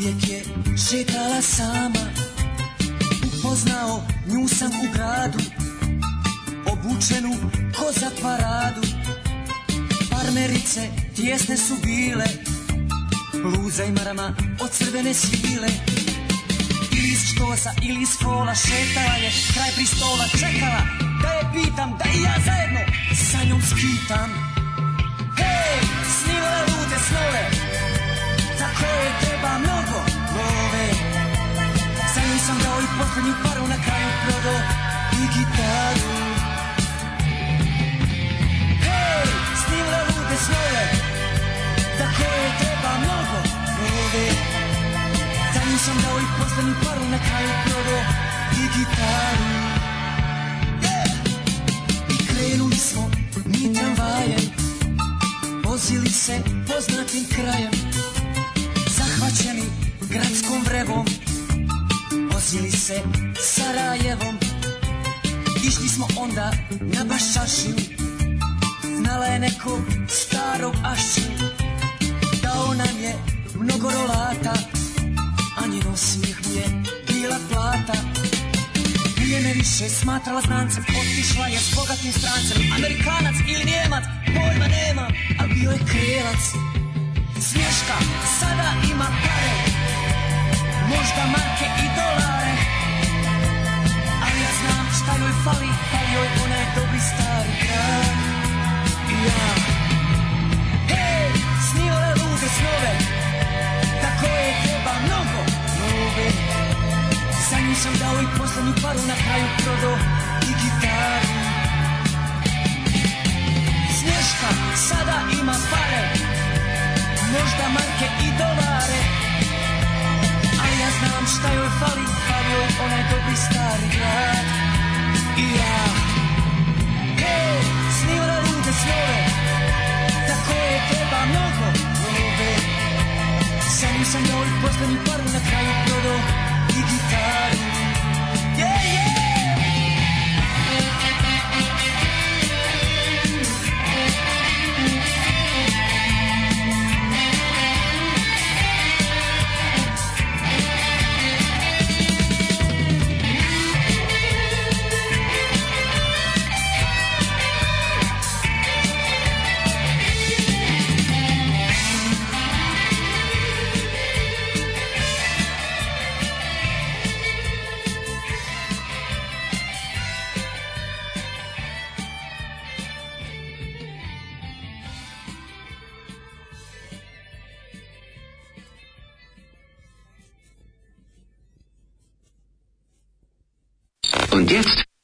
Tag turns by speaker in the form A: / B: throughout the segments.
A: Uvijek je šetala sama Upoznao nju sam u gradu Obučenu ko za paradu Parmerice tjesne su bile Luza i marama od crvene svile Ili iz štosa ili iz kola Šetala je kraj pristola Čekala da je pitam Da i ja zajedno sa njom skitam Hej, snivale lute snove života koje treba mnogo love Za njim sam dao i poslednju paru na kraju prodo i gitaru Hej, snimla lude snove Za koje treba mnogo love Za njim sam dao i poslednju paru na kraju prodo i gitaru yeah! I krenuli smo mi tramvajem Vozili se poznatim krajem Praćeni gradskom vrevom Vozili se Sarajevom Išli smo onda na Bašašiju Znala je nekog starog ašiju Dao nam je mnogo rolata A njen osmijeh mu je bila plata Nije me više smatrala znancem Otišla je s bogatim strancem Amerikanac ili Njemac Pojma nema, a bio je krelac Smješka sada ima pare Možda marke i dolare Ali ja znam šta joj fali Fali joj onaj dobri stari grad I ja Hej, snio je lude snove Tako je treba mnogo nove Za nju sam dao i poslednju paru Na kraju prodao i gitaru Smješka sada ima pare možda marke i dolare A ja znam šta joj fali, fali joj onaj dobri stari grad I ja Hej, snimala lude snove Tako je treba mnogo love Sam sam njoj poslednji par na kraju prodao i gitaru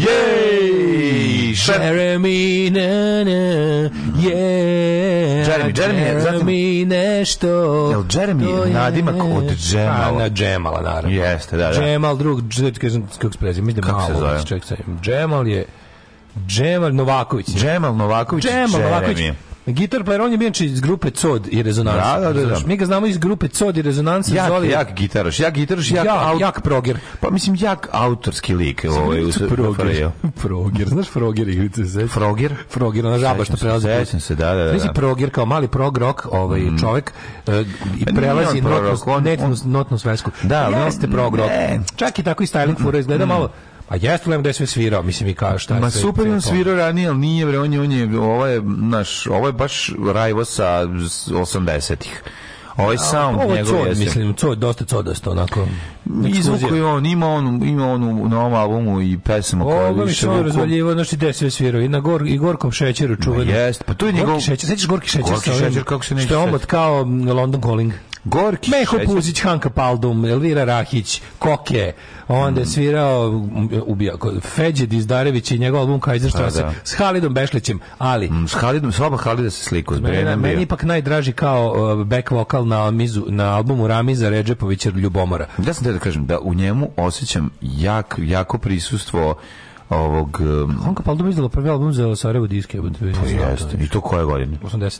B: Jej!
C: Jeremy, na, na, yeah.
B: Jeremy, Jeremy, je, Jeremy
C: nešto.
B: Jel Jeremy je nadimak od Džemala?
C: Na Džemala, naravno.
B: Jeste, da, da.
C: Džemal, drug,
B: kako se prezime, mislim da malo. Čovjek,
C: Džemal je... Džemal Novaković. Džemal Novaković,
B: Džemal
C: Novaković. Gitar player, on je bio iz grupe Cod i Rezonansa.
B: Da, da, da, da.
C: Mi ga znamo iz grupe Cod i Rezonansa.
B: Jak, zoli... jak gitaraš, jak gitaraš, jak,
C: ja, aut... jak proger.
B: Pa mislim, jak autorski lik.
C: Ovaj, us... proger. proger, znaš Froger igrice se?
B: Froger?
C: Froger, ona žaba što prelazi.
B: Sećam se, da, da,
C: da. Znači Proger kao mali prog rock ovaj, mm. čovjek uh, e, i prelazi notnu, notnu svesku.
B: Da,
C: jeste prog rock. Čak i tako i styling fura izgleda mm. malo A jeste Lem da je svirao, mislim i kao šta je
B: Ma sve, super on svirao ranije, ali nije bre, on je, on je, ovo je, naš, ovo je baš rajvo sa 80-ih. Ovaj sound ovo njegov cod, jeste.
C: Mislim, cod, dosta codasto, onako.
B: Izvuku je on, ima on, ima on na ovom albumu i pesama
C: koja je više... Ovo mi što je razvaljivo, znaš ti gde sve svirao, i, na gor, i Gorkom šećeru čuveno. Jest,
B: pa tu je
C: njegov... Gorki šećer, sećaš
B: Gorki
C: šećer?
B: Gorki šećer, kako se
C: neće Što je omot kao mm, London Calling.
B: Gorki
C: Meho Puzić, Hanka Paldum, Elvira Rahić, Koke, Onda je mm. svirao ubija Feđe Dizdarević i njegov album Kaiserstrasse da. s Halidom Bešlićem, ali mm,
B: s Halidom sva Halida se slikao.
C: Mene, meni ipak najdraži kao uh, back vokal na Mizu, na albumu Ramiza Redžepovića Ljubomora.
B: Da sam te da kažem da u njemu osjećam jak jako prisustvo ovog...
C: Um, Honka Paldo izdala prvi album za Sarajevo diske.
B: Pa jeste. I to koje godine?
C: 80.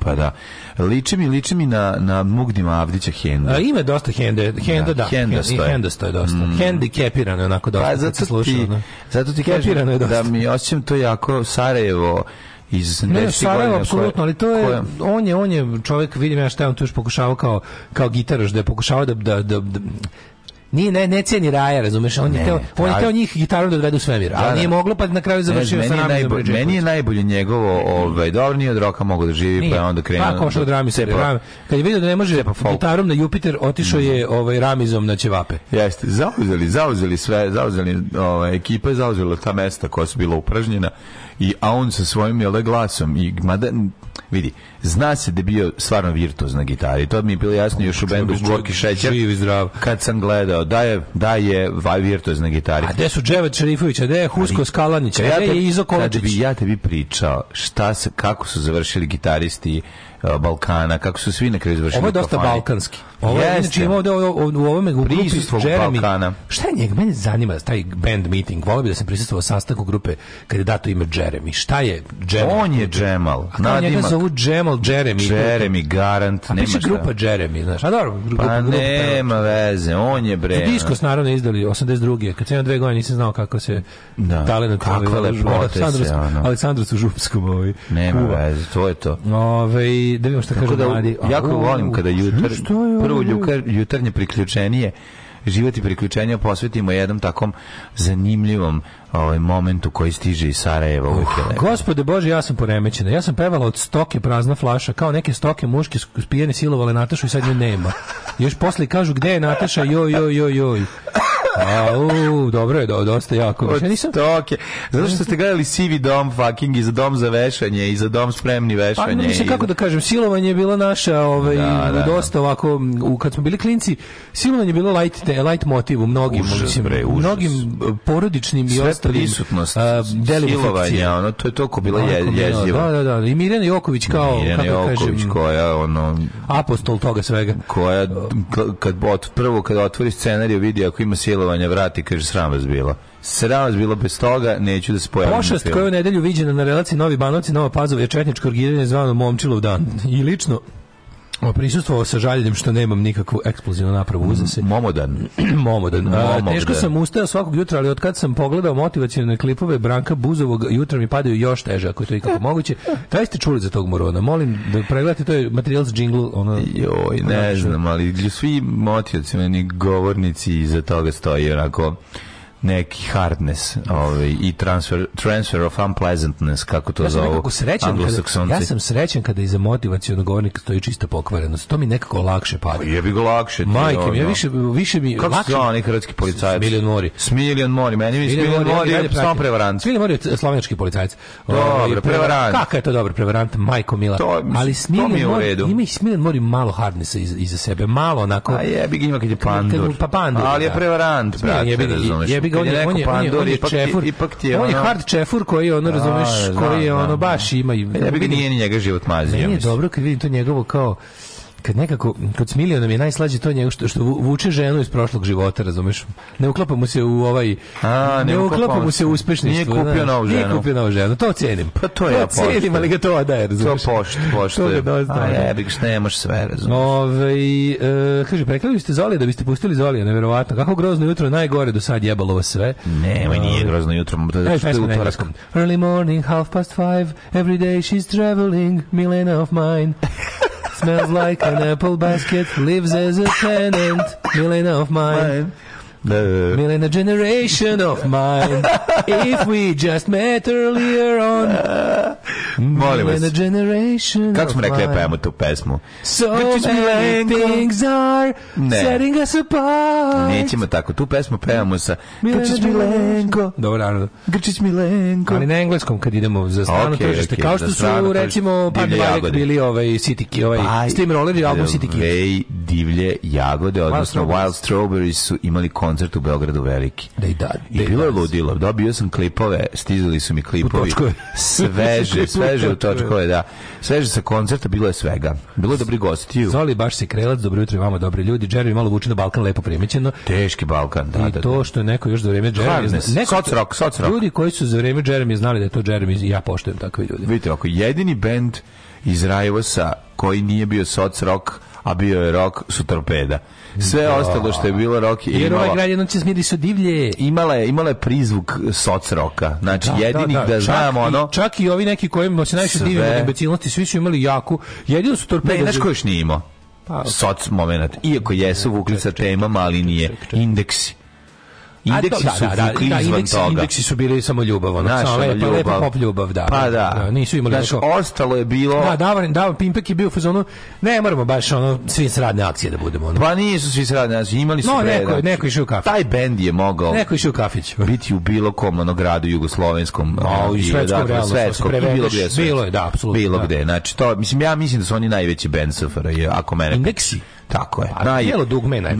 B: Pa da. Liči mi, liči mi na, na Mugdima Avdića Henda. A,
C: ima dosta Hende,
B: Henda da. da Henda
C: stoje. Henda stoje dosta. Mm. Hendikepirano je onako pa dosta. Pa
B: zato ti, slušao, zato
C: ti kažem da
B: mi osjećam to jako Sarajevo iz ne, Sarajevo
C: apsolutno, ali to je koje? on je on je čovjek vidim ja šta je on tu još pokušavao kao kao gitaraš da je pokušavao da da, da, da Nije, ne ne ceni Raja, razumeš, on je teo, on je teo njih gitarom da odvede u svemir, ali da, da. nije moglo pa na kraju završio sa nama. Meni,
B: meni je najbolje njegovo, ovaj dobro nije od roka mogu da živi, pa nije. pa onda krenuo.
C: Kako što
B: da- od
C: Ramisa, pa- Ram, kad je video da ne može pa gitarom na Jupiter, otišao je mhm. ovaj Ramizom na ćevape.
B: Jeste, zauzeli, zauzeli sve, zauzeli ovaj ekipa zauzeli ta mesta koja su bila upražnjena i a on sa svojim jele glasom i mada vidi, zna se da je bio stvarno virtuoz na gitari. To mi je bilo jasno još u bendu Boki Šećer.
C: Živ i zdrav.
B: Kad sam gledao, da je, da
C: je
B: virtuoz na gitari.
C: A gde su Dževat Šerifović, a gde je Husko Skalanić, a gde ja je Izo Kolačić?
B: Bi, ja tebi pričao šta se, kako su završili gitaristi uh, Balkana, kako su svi na kraju završili
C: Ovo je dosta kafani. balkanski. Ovo je, znači ima ovde u ovome u grupi Jeremy. Balkana. Šta je njega? Mene zanima taj band meeting. Volio bi da sam prisustvovao sastanku grupe kada je dato ime Jeremy. Šta je
B: Jeremy? On
C: je Džemal.
B: Nadima
C: zovu Jamal Jeremy.
B: Jeremy Garant,
C: a nema grupa Jeremy, znaš. A dobro,
B: grupa, pa grupa, nema veze, on je bre.
C: Diskos naravno izdali 82. Kad sam imao dve godine nisam znao kako se da.
B: talenat kakve lepote se ono.
C: Aleksandros u Župskom ovaj. Nema kuva.
B: veze, to je to.
C: Ove, ovaj, da vidimo šta Tako kaže da, mladi.
B: Jako volim kada jutr, prvo jutarnje priključenije život i priključenja posvetimo jednom takom zanimljivom ovaj momentu koji stiže iz Sarajeva uh,
C: Gospode Bože, ja sam poremećena. Ja sam pevala od stoke prazna flaša, kao neke stoke muške spijene silovale Natašu i sad nje nema. Još posle kažu gde je Nataša, joj, joj, joj, joj. Au, dobro je, do, dosta jako. Od
B: ja To, Toke. Zato što ste gledali sivi dom fucking i za dom za vešanje i za dom spremni pa, vešanje.
C: Pa, no, mislim, kako da kažem, silovanje je bila naša, ovaj, da, da, da, dosta ovako, u, kad smo bili klinci, silovanje je bilo light, te, light motiv u mnogim, užas, mislim, bre, užas. mnogim e, porodičnim Sve i ostalim prisutnost, a, e, silovanje,
B: ono, to je toliko bila je, jeziva.
C: Da, da, da. I Mirjana Joković kao, Mirjana kako da Joković, kažem,
B: koja, ono...
C: Apostol toga svega.
B: Koja, kad, prvo kad otvori scenariju vidi ako ima silo bombardovanja vrati, kaže, sram vas bilo. Sram vas bilo bez toga, neću da se pojavim.
C: Pošast koja je u nedelju viđena na relaciji Novi Banovci, Nova Pazova je četničko orgiranje zvano Momčilov dan. I lično, prisustvovao sa žaljenjem što nemam nikakvu eksplozivnu napravu uza se.
B: Momodan.
C: Momodan. Momodan. A, teško sam ustao svakog jutra, ali od kad sam pogledao motivacione klipove Branka Buzovog, jutra mi padaju još teže, ako je to ikako moguće. Taj ste čuli za tog morona. Molim da pregledate, to je materijal za džinglu. Ono, Joj,
B: ne ono znači- znam, ali svi motivacioni govornici iza toga stoji onako neki hardness ovaj, i transfer, transfer of unpleasantness, kako to ja sam
C: zovu srećan Ja sam srećan kada iza motivacijonog govornika stoji čista pokvarenost. To mi nekako lakše pada.
B: Pa je bi ga lakše. Ti,
C: Majke, ono. ja više, više
B: mi... Kako lakše... oni hrvatski policajac?
C: Smiljan Mori.
B: Smiljan Mori, meni mi Smiljan Mori je sam prevarant.
C: Smiljan Mori je slovenački policajac.
B: Ovaj, dobro, prevarant.
C: Kaka je to dobro, prevarant, majko mila. To, Ali Smiljan Mori, ima i Smiljan Mori malo hardnessa iz, iza sebe, malo onako...
B: A jebi ga ima kad je
C: pandur. Pa pandur, Ali je da. prevarant, brate, razumeš. Jebi on je, on je, on je, on je čefur. Ipak ti je, on je hard čefur koji je ono, da, razumeš, da, koji je da, ono baš ima.
B: Ja bih nije ni njega život mazio. Meni je
C: dobro kad vidim to njegovo kao kad nekako kod Smilija nam je najslađe to njega što, što vuče ženu iz prošlog života, razumeš? Ne uklapa mu se u ovaj A, ne, ne uklapa mu se uspešništvo. Nije
B: kupio novu ženu. Nije
C: kupio novu ženu. To cenim.
B: Pa
C: to
B: ja poštujem. Cenim,
C: ali ga
B: to
C: daje, razumeš?
B: To pošt, pošto.
C: To je A
B: jebi
C: ga, šta nemaš sve, razumeš? Ove, ovaj, e, kaže, preklali ste Zolija da biste pustili Zolija, neverovatno. Kako grozno jutro, najgore do sad jebalo vas sve.
B: Nemoj, nije ovaj. grozno jutro,
C: to je što je Early morning, half past five, every day she's traveling, Milena of mine. Smells like an apple basket. Lives as a tenant. Milena of mine. mine. Da, da, da. Milena generation of mine If we just met earlier on
B: Molim vas Kako smo rekli da pevamo tu pesmu?
C: So many things
B: are ne. setting us apart Nećemo tako, tu pesmu pevamo sa
C: Grčić Milenko Dobar narod Grčić Milenko Ali na engleskom kad idemo za strano okay, tržište okay, Kao što su recimo Divlje jagode Bili ovaj City ovaj, pa, Steamroller i album e, City
B: Kids Divlje jagode, odnosno Wild Strawberries su imali koncert koncert u Beogradu veliki.
C: Da i da.
B: I da bilo je ludilo. Dobio da, sam klipove, stizali su mi klipovi. U sveže, sveže u točkove, da. Sveže sa koncerta bilo je svega. Bilo je dobri gosti.
C: Zoli baš se krelac, dobro jutro vama, dobri ljudi. Jerry malo vuče na Balkan lepo primećeno.
B: Teški Balkan,
C: da,
B: I da,
C: to da. što je neko još za vreme Jeremy, neko
B: soc rock, soc rock.
C: Ljudi koji su za vreme Jeremy znali da je to Jeremy ja poštujem takve ljude. Vidite,
B: ako jedini bend iz Rajvosa koji nije bio soc rock a bio je rok su torpeda. Sve da. ostalo što je bilo rok je Jer
C: Jer ovaj grad jednom će smiri su divlje.
B: Imala je, imala je prizvuk soc roka. Znači, da, da jedinih da, da, da znam ono...
C: Čak i ovi neki koji se najviše sve... u imbecilnosti, svi su imali jaku.
B: Jedino su torpeda... Ne, znaš koji još nije imao? Pa, okay. Soc moment. Iako jesu vukli sa temama, ali nije. Indeksi. Indeksi da, su
C: vukli da, da, izvan toga. Indeksi su bili samo ljubav, ono, Naša, lepa, ljubav. lepa pop ljubav, da.
B: Pa da. da nisu imali Znaš, neko... ostalo je bilo...
C: Da, da, da, Pimpek je bio u fazonu, ne moramo baš ono, svi sradne akcije da budemo. Ono.
B: Pa nisu svi sradne akcije, imali
C: su no, neko, da. neko išao u kafić.
B: Taj bend je mogao...
C: Neko išao u kafić.
B: Biti u bilo kom ono gradu jugoslovenskom. A,
C: u svetskom, realno, svetskom, bilo gde. Bilo je, da, apsolutno. Bilo
B: gde, znači to, mislim, ja mislim da su oni najveći bend SFRJ, ako mene... Indeksi? Tako je. A naj,
C: dugme je najveće.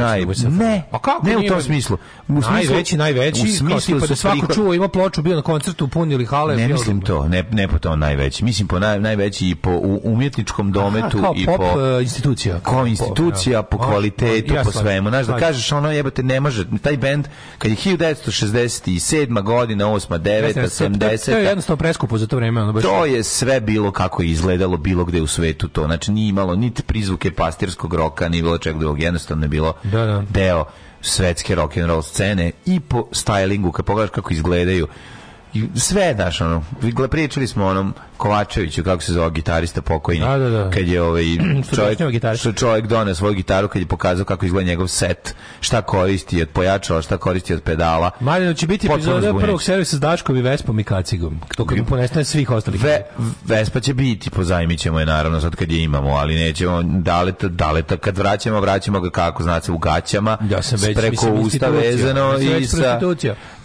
B: Naj, ne, pa kako ne u tom smislu. U smislu
C: najveći, najveći. U smislu pa da svako čuo ima ploču, bio na koncertu, punili hale. Ne
B: mislim dugme. to, ne, ne po tom najveći. Mislim po naj, najveći i po u, umjetničkom dometu Aha, i pop,
C: po... E, institucija. Kao
B: institucija,
C: po
B: kvalitetu, po svemu. Znaš, da znači- kažeš ono jebate, ne može, taj bend, kad je 1967. godina, 8. 9. 70.
C: To je jednostavno preskupo za to vreme. Ono
B: baš to je sve bilo kako je izgledalo bilo gde u svetu to. Znači nije imalo niti prizvuke pastirskog roka, nije bilo čeg drugog, jednostavno je bilo da, da. deo svetske rock and roll scene i po stylingu, kad pogledaš kako izgledaju i sve daš ono pričali smo onom Kovačeviću kako se zove gitarista pokojni da, da, da. kad je ovaj čovjek
C: što
B: čovjek doneo svoju gitaru kad je pokazao kako izgleda njegov set šta koristi od pojačala šta koristi od pedala
C: Marino će biti epizoda prvog servisa s Daškom i Vespom i Kacigom to kad mu ponestane svih ostalih
B: Ve, Vespa će biti pozajmit je naravno sad kad je imamo ali nećemo daleta daleta kad vraćamo vraćamo ga kako znate u gaćama
C: ja sam već, preko mislim, usta vezano ja sam
B: i sa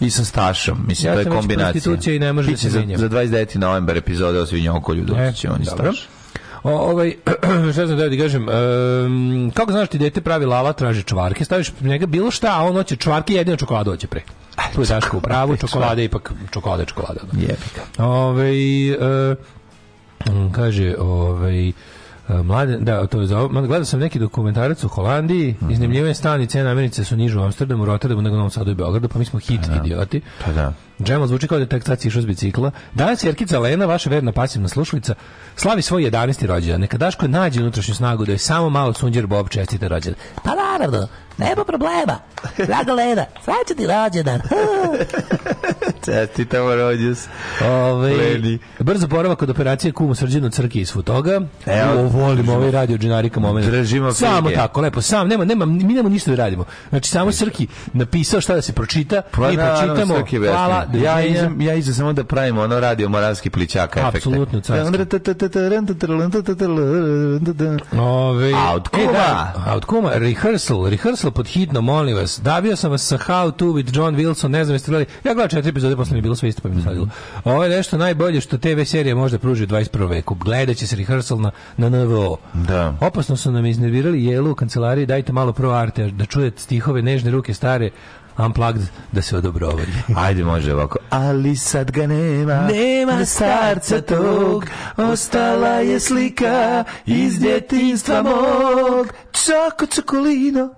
B: i sa stašom mislim
C: ja
B: to je kombinacija institucija
C: i ne može Biće da se menja.
B: Za, za 29. novembar epizode o svinjokolju e, doći će
C: oni staš. O, ovaj, šta znam da ti kažem, um, kako znaš da ti dete pravi lava, traži čvarke, staviš njega bilo šta, a on hoće čvarke, jedino čokoladu hoće pre. Tu je Daško u pravu, čokolade ipak, čokolade, čokolada.
B: Da. Jebika.
C: Ove, ovaj, e, mm, kaže, ovaj, Mlade, da, to je za Gledao sam neki dokumentarac u Holandiji, mm -hmm. iznimljivanje stan i cena namirnice su niže u Amsterdamu, Rotterdamu nego u Novom Sadu i Beogradu, pa mi smo hit da, idioti.
B: Pa da.
C: Džemo zvuči kao da je tek sad sišao s bicikla. Danas je Erkica Lena, vaša verna pasivna slušalica, slavi svoj 11. rođendan. Neka Daško nađe unutrašnju snagu da je samo malo Sunđer Bob čestite rođendan. Pa naravno, nema problema. Draga Lena, sreće ti rođendan.
B: Čestitamo rođus. Ove, ovaj,
C: Leni. Brzo boravak od operacije kumu srđenu crki iz Futoga. Evo, o, volim ovaj radio džinarika moment. Držimo Samo tako, lepo, sam, nema, nema, mi nemamo ništa da radimo. Znači, samo Srki napisao šta da se pročita, i pa pročitamo,
B: hvala, ja izam, ja izam samo da pravimo ono radio Moravski plićaka efekte.
C: Apsolutno, carski. Ove, a kuma? E, da, a kuma, rehearsal, rehearsal pod hitno, molim vas. Davio sam vas sa How to with John Wilson, ne znam jeste gledali. Ja gledam četiri epizode, posle mi je bilo sve isto, pa mi je sadilo. Ovo je nešto najbolje što TV serija možda pruži u 21. veku. Gledat će se rehearsal na, na NVO. Da. Opasno su nam iznervirali jelu u kancelariji, dajte malo prvo arte, da čujete stihove nežne ruke stare, unplugged da se odobrovalje.
B: Ajde, može ovako. Ali sad ga nema,
C: nema starca tog, ostala je slika iz djetinstva mog. Čako čokolino,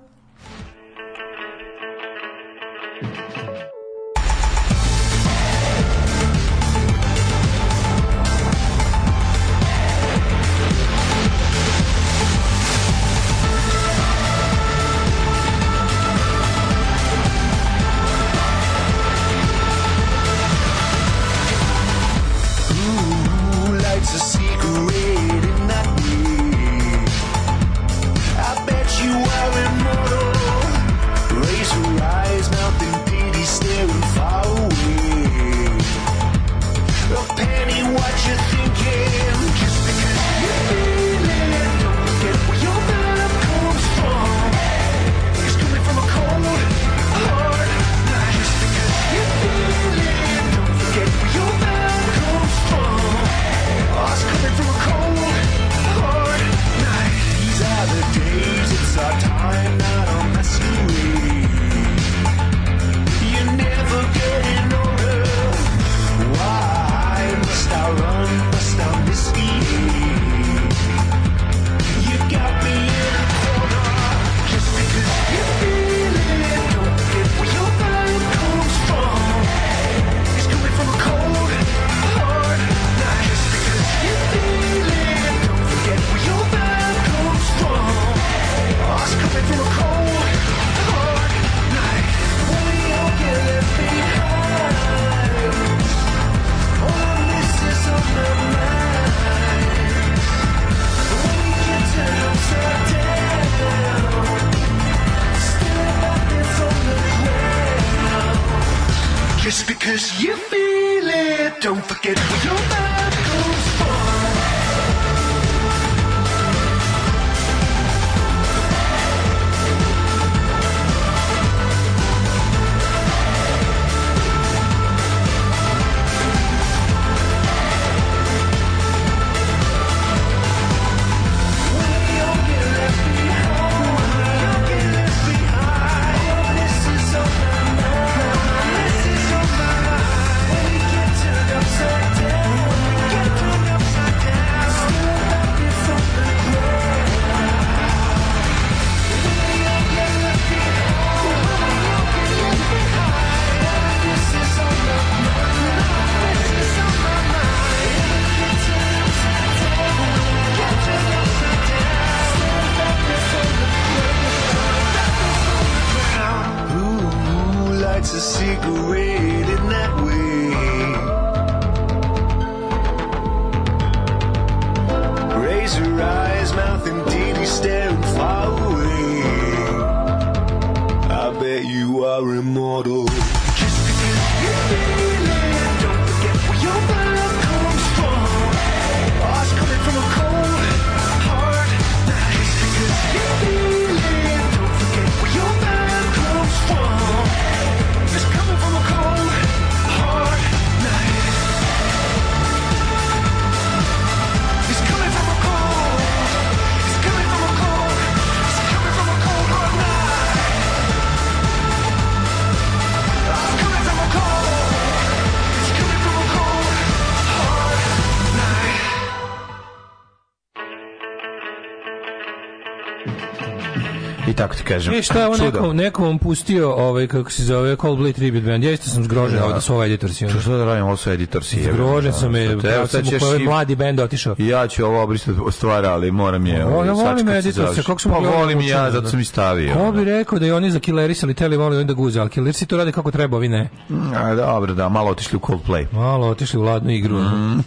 C: ti kažem. E šta, ovo neko, neko vam pustio, ovaj, kako se zove, Coldplay Tribute Band, ja isto sam zgrožen, da. ovdje su ovo editorsi. Ono.
B: Što da radim, ovo su editorsi.
C: Zgrožen da, sam, da, je, ja sam u kojoj mladi band otišao.
B: Ja ću ovo obrisati da od ali moram je, pa,
C: ovaj,
B: ja volim
C: editor editorsi,
B: kako sam pa volim ja, zato sam i stavio.
C: Ko bi rekao da
B: i
C: oni za killeris, killerisali, teli voli onda guze, ali killerisi to rade kako treba, vi ne.
B: Mm, a, dobro, da, malo otišli u Coldplay.
C: Malo otišli u ladnu igru. Mm.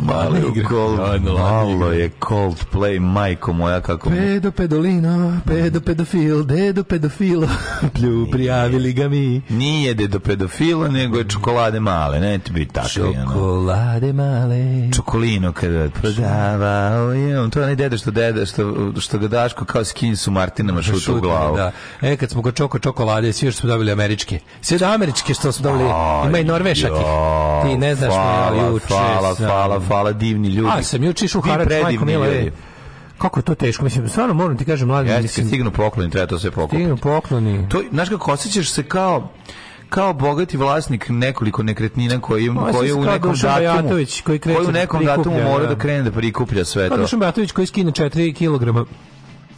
B: Malo je cold, malo je play, majko moja kako...
C: Pedo pedolino, pedo pedofil, dedo pedofilo, plju prijavili ga mi.
B: Nije dedo pedofilo, nego je mm. čokolade male, ne ti biti tako.
C: Čokolade male.
B: Čokolino kada
C: prodavao je, on to je onaj deda što, deda, što, što ga Daško kao skin su Martinama šuta u glavu. Da. E, kad smo kod čoko čokolade, svi još smo dobili američke. Sve da američke što smo dobili, ima i norvešakih. Ti ne znaš što
B: je juče. Hvala, hvala, hvala, hvala, divni ljudi.
C: A, sam juče išao u Harač, majko Mila, e, kako je to teško, mislim, stvarno moram ti kažem, mladim,
B: Jeste,
C: mislim...
B: stignu pokloni, treba to sve pokupiti. Stignu
C: pokloni.
B: To, znaš kako, osjećaš se kao, kao bogati vlasnik nekoliko nekretnina koji koji u nekom datumu koji, koji u nekom datumu mora da. da krene da prikuplja sve to.
C: Dušan Bajatović koji skine 4 kg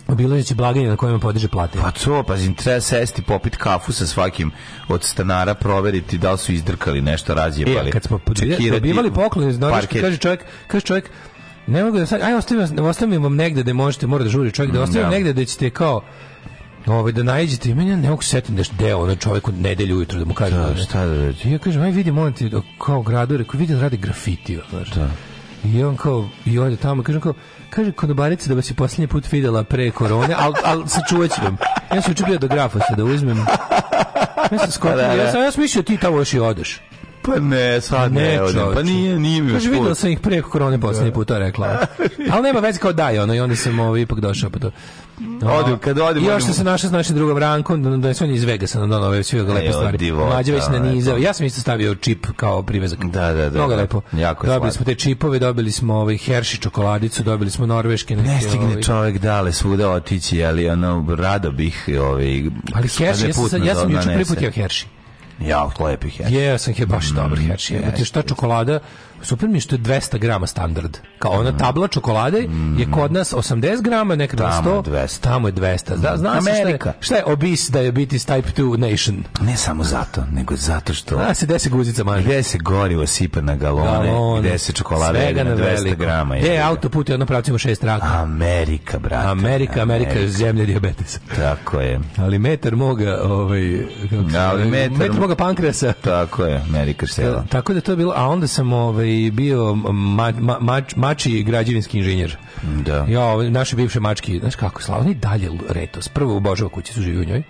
C: obilazeći blagajne na kojima podiže plate.
B: Pa to, pazim, treba sesti, popit kafu sa svakim od stanara, proveriti da li su izdrkali nešto, razjebali. E,
C: kad smo dobivali poklon iz Norveške, kaže čovjek, kaže čovjek, ne mogu da sad, aj ostavim, ostavim vam negde da možete, mora da žuri čovjek, da ostavim negde da ćete kao, ovaj da nađete i meni ne mogu setim da je onaj čovjek od nedelju ujutro da mu kaže
B: da, šta da reći.
C: Ja kažem aj vidi molim te kao gradu rekao vidi da radi grafiti, znači. Da. I on kao i ode tamo kažem kao Kaže konobarica da vas je poslednji put videla pre korone, ali al, sačuvat ću vam. Ja sam očekio do grafosa da uzmem. Ja sam skotio, pa da, ja da. sam, ja sam mislio ti tamo još i odeš.
B: Pa ne, sad ne, ne Pa nije, nije mi još
C: Kaže, videla sam ih pre korone poslednji da. put, to rekla. Ali nema veze kao daj, ono, i onda sam ovo, ovaj, ipak došao pa to.
B: Da. Odu, kad odu. I
C: još što se našao s našim drugom rankom, da se da on iz Vegasa da nam donao sve ga lepe stvari. Mlađe već na nizao. Ja sam isto stavio čip kao privezak.
B: Da, da, da. Mnogo
C: lepo. Jako
B: dobili smo
C: te čipove, dobili smo ovaj Hershey čokoladicu, dobili smo norveške neke.
B: Ne stigne ovaj. čovjek dale svuda otići, ali ono rado bih ovaj
C: Ali Hershey, ja sam juče priputio Hershey.
B: Ja, od lepih
C: Hershey. Ja sam je baš mm, dobar Hershey. Jebate, šta čokolada super mi je što je 200 grama standard. Kao ona tabla čokolade je kod nas 80 grama, nekada 100. Tamo je
B: 200. Tamo
C: je 200. Da, zna Amerika. Šta je, šta da je obis diabetes type 2 nation?
B: Ne samo zato, nego zato što...
C: Zna se desi se guzica maže.
B: Gde se gorivo sipa na galone, galone gde se čokolada svega na 200 veliko. grama.
C: Gde je e, autoput i odno pravcima šest raka.
B: Amerika, brate.
C: Amerika, Amerika, Amerika je zemlja diabetesa.
B: Tako je.
C: Ali metar moga, ovaj... Kako se,
B: Ali metar, metar
C: moga pankreasa.
B: Tako je, Amerika sela.
C: Tako da to
B: je
C: bilo, a onda sam ovaj, ovaj, bio ma, ma, mač, mači građevinski inženjer.
B: Da.
C: Ja, ovaj, naše bivše mački, znaš kako, slavni dalje retos. Prvo u Božova kući su živio u njoj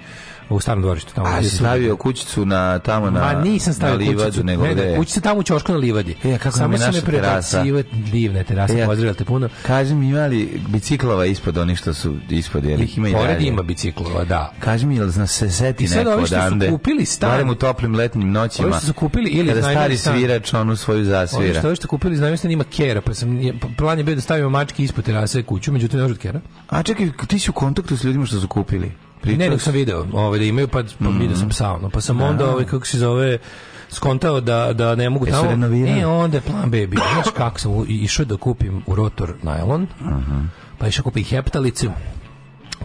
C: u starom dvorištu
B: tamo. Ali stavio kućicu na tamo na
C: Ma nisam stavio livadu, kućicu, nego ne, ne, kućica tamo u ćošku na livadi.
B: E, kako Samo sam
C: je
B: prebacivat
C: divne terase, e, pozdravljam puno.
B: Kaži mi imali biciklova ispod onih što su ispod, jel ih ima i
C: Pored ima biciklova, da.
B: Kaži mi jel zna se seti I sad neko
C: odande.
B: Sad
C: su kupili stan, u
B: toplim letnjim noćima. Ovi što
C: su kupili ili kada stari stan. svirač onu svoju zasvira. Ovi što, ovi kupili znaju stan ima kera, pa sam plan je bio da stavimo mačke ispod terase kuću, međutim ne može kera. A čekaj, ti si u kontaktu s ljudima što su kupili? Priča ne, nek sam video, ovaj, da imaju, pa, pa mm. video sam mhm. saunu. Pa sam onda, da. ovaj, kako se zove, skontao da, da ne mogu tamo.
B: E,
C: onda je plan baby. Znaš kako sam išao da kupim u rotor najlon, uh mhm. -huh. pa išao kupim heptalicu,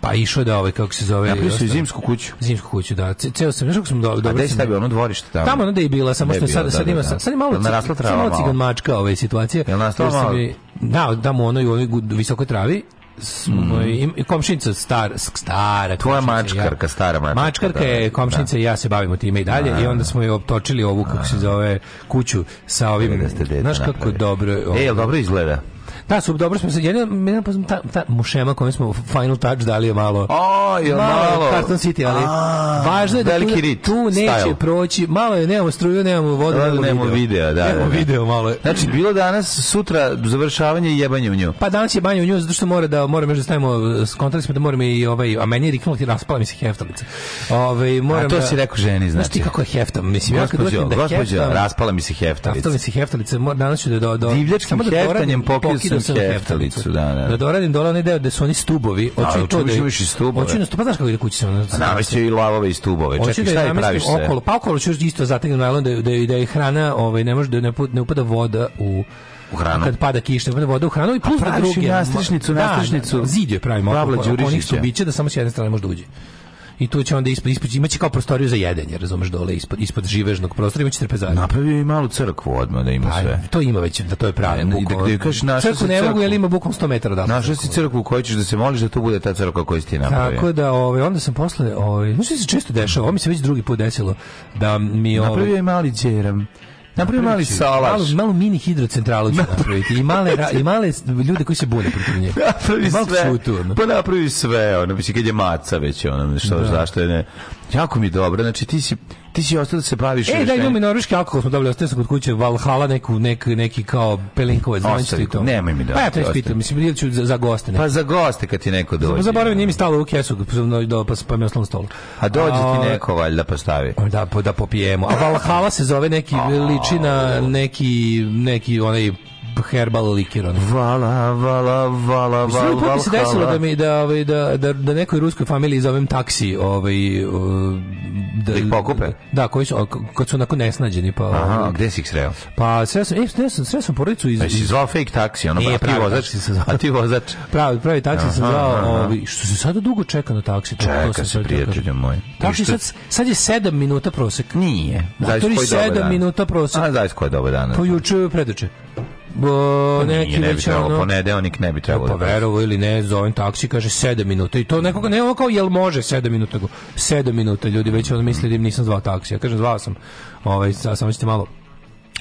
C: pa išao da ovaj kako se zove
B: Napravio se zimsku kuću.
C: Zimsku kuću, da. Ce, ceo sam, nešto sam dobro. dobro
B: A gde ste ono dvorište tamo? Tamo
C: onda je bila, samo što sada sad da, da, ima sad ima malo. Narasla trava. Samo cigan mačka ove ovaj, situacije.
B: Jel narasla malo?
C: Da, da mu ono i u ovoj visokoj travi Mm. komšinica star, stara
B: tvoja
C: mačkarka, ja, stara
B: mačkarka mačkarka da,
C: je da. komšinica da. i ja se bavimo time i dalje da, i onda smo je obtočili ovu, kako se zove kuću sa ovim, znaš kako dobro
B: e, ovo. e, dobro izgleda?
C: Da, su dobro smo se jedan jedan pa ta, ta mušema kojem smo final touch dali je malo.
B: O, je malo. malo.
C: Carton City, ali A, važno je da tu, tu neće style. proći. Malo je nemamo struju, nemamo vodu,
B: da, nemamo, nemamo video. video. da.
C: Nemamo
B: da, da,
C: video malo. Je.
B: Znači bilo danas sutra završavanje i jebanje u nju.
C: Pa danas je banje u nju zato što mora da moram još da stavimo skontali smo da moram i ovaj a meni riknuo ti raspala mi se heftalica.
B: Ovaj moram a to da, si rekao ženi
C: znači. Znaš ti znači. kako je heftam, mislim ja
B: kad da heftalica.
C: Raspala mi
B: se heftalica. Raspala mi se heftalica, danas ću da do, do divljačkim da heftanjem pokrio
C: prekidam sam heftalicu.
B: Da, da. da doradim
C: dole onaj deo gde su oni stubovi. Da, hoću da, to da
B: imaš i stubove.
C: Hoću na stubove, pa znaš kako ide kući sam. Na,
B: pa i lavove i stubove. Čekaj, da šta je praviš
C: se? Okolo, pa okolo ću da isto zategnu najlon da, da, da je hrana, ovaj, ne može da ne, ne upada voda u
B: u hranu.
C: Kad pada kiša, pada voda u hranu i plus da druge.
B: Nastrišnicu, nastrišnicu. Da, zid je pravimo.
C: Pavla Đurišića. Onih su biće da samo s jedne strane može da uđe i tu će onda ispod, ispod imaće kao prostoriju za jedenje, razumeš, dole ispod, ispod živežnog prostora imaće trpezariju.
B: Napravio
C: i
B: malu crkvu odmah da ima pa, sve. Aj,
C: To ima već, da to je pravo. Ne,
B: da, gde kažeš naša crkvu ne mogu,
C: jer ima bukom 100 metara da.
B: Našao si crkvu u kojoj ćeš da se moliš da to bude ta crkva koju si ti napravio.
C: Tako da, ovaj onda sam posle, ovaj, znači se često dešava, ovo mi se već drugi put desilo da mi
B: ovaj napravio je mali đeram. Napravi mali salaš.
C: Malo, malo mini hidrocentralu ću napraviti. I male, i male ljude koji se bune protiv nje. Napravi sve. Čutu, ono. Pa napravi
B: sve. Ono, mislim, kad je maca već, ono, što, da. zašto je ne Jako mi dobro. Znači ti si ti si ostao da se baviš.
C: E, da
B: imamo
C: i norveški alkohol, smo dobili, ostao sam kod kuće Valhalla neku neki neki kao pelinkovac, znači to.
B: Nemoj mi da.
C: Pa ja te pitam, mislim da ću za, za goste. Ne.
B: Pa za goste kad ti neko pa dođe. Pa
C: zaboravim, nije mi stalo u kesu, pa do pa pa mi ostalo stol.
B: A dođe ti neko valjda postavi. stavi.
C: Da da popijemo. A Valhalla se zove neki liči na neki neki onaj herbal likir. Ono.
B: Vala, vala, vala, vala, Mislim, vala, se
C: desilo da, mi, da, ovaj, da, da, da nekoj ruskoj familiji zovem taksi. Ovaj, da-,
B: da, ih pokupe?
C: Da, koji su, kad su onako nesnađeni. Pa,
B: Aha, gde
C: si ih sreo? Pa sve sam, e, sreo sam, sreo sam porodicu
B: iz... Pa si zvao fake taksi, ono, Nije,
C: pa pravi vozač, a pa ti vozač. Pravi, pravi taksi se zvao, ovaj, što se sada dugo čeka na taksi.
B: Čeka se, prijatelju moj.
C: Taksi sad, sad je 7 minuta prosek.
B: Nije.
C: Motori 7 minuta prosek. A,
B: znaš koje dobar dana. To
C: juče preduče bo, pa neki Nije,
B: ne
C: bi trebalo, ono,
B: ponedeonik pa ne bi pa trebalo.
C: Pa verovo ili ne, zovem taksi, kaže 7 minuta i to nekoga, ne ono kao, jel može 7 minuta? 7 minuta, ljudi, već ono misli da im nisam zvao taksi, ja kažem, zvao sam, ovaj, sad samo ćete malo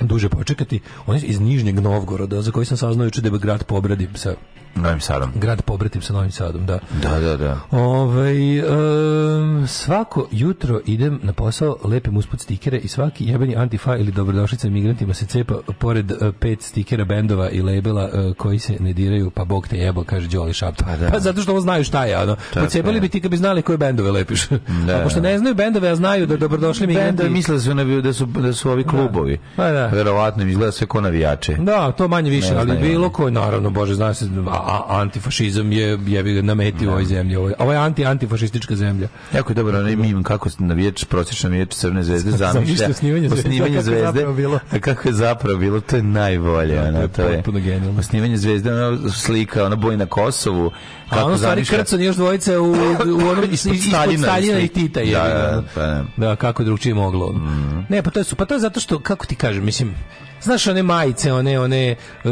C: duže počekati. On je iz Nižnjeg Novgoroda, za koji sam saznao juče da je grad pobradim sa
B: Novim Sadom.
C: Grad pobratim sa Novim Sadom, da.
B: Da, da, da. Ove,
C: ovaj, um, svako jutro idem na posao, lepim usput stikere i svaki jebeni antifa ili dobrodošlica migrantima se cepa pored e, pet stikera bendova i labela uh, koji se ne diraju, pa bog te jebo, kaže Đoli Šapto. Pa da. Pa zato što ovo znaju šta je, ono. Pocepali bi ti kad bi znali koje bendove lepiš. Da. A pošto ne znaju bendove, a znaju da dobrodošli migranti. Bendovi
B: misle su da su, da su ovi da. klubovi. Da. Pa da da. verovatno im izgleda sve ko navijače.
C: Da, to manje više, ali bilo ko, naravno, bože, znaš, a, antifašizam je, je nametio ovoj da. zemlji, ovo ovaj, je anti-antifašistička zemlja.
B: Jako
C: je
B: dobro, onaj mim, kako se navijač, prosječna navijač Crne zvezde zamišlja
C: osnivanje, osnivanje
B: zvezde, a kako je zapravo bilo, to je najbolje, da, ona, to je,
C: to je
B: osnivanje zvezde, ona slika, ona boj na Kosovu,
C: A ono stvari krcan još dvojica u, u onom ispod, Staljina, Staljina i Tita. Da, da, da, da, kako drugčije moglo. Mm. Ne, pa to, je, pa to je zato što, kako ti kažem, mislim, znaš one majice, one, one, eh,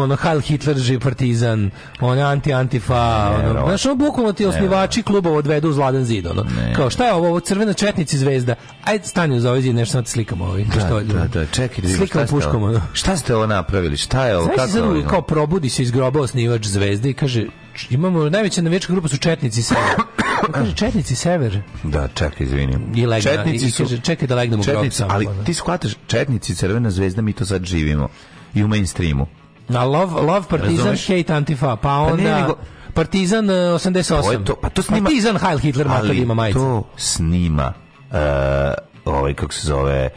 C: ono Heil Hitler, Ži Partizan, one anti-antifa, ono, znaš, ono bukvalno ti osnivači klubova odvedu uz ladan zid, ono, ne. kao šta je ovo, ovo crvena četnici zvezda, ajde stani uz ovaj zid,
B: nešto
C: sad slikamo ovaj, da,
B: što, da, da, čekaj, da
C: slikamo puškom, ono.
B: Šta ste ovo napravili, šta je ovo, kako ovo?
C: Kao probudi se iz groba osnivač zvezde i kaže, imamo najveća navijačka grupa su Četnici Sever. kaže Četnici Sever.
B: Da, čekaj, izvinim.
C: I legna, četnici su, kaže, čekaj da legnemo
B: četnici, Ali ono. ti shvataš, Četnici, Crvena zvezda, mi to sad živimo. I u mainstreamu.
C: Na love, love Partizan, Razumeš? hate Antifa, pa, pa onda... Pa nego, Partizan 88.
B: E, to to, pa to snima,
C: Partizan Heil Hitler mater ima majice.
B: To snima uh, ovaj kako se zove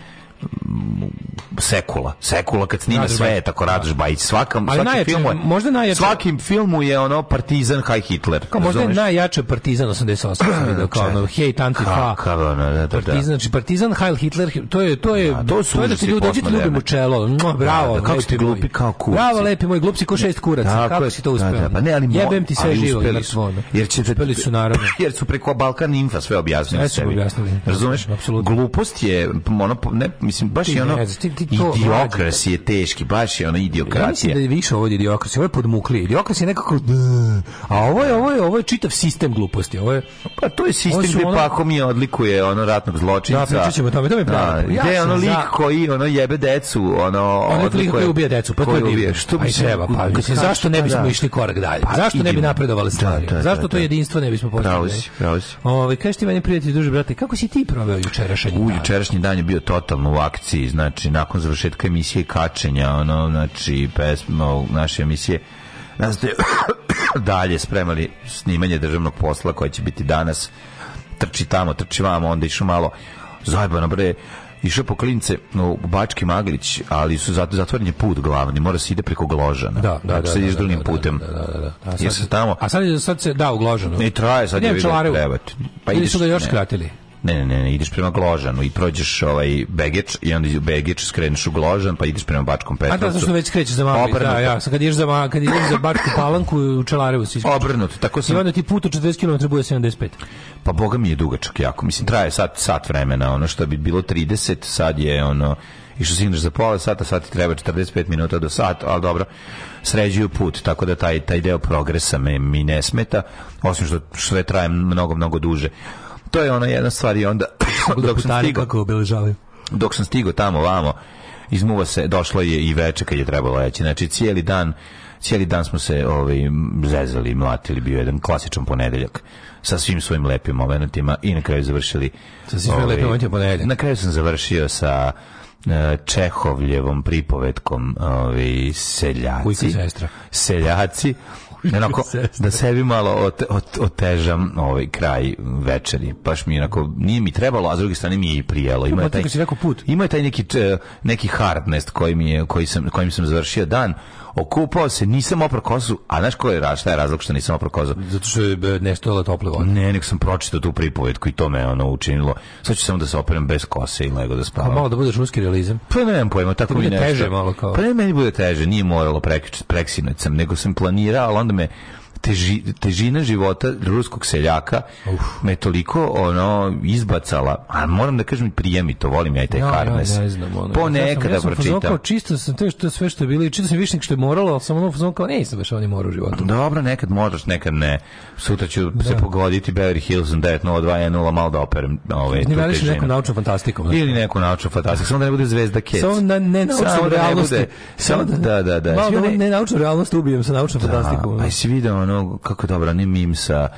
B: sekula. Sekula kad snima da, da, da. sve je tako Radoš Bajić. Svakam, Ali svaki film je, možda najjače... svakim filmu je ono Partizan High Hitler.
C: Kao možda
B: je
C: najjače Partizan 88 sam video kao ono hej tanti fa. Pa. Partizan, znači Partizan High Hitler, to je to je da, to su to je da ti ljudi dođite ljubimo čelo. No, bravo, da, kako ste glupi kao kurci. Bravo, lepi moj glupci ko šest kuraca. Kako si to uspeo? Pa ne, ali jebem ti sve živo i svono. Jer će uspeli
B: su naravno. Jer su preko Balkan Infa sve objasnili
C: sebi.
B: Razumeš? Glupost je ono ne mislim baš je ono idiokras je teški, baš je ono idiokracija. Ja
C: mislim da je više ovo idiokracija, ovo je podmukli. Idiokracija je nekako a ovo je ovo je ovo je čitav sistem gluposti, ovo je
B: pa to je sistem gde ono... pakom je odlikuje ono ratnog zločinca. Da, pričaćemo
C: ćemo tome, to mi je pravo. Da, ja gde je
B: ono lik za... koji ono jebe decu, ono
C: ono lik koji ubija decu, pa to je ubija.
B: Što pa bi se
C: pa mislim zašto ne pa bismo da. išli korak dalje? Pa zašto ne bi napredovali da, stvari? Zašto to jedinstvo ne bismo postigli? Pravo si,
B: pravo si.
C: Ovaj kažete meni prijatelji duže brate, kako si ti proveo jučerašnji dan? U
B: jučerašnji dan je bio totalno akciji, znači nakon završetka emisije kačenja, ono, znači pesma naše emisije nas da te dalje spremali snimanje državnog posla koje će biti danas trči tamo, trči vamo, onda išu malo zajebano bre, išao po klince u Bački Magrić, ali su zato zatvoren je put glavni, mora se ide preko Gložana.
C: Da, da, znači, da, da, da, drugim da, da, putem. Da, da, da, A sad,
B: tamo... a sad,
C: sad se da
B: u Gložanu. Ne traje, sad je vidio
C: trebati. Pa ideš, su ga još ne.
B: Ne, ne, ne, ne, ideš prema Gložanu i prođeš ovaj Begeč i onda iz Begeč skreneš u Gložan pa ideš prema Bačkom Petrovcu. A
C: da, zašto već krećeš za Mali, da, ja, sad kad ideš za, kad ideš za Bačku Palanku u Čelarevu se
B: Obrnut, tako sam.
C: I onda ti put od 40 km bude 75.
B: Pa boga mi je dugačak jako, mislim, traje sat, sat vremena, ono što bi bilo 30, sad je ono, i što signeš za pola sata, sad ti treba 45 minuta do sat, ali dobro, sređuju put, tako da taj, taj deo progresa me, mi ne smeta, osim što sve traje mnogo, mnogo duže. To je ona jedna stvar i onda dok sam stigao kako obeležavaju. Dok sam stigao tamo vamo izmuva se, došla je i veče kad je trebalo reći. Znači cijeli dan cijeli dan smo se ovaj zezali, mlatili, bio jedan klasičan ponedeljak sa svim svojim lepim momentima i na kraju završili
C: sa svim ovaj, lepim ponedeljak.
B: Na kraju sam završio sa eh, Čehovljevom pripovetkom ovi ovaj, seljaci. Seljaci onako, da sebi malo ote, ot, otežam ovaj kraj večeri. Paš mi inako, nije mi trebalo, a s druge strane mi je i prijelo.
C: Ima je
B: taj,
C: si rekao put.
B: Ima taj neki, neki hardnest koji mi je, koji sam, kojim sam završio dan Okupao se, nisam oprao kosu, a znaš ko je, šta je razlog što nisam oprao kosu?
C: Zato što
B: je
C: e, nestojala tople vode.
B: Ne, nek sam pročitao tu pripovetku i to me ono učinilo. Sad ću samo da se operem bez kose i lego da pa spavam.
C: A malo da budeš ruski realizam?
B: Pa nemam pojma, tako da mi nešto.
C: teže malo kao.
B: Pa ne, meni bude teže, nije moralo preksinoć sam, nego sam planirao, ali onda me teži, težina života ruskog seljaka Uf. me toliko ono izbacala, a moram da kažem prijemi to, volim ja i taj
C: ja,
B: Karnes.
C: Ja, ne znam, ono,
B: Ponekada ja sam, ja sam pročitam.
C: čisto sam te što sve što je bilo i čito sam višnik što je moralo, ali sam ono fazon kao ne, nisam baš on je u životu.
B: Dobro, nekad možeš, nekad ne. Sutra ću da. se pogoditi Beverly Hills 90210 malo da operem ove ovaj, tu težinu.
C: Ili neku naučnu fantastiku.
B: Ili neku naučnu fantastiku, samo da ne bude zvezda Kec. Samo na, ne naučnu da realnost. Samo da, da, da. da. Malo da ne naučnu realnost ubijem sa naučnom da, fantastikom. Aj si video ono onog, kako dobro, ne mimsa,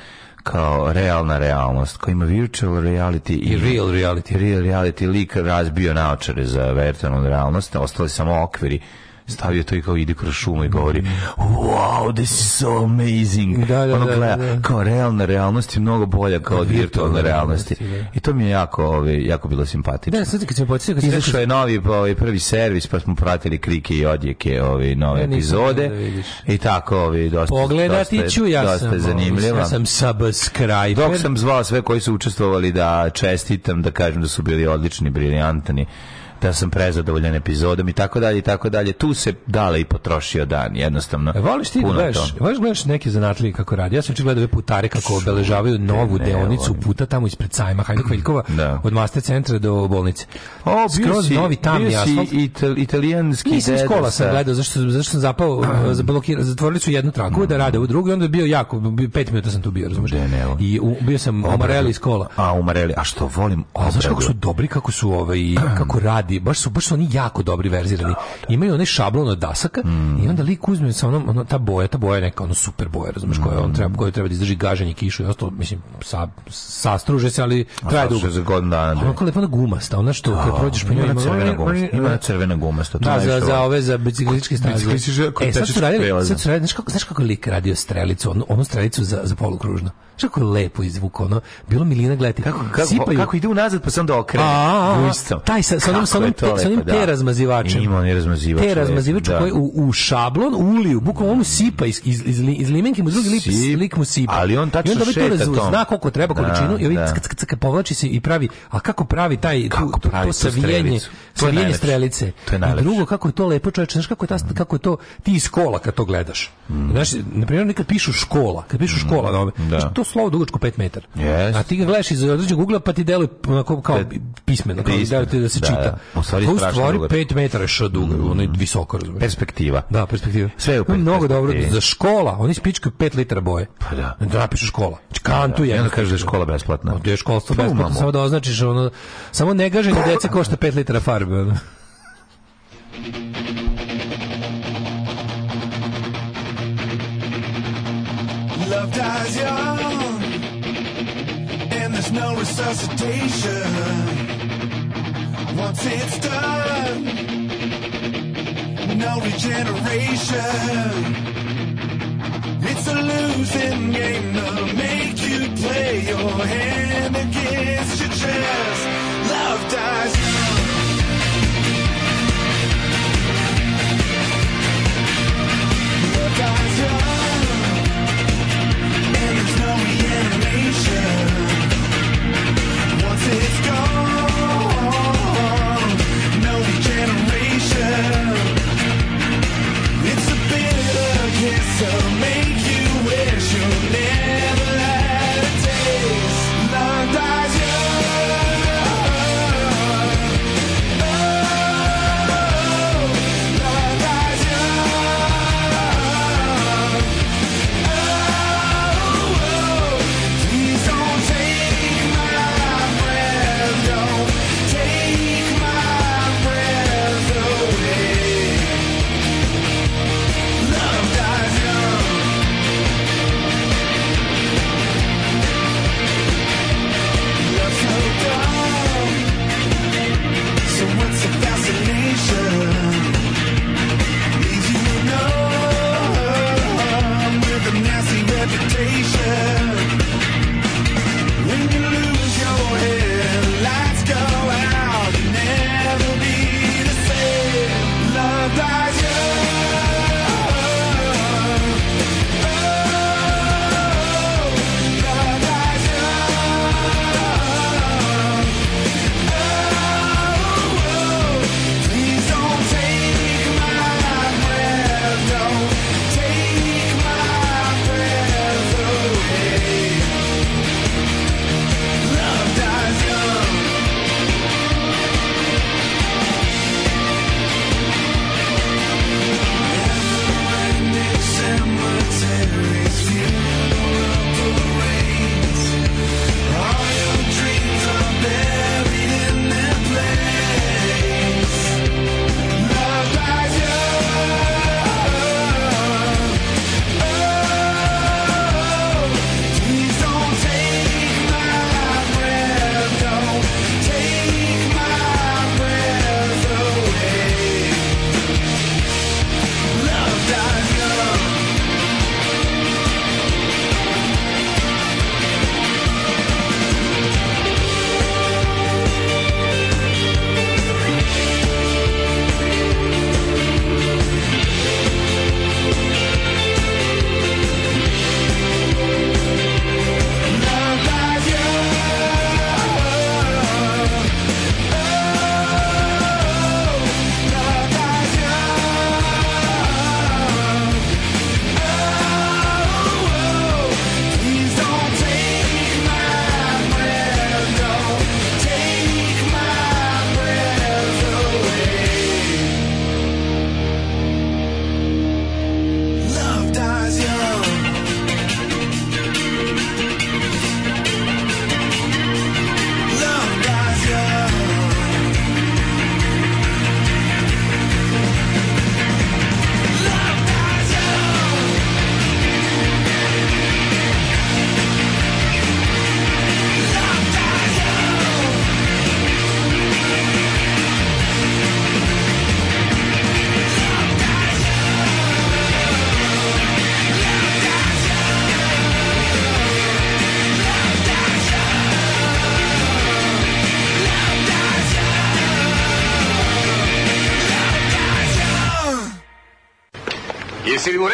B: kao realna realnost, koja ima virtual reality i, i real
C: reality.
B: Real reality lik razbio naočare za virtualnu realnost, ostali samo okviri stavio to i kao ide kroz šumu i govori wow, this is so amazing.
C: Da, da, ono da, gleda, da, da.
B: kao realna realnost je mnogo bolja kao od virtualne realnosti. Da. I to mi je jako, ovaj, jako bilo simpatično.
C: Da, sad kad sam podsjetio... Kad Izašao
B: rekao... je novi ovaj, prvi servis, pa smo pratili krike i odjeke ove ovaj, nove ne, epizode. Da I tako, ovaj, dosta,
C: Pogledati dosta, ću, ja dosta sam, ovaj, zanimljivo. Ja sam subscriber.
B: Dok sam zvao sve koji su učestvovali da čestitam, da kažem da su bili odlični, briljantni da sam prezadovoljan epizodom i tako dalje i tako dalje. Tu se dale i potrošio dan, jednostavno.
C: E, voliš ti da gledaš, voliš da gledaš neke zanatlije kako radi. Ja sam čak gledao ove putare kako obeležavaju novu ne, deonicu volim. puta tamo ispred sajma Hajde Kveljkova da. od master centra do bolnice. O, Skroz si, novi tamni asfalt. Ital,
B: italijanski Nisam
C: iz kola sam gledao, zašto, zašto sam zapao, e, zablokir, zatvorili su jednu traku da rade u drugu i onda je bio jako, pet minuta sam tu bio, razumiješ? I u, bio sam Omareli iz kola.
B: A, Omareli, a što volim?
C: A znaš
B: kako
C: su dobri, kako su ovaj, kako rade radi, baš su, baš su oni jako dobri verzirani. Da, da. Imaju one šablon od dasaka mm. i onda lik uzme sa onom, ono, ta boja, ta boja neka ono super boja, razumiješ, mm. koja on treba, koju treba da izdrži gaženje, kišu i ostalo, mislim, sa, sastruže se, ali traje dugo. za
B: godin dana. Ono
C: da. kao lepo gumasta, ona što, kad prođeš po njoj, ima
B: crvena gumasta. Ima crvena gumasta. Da,
C: za, za ove, za biciklističke
B: staze. E, sad su radili, znaš kako, lik radio strelicu, ono, ono strelicu za, za polukružno. Znaš kako je lepo izvuk, ono, bilo milina gledati. Kako, kako, kako ide unazad, pa sam da okrene.
C: Taj sa, sa onom, sa sa
B: onim, to sa
C: onim te da. razmazivačem. Ima
B: onaj razmazivač.
C: Te razmazivač da. koji u, u šablon, u uliju, bukvalno on sipa iz, iz, iz, iz limenke mu drugi lip, lik mu sipa.
B: Ali on tačno ovaj šeta
C: to. Zna koliko treba da, količinu i ovi ovaj ck, ck, povlači se i pravi, a kako pravi taj kako tu, pravi to savijenje, savijenje strelice. I drugo, kako je to lepo čoveče, znaš kako je, ta, kako je to ti iz kola kad to gledaš. Mm. Znaš, na primjer, nekad pišu škola, kad pišu mm, škola, dobe, to slovo dugačko 5 metara. A ti ga gledaš iz određenog ugla pa ti deluje onako kao pismeno, kao da se čita.
B: U stvari,
C: to u
B: stvari
C: 5 metara š duga, mm. ono je visoko, razumiješ.
B: Perspektiva.
C: Da, perspektiva.
B: Sve je u
C: perspektivi. Mnogo dobro, za škola, oni spičkaju 5 litara boje. Pa da. Da napišu škola.
B: Znači,
C: kantu je. Da, onda
B: kaže da je škola besplatna. Da je
C: školstvo besplatno, samo da označiš ono, samo ne da dece košta 5 litara farbe. Ono. Love dies young And there's no resuscitation Once it's done, no regeneration. It's a losing game. to will make you play your hand against your chest. Love dies. to make you wish you never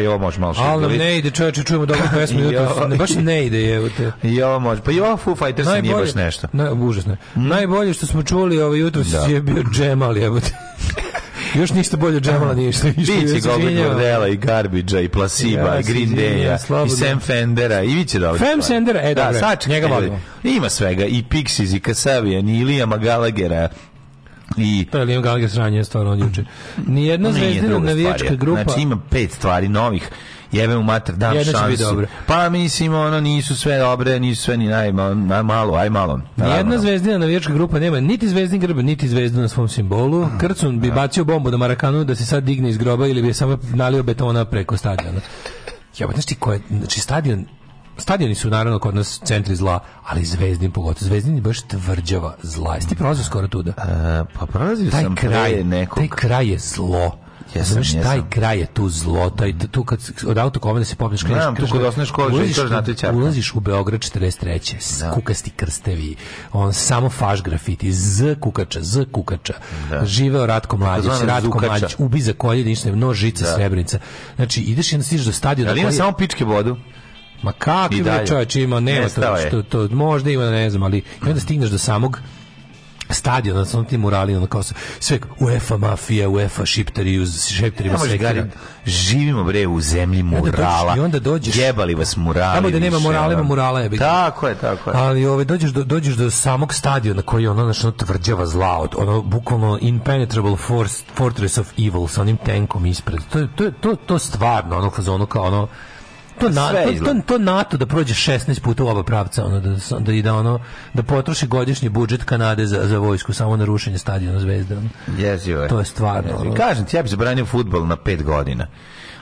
B: i ovo može malo šutiti. Ali ne ide, čovječe, čujemo dobro pesmu, minuta, ne, baš ne ide, evo te. I ovo može, pa i ovo Foo Fighters najbolje, nije baš nešto. Na, užasno. Mm. Najbolje što smo čuli ovo jutro da. je bio džemal, evo te. Još ništa bolje džemala nije što više. Biće Goblin Bordela i Garbage i Plasiba ja, i Green Daya i Sam Fendera i viće dobro. Sam Fendera, e da, dobro, njega e, volimo. Ima svega i Pixies i Kasavijan i Ilijama Gallaghera i to je Liam Gallagher sranje stvarno juče. Ni jedna zvezdina navijačka grupa. Znači ima pet stvari novih jebe mu mater, dam Jedna šansu. Pa mislim, ono, nisu sve dobre, nisu sve ni naj, malo, aj malo. Nijedna da. zvezdina navijačka grupa nema niti zvezdni grb, niti zvezdu na svom simbolu. Mm. Krcun bi da. bacio bombu na Marakanu da se sad digne iz groba ili bi je samo nalio betona preko stadiona. Ja, znaš ti ko je, znači stadion stadioni su naravno kod nas centri zla, ali Zvezdin pogotovo. Zvezdin je baš tvrđava zla. Jesi ti prolazio skoro tuda? A, e, pa prolazio sam
C: kraj, nekog. Taj kraj je zlo. Jesam, Znaš, taj kraj je tu zlo, taj, tu kad od auto autokomenda se popneš, kreneš, tu kod osnovne
B: škole, ulaziš, u,
C: ulaziš u Beograd 43. S, da. Kukasti krstevi, on samo faš grafiti, z kukača, z kukača, da. živeo Ratko Mladić, da, Ratko Zukača. Mladić, ubi za kolje, ništa, nož, žica, da. srebrnica. Znači, ideš i
B: onda
C: do stadiona. Ali ima
B: samo pičke vodu.
C: Ma kakvi čovječ ima, nema to, što, to, možda ima, ne znam, ali i onda stigneš do samog stadion da su tim murali na kao sve UEFA mafija, UEFA šiptari uz sve ja,
B: Živimo bre u zemlji murala. I
C: onda dođeš.
B: Jebali vas murali. Tamo
C: da nema murala, ima murala je biti.
B: Tako je, tako je.
C: Ali ove dođeš do dođeš do samog stadiona koji je ono našo tvrđava zla od ono bukvalno impenetrable force, fortress of evil sa onim tenkom ispred. To je to to to stvarno ono kao ono kao ono to, na, to, to, to, NATO da prođe 16 puta u oba pravca, ono, da, da, i da, ono, da potroši godišnji budžet Kanade za, za vojsku, samo na rušenje stadiona Zvezda.
B: Jezivo je.
C: To je stvarno.
B: Jezivo. Pa kažem ti, ja bih zabranio futbol na 5 godina.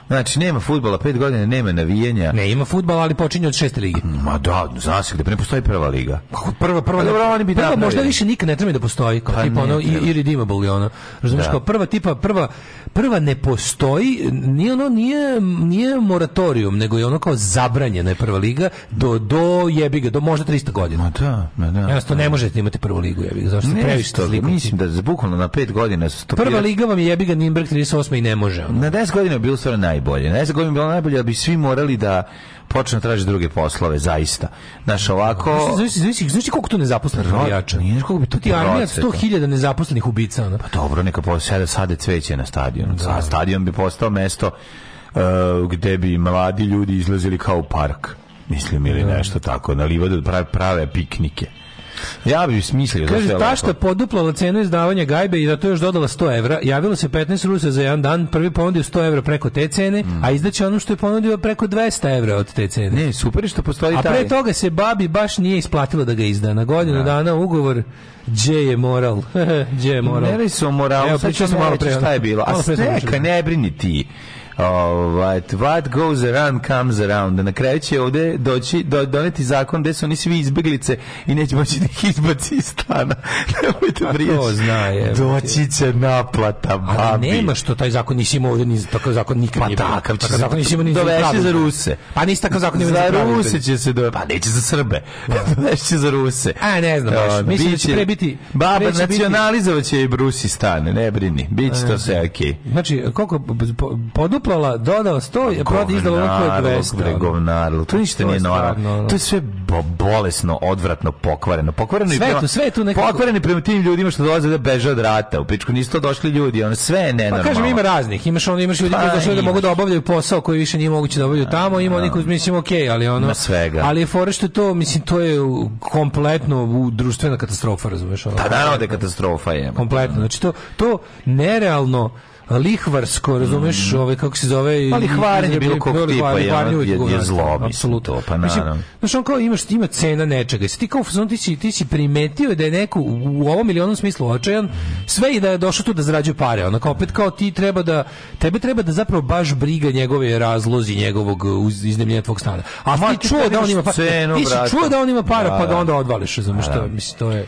B: Znači, nema futbala, pet godina nema navijanja.
C: Ne, ima futbala, ali počinje od šeste lige.
B: Ma da, zna se gde, pa ne postoji prva liga.
C: Prva, prva, dobro, oni bi prva možda više nikad ne treba da postoji, kao pa tipa ono irredeemable ili da ono. Razumiješ, da. kao prva tipa, prva, prva ne postoji, nije ono, nije, nije moratorium, nego je ono kao zabranjena je prva liga do, do jebi ga, do možda 300 godina.
B: Ma da, ma da.
C: Jednostavno ne možete imati prvu ligu, jebi ga, zašto previše
B: Mislim da bukvalno na pet godina... Prva
C: liga vam je jebi ga Nimberg 38 i ne može.
B: Na 10 godina je bilo stvarno najbolje. Ne znam koji bi bilo najbolje, da bi svi morali da počnu da tražiti druge poslove, zaista. Znaš, ovako... Znači, znači, znači
C: koliko tu nezaposlenih navijača? Nije koliko bi tu ti armija 100.000 nezaposlenih ubica. Ne?
B: Pa dobro, neka posede sade cveće na stadionu. Da. Stadion bi postao mesto uh, gde bi mladi ljudi izlazili kao u park. Mislim, ili da. nešto tako. Na livadu prave, prave piknike. Ja bih smislio.
C: Kaže, tašta poduplala cenu izdavanja gajbe i da to još dodala 100 evra. Javilo se 15 Rusa za jedan dan, prvi ponudio 100 evra preko te cene, mm. a izdaće ono što je ponudio preko 200 evra od te cene.
B: Ne, super što postoji taj. A pre
C: toga se babi baš nije isplatilo da ga izda. Na godinu da. dana ugovor Gdje je moral? Gdje je moral? Ne
B: radi se o Evo, sad ću malo pre šta je bilo. A neka, ne brini ti. Ovaj, what goes around comes around. Na kraju će ovde doći, do, doneti zakon gde su oni svi izbeglice i neće moći da ih izbaci iz stana. Nemojte prijeći. Pa zna je. Doći će naplata, babi. Ali
C: nema što taj zakon nisi imao ovde, ni, takav zakon nikad pa nije
B: takav, takav, takav
C: zakon
B: nisi imao ni Doveši za Ruse. Pa
C: nisi
B: takav
C: zakon
B: imao za Ruse će se do... Pa neće za Srbe. Da. Doveši za Ruse.
C: A ne znam baš. Mislim da će pre biti...
B: Baba nacionalizovat će i Brusi stane, ne brini. Biće to e, sve okej.
C: Znači, koliko... po, upola, dodao 100, prodaje izdalo oko
B: 200. Govnarlu, to ništa nije normalno. To je sve bolesno, odvratno, pokvareno. Pokvareno sve i tu, sve tu
C: nekako.
B: Pokvareni prema tim ljudima što dolaze da beže od rata. U pičku nisu to došli ljudi, ono sve je nenormalno. Pa kažem,
C: ima raznih. Imaš ono, imaš ljudi pa, koji došli da mogu da obavljaju posao koji više nije moguće da obavljaju tamo. Ima oni koji da. mislim, ok, ali ono... Na svega. Ali je fora što to, mislim, to je kompletno u društvena katastrofa, razumeš? Ono,
B: da, naravno da je katastrofa, je.
C: Kompletno. Znači, to, to nerealno lihvarsko, razumeš, mm. ove ovaj, kako se zove,
B: ali hvarenje bilo kog tipa je, je, da, zlo, apsolutno. Pa naravno.
C: Znaš, on kao imaš ima cena nečega. i ti kao ti si, ti si primetio da je neko u ovom ili onom smislu očajan, sve i da je došao tu da zarađuje pare. Ona kao opet kao ti treba da tebe treba da zapravo baš briga njegove razlozi njegovog uh, iznemljenja tvog stana. A ti čuo da on ima para. Ti si čuo da on ima para, pa da, da onda da. odvališ, razumeš, to mislim to je.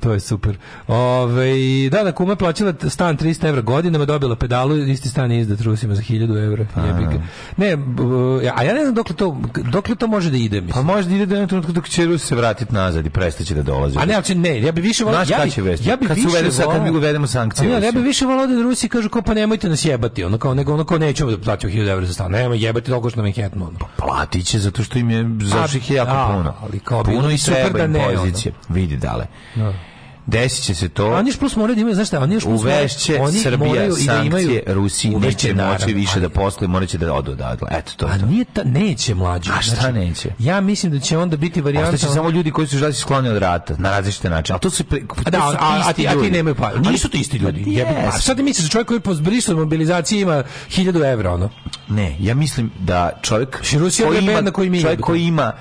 C: to je super. Ove, da, da, kuma plaćala stan 300 evra godinama, dobila pedalu, isti stan je izdat Rusima za 1000 evra. Pa, Jebika. Da. Ne, a ja ne znam dokle to, dokle to može da ide, pa mislim.
B: Pa može da ide do trenutku dok će Rusi se vratiti nazad i prestaće da dolaze.
C: A ne, ali ne, ja bi više
B: volao... Znaš ja kada će vesti? Ja bi kad, više uvedu, sad, kad mi uvedemo sankcije.
C: Ne, ja bi više volao da Rusi kažu kao pa nemojte nas jebati, ono kao, nego ono kao nećemo da plaćamo 1000 evra za stan, nemoj jebati toliko što nam je hetno.
B: Pa platit će zato što im je zaših jako da, puno. Ali kao puno i treba da im pozicije. Vidi dale. No. Desit će se to.
C: A oni plus moraju da imaju, znaš šta, oni
B: još plus oni Srbija moraju i da imaju Rusiji, neće moći više da posle, moraće da odu odatle. Eto to.
C: A to. nije ta, neće mlađi.
B: A šta znači, neće?
C: Ja mislim da će onda biti varijanta.
B: Ostaće ono... samo ljudi koji su žali skloni od rata, na različite načine. A to su pre, da, to da,
C: a, a, ti, a ti nemaju pa.
B: Nisu to isti ljudi.
C: Yes. Pa Jebe, a sad misliš da čovjek koji po zbrisu mobilizacije ima 1000 evra, ono?
B: Ne, ja mislim da čovjek znači, Rusija koji ima, koji mi čovjek koji ima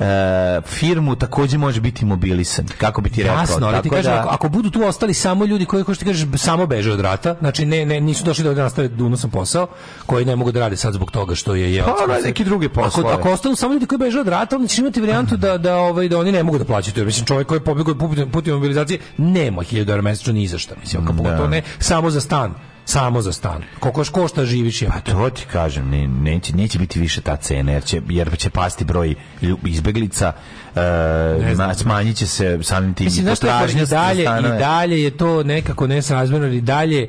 B: E, firmu takođe može biti mobilisan. Kako bi
C: ti
B: rekao? Jasno, ali ti kažem,
C: da- ako, ako, budu tu ostali samo ljudi koji, kao što ti kažeš, samo beže od rata, znači ne, ne, nisu došli da nastave da unosan posao, koji ne mogu da rade sad zbog toga što je... je pa,
B: no, neki drugi posao.
C: Ako, ako ostanu samo ljudi koji beže od rata, onda ćeš imati varijantu da, da, ovaj, da oni ne mogu da plaćaju. Jer, mislim, čovjek koji je pobjegao putem mobilizacije nema 1000 eura mesečno ni za šta. Mislim, da. pogotovo ne samo za stan samo za stan. Koliko košta živiš je. Pa to
B: ti kažem, ne, neće, neće biti više ta cena, jer će, jer će pasti broj izbeglica, e, smanjit će se samim tim. Mislim,
C: i dalje, i dalje je to nekako nesrazmjerno, i dalje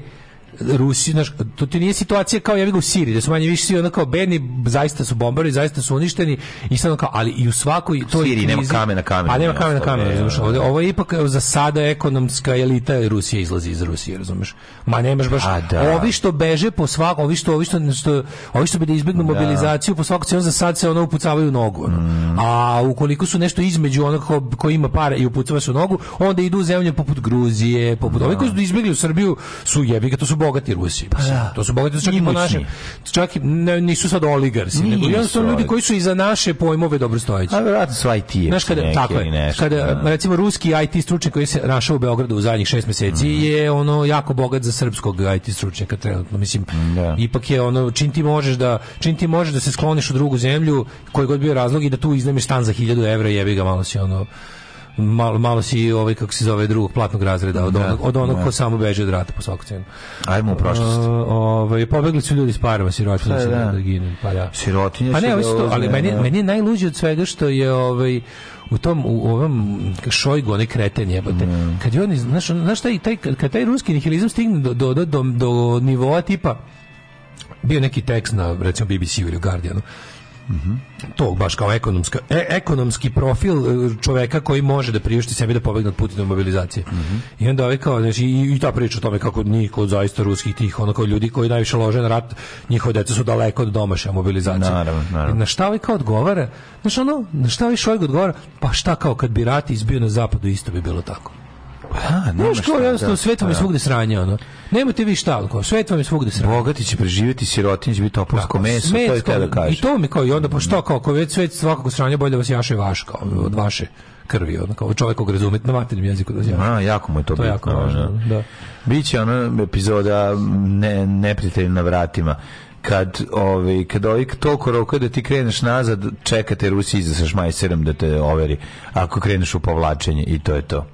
C: Rusi, znaš, to ti nije situacija kao ja u Siriji, da su manje više svi ono kao bedni, zaista su bombari, zaista su uništeni i sad kao, ali i u svakoj to u
B: Siriji krizi, pa
C: nema kamena kamena. A nema kamena kamena, razumeš. Ovo je ipak za sada ekonomska elita Rusije izlazi iz Rusije, razumeš. Ma nemaš baš a, da. ovi što beže po svakom, ovi što ovi što, što ovi što bi da izbegnu da. mobilizaciju po svaku cenu za sad se ono upucavaju nogu. Mm. A ukoliko su nešto između onog ko, ko ima pare i upucava su nogu, onda idu u zemlje poput Gruzije, poput da. ovih koji su izbegli u Srbiju, su jebi to su bogati Rusi. Pa, da. To su bogati, čak i naše. našim, čak i, ne, nisu sad oligarsi, nego jednostavno ljudi koji su iza naše pojmove dobrostojeći. A
B: verovatno su IT.
C: Znaš, kada, neke, tako je, kada, da. recimo, ruski IT stručnjak koji se našao u Beogradu u zadnjih šest meseci mm. je ono jako bogat za srpskog IT stručnjaka trenutno, mislim, da. ipak je ono, čim ti možeš da, čim ti možeš da se skloniš u drugu zemlju, koji god bio razlog i da tu iznemiš stan za 1000 evra, jebi ga malo si ono, malo, malo si ovaj kako se zove drugog platnog razreda od da, onog, od onog da. ko samo beže od rata po svaku cenu.
B: Ajmo
C: u prošlost. Uh, ovaj pobegli su ljudi iz parama sirotinje
B: da, da. da. ginu,
C: pa da. Sirotinje. Pa ne, ovaj to, ali meni meni najluđe od svega što je ovaj u tom u ovom šojgu onaj kreten jebote. Mm. Kad je on znaš, znaš taj, taj kad taj ruski nihilizam stigne do do do do, do nivoa tipa bio neki tekst na recimo bbc ili Guardianu -hmm. To baš kao ekonomska, e, ekonomski profil e, čoveka koji može da priušti sebi da pobegne od Putinove mobilizacije. Mm -hmm. I onda ovaj kao, znači, i, i, ta priča o tome kako niko od zaista ruskih tih, ono kao ljudi koji najviše lože na rat, njihove deca su daleko od domaša mobilizacije.
B: Naravno, naravno.
C: I na šta ovaj kao odgovara? Znaš ono, na šta ovaj šojeg odgovara? Pa šta kao kad bi rat izbio na zapadu, isto bi bilo tako.
B: Ha,
C: nema šta. jednostavno, da, svet vam je da. svugde sranje, ono. Nemojte vi šta, kao, svet vam je svugde sranje. Bogati
B: će preživjeti, sirotin će biti topovsko meso, smet, to je
C: te
B: da kažem. I
C: to mi kao, i onda, pošto, pa kao, kao već svet svakako sranje, bolje da vas jaše vaš, kao, od vaše krvi, ono, kao čovjek kog razume na materijem jeziku. Da zjaši. A,
B: jako mu je to,
C: to bitno. Jako
B: da. Biće ona epizoda ne, neprijatelj na vratima kad ovaj kad ovaj toliko roka da ti kreneš nazad čekate Rusi iza sa 7 da te overi ako kreneš u povlačenje i to je to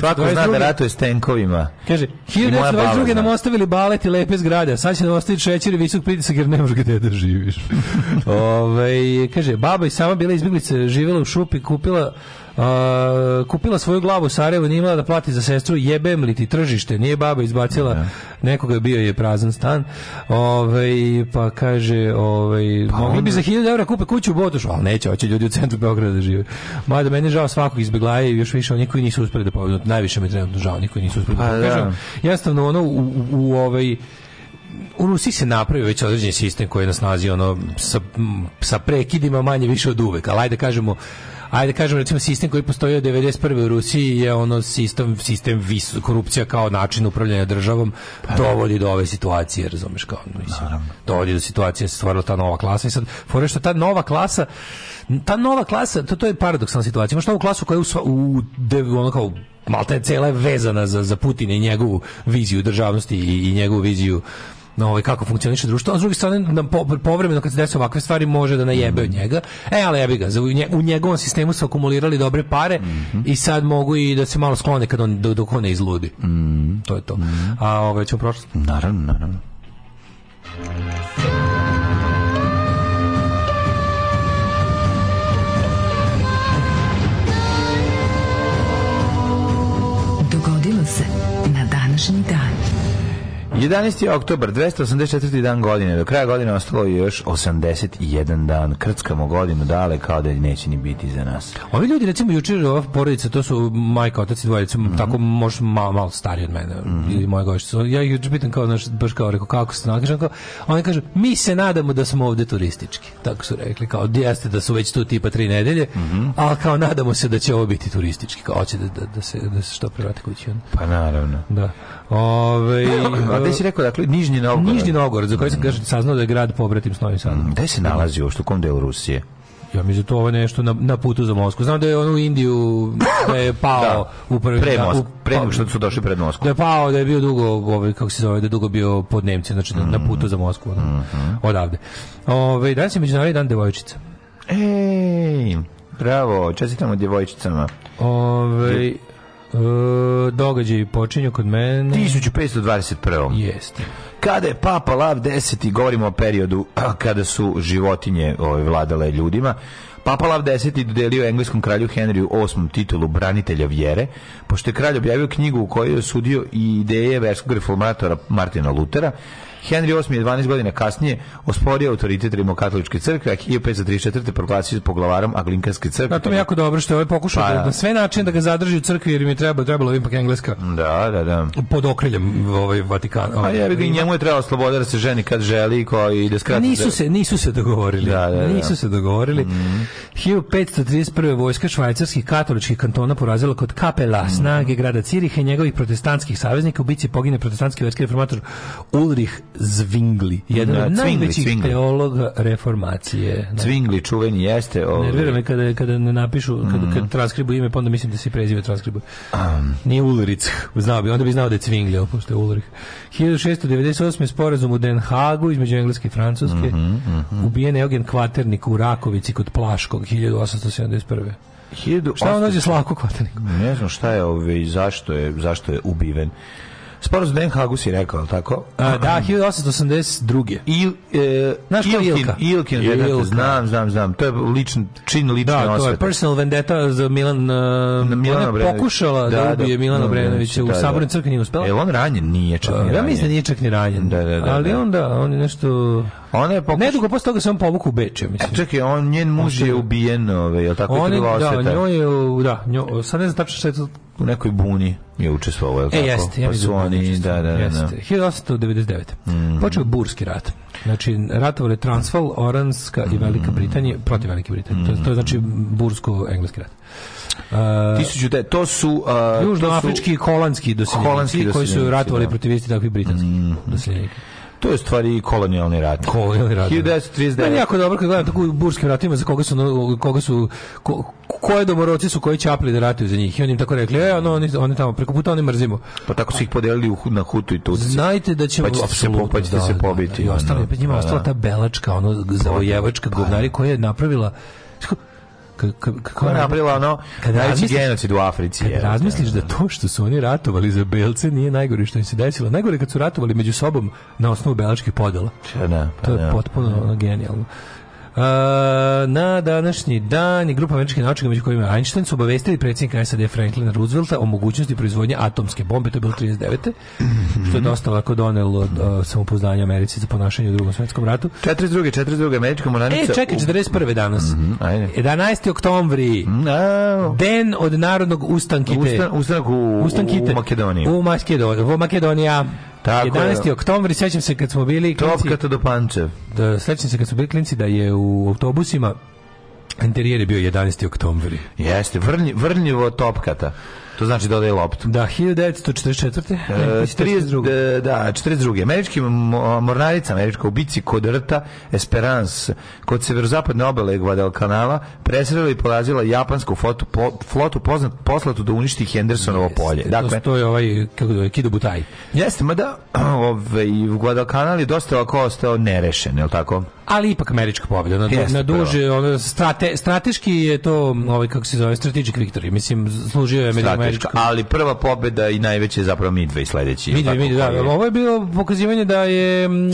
B: Svako zna da ratuje s tenkovima.
C: Kaže, 1922. nam ostavili balet i lepe zgrade, sad će nam ostaviti šećer i visok pritisak jer ne možeš gde da živiš. Ove, kaže, baba i sama bila izbjeglica, živjela u šupi, kupila Uh, kupila svoju glavu u Sarajevu, nije imala da plati za sestru, jebem li ti tržište, nije baba izbacila, ne. nekoga bio je prazan stan, ovaj, pa kaže, ovaj, pa mogli bi za 1000 eura kupe kuću u Botošu, ali neće, hoće ljudi u centru Beograda da žive. Mada meni je žao svakog izbeglaje i još više oni koji nisu uspeli da povedu, najviše mi trenutno žao, niko nisu uspeli da pa povedu. Da. Kažem, jednostavno ono, u, u, u ovaj, u Rusiji se napravio već određeni sistem koji je nas nazi ono, sa, sa prekidima manje više od uvek, ali ajde da kažemo ajde kažem recimo sistem koji postoji od 91. u Rusiji je ono sistem sistem vis, korupcija kao način upravljanja državom pa, da. dovodi do ove situacije, razumeš kao mislim. Naravno. Dovodi do situacije stvorila ta nova klasa i sad fore što ta nova klasa ta nova klasa, to, to je paradoksalna situacija. Imaš ovu klasu koja je u, u de, ono kao Malta je cela je vezana za, za Putina i njegovu viziju državnosti i, i njegovu viziju na ovaj kako funkcioniše društvo, a s druge strane nam povremeno kad se dese ovakve stvari može da najebe od njega. E, ali jebi ga, u njegovom sistemu su akumulirali dobre pare mm -hmm. i sad mogu i da se malo sklone kad on dok on ne izludi.
B: Mm
C: To je to. Mm A ovaj ćemo prošlost.
B: Naravno, naravno. Dogodilo se na današnji dan 11. oktobar, 284. dan godine. Do kraja godine ostalo je još 81 dan. Krckamo godinu dale kao da neće ni biti za nas.
C: Ovi ljudi, recimo, jučer ova porodica, to su majka, otac i dvojica, mm -hmm. tako možda malo, malo stariji od mene, mm -hmm. ili moje gošće. Ja ih jučer pitan kao, naš, baš kao, rekao, kako se nakažem? Kao, oni kažu, mi se nadamo da smo ovde turistički. Tako su rekli, kao, da jeste da su već tu tipa tri nedelje, mm -hmm. ali kao, nadamo se da će ovo biti turistički, kao, hoće da, da, da, se, da se što prevrate kući.
B: Pa naravno.
C: Da. Ove,
B: a gde si rekao, dakle, Nižnji Novgorod?
C: Nižnji Novgorod, za koji sam kažem, saznao da je grad pobratim s Novim Sadom. Mm,
B: gde se nalazi u kom delu Rusije?
C: Ja mislim da to ovo nešto na, na putu za Moskvu. Znam da je on u Indiju da je pao da,
B: u prvi pre da, Moskvu, pre pa- nego što su došli pred Moskvu.
C: Da je pao, da je bio dugo, ovaj kako se zove, da je dugo bio pod Nemcima, znači mm -hmm. na putu za Moskvu, da, mm -hmm. odavde. Ovaj danas je međunarodni dan devojčica.
B: Ej, bravo, čestitamo devojčicama.
C: Ove, Uh, e, događaj počinju kod mene
B: 1521.
C: Jeste.
B: Kada je Papa Lav 10 i govorimo o periodu kada su životinje ovaj, vladale ljudima, Papa Lav X dodelio engleskom kralju Henryu VIII titulu branitelja vjere, pošto je kralj objavio knjigu u kojoj je osudio ideje verskog reformatora Martina Lutera, Henry VIII je 12 godina kasnije osporio autoritet Rimokatoličke crkve, a 1534. proglasio poglavarom Aglinkanske crkve. Na
C: tom je jako dobro što je ovaj pokušao pa, da, na da. da sve načine da ga zadrži u crkvi jer im je treba, trebalo ipak engleska.
B: Da, da, da.
C: Pod okriljem ovaj Vatikana.
B: Ovaj, a ja bih njemu je trebalo sloboda da se ženi kad želi koji ide da
C: skrati. Pa nisu se, nisu se dogovorili. Da, da, da. Nisu se dogovorili. Mm. 1531. vojska švajcarskih katoličkih kantona porazila kod Kapela mm. snage grada Ciriha i njegovih protestantskih saveznika u bici pogine protestantski verski reformator Ulrich Zwingli. jedan da, od najvećih Cvingli. teologa reformacije.
B: Zwingli, čuveni jeste. Ovaj.
C: Nervira me kada, kada ne napišu, kada, kad mhm. transkribu ime, pa onda mislim da se prezive transkribu. Um. Nije Ulric, znao bi, onda bi znao da je Zvingli, pošto je Ulrich. 1698. sporazum u Den Hagu između Engleske i Francuske. Mm -hmm, mm -hmm. Ubijen Eugen Kvaternik u Rakovici kod Plaškog 1871.
B: 1800... Šta on dođe s laku kvaterniku? Ne znam šta je, ovaj, zašto je, zašto je ubiven. Sporazum Den Hagu si rekao, ali tako? A,
C: da, 1882.
B: Il, e, Znaš ko je Ilkin? Ilkin, Ilkin, znam, znam, znam. To je lični, čin lične
C: da,
B: osvete. Da, to je
C: personal vendetta za Milan... Uh, na Milana Ona je pokušala da, da, da ubije da, Milana da, da, da u da. Sabornoj crkvi
B: nije
C: uspela. E,
B: je on ranjen? Nije čak ni e, ranjen. Ja mislim da
C: nije čak ni ranjen. Da, da, da. Ali onda, on je nešto... Pa ona je pokuš... Nedugo posle toga se on povuk u Beču,
B: mislim. A e, čekaj, on, njen muž je ubijen, ove, ovaj, je li tako
C: on je, Da, njoj je, da, njoj, sad ne znam tačno šta je to...
B: U nekoj buni je učestvovao, je li e,
C: tako?
B: E, jeste,
C: ja pa mislim. Pa su da oni, da, da, da, da. Jeste, 1899. Mm Počeo Burski rat. Znači, ratovali Transval, Oranska i Velika mhm. Britanija, protiv Velike Britanije. Mm to, to je znači mhm. Bursko-Engleski rat.
B: Uh, 1000 te, to su uh,
C: južnoafrički i holandski doseljenici koji su ratovali da. protiv isti takvih britanski mm. -hmm. doseljenika.
B: To je stvari kolonijalni rat.
C: Kolonijalni rat.
B: 1939. Da.
C: Meni jako dobro kad gledam tako u burskim ratima za koga su koga su ko, koje domoroci su koji čapli da ratuju za njih. I oni im tako rekli: "E, ono oni oni tamo preko puta oni mrzimo."
B: Pa tako su ih podelili u, na Hutu i Tutsi.
C: Znajte da pa će
B: pa ćete se pa ćete da, se da, pobiti. Da, pa
C: da, I ostali, ono, njima ostala da. ta belačka, ono zavojevačka pa, govnari koja je napravila
B: kako je napravila ono najveći genocid u Africi.
C: Kad je, razmisliš da, da to što su oni ratovali za Belce nije najgore što im se desilo. Najgore kad su ratovali među sobom na osnovu belačkih podela. Če, ne, pa, to je potpuno ono, genijalno. Uh, na današnji dan grupa američkih naučnika među kojima je Einstein su obavestili predsjednika SAD Franklina Roosevelta o mogućnosti proizvodnje atomske bombe, to je bilo 39. što je dosta lako donelo uh, samopouzdanje Americi za ponašanje u drugom svetskom ratu.
B: 42. 42. američka mornarica.
C: E, čekaj, 41. danas. Mm -hmm, ajde. 11. oktobri. Mm, Den od narodnog ustankite.
B: Ustan, ustanku u, u,
C: Makedoniji.
B: U
C: Makedoniji. U Makedonija. Tako 11. Je. Da. oktober, sećam se kad smo bili
B: klinci... Topka do Pančev.
C: Da, sećam se kad smo bili klinci da je u autobusima Interijer je bio 11. oktober.
B: Jeste, vrnjivo topkata. To znači dodaje da loptu.
C: Da, 1944. E,
B: 32. E, pa e, da, 42. Američki mornarica američka ubici kod rta Esperance kod severozapadne obale Guadalcanala presrela i polazila japansku flotu, po, flotu poznat, poslatu da uništi Hendersonovo polje.
C: Dakle, to je ovaj, kako je, Kido Butaj.
B: Jeste, mada ovaj, u Guadalcanal je dosta ovako ostao nerešen, je li tako?
C: Ali ipak američka pobeda Na, na duže, ono, strate, strateški je to, ovaj, kako se zove, strategic victory. Mislim, služio je
B: Amerika američku. Ali prva pobeda i najveće je zapravo Midway sledeći. Midway,
C: Midway, da, da. Ovo je bilo pokazivanje da je, mm,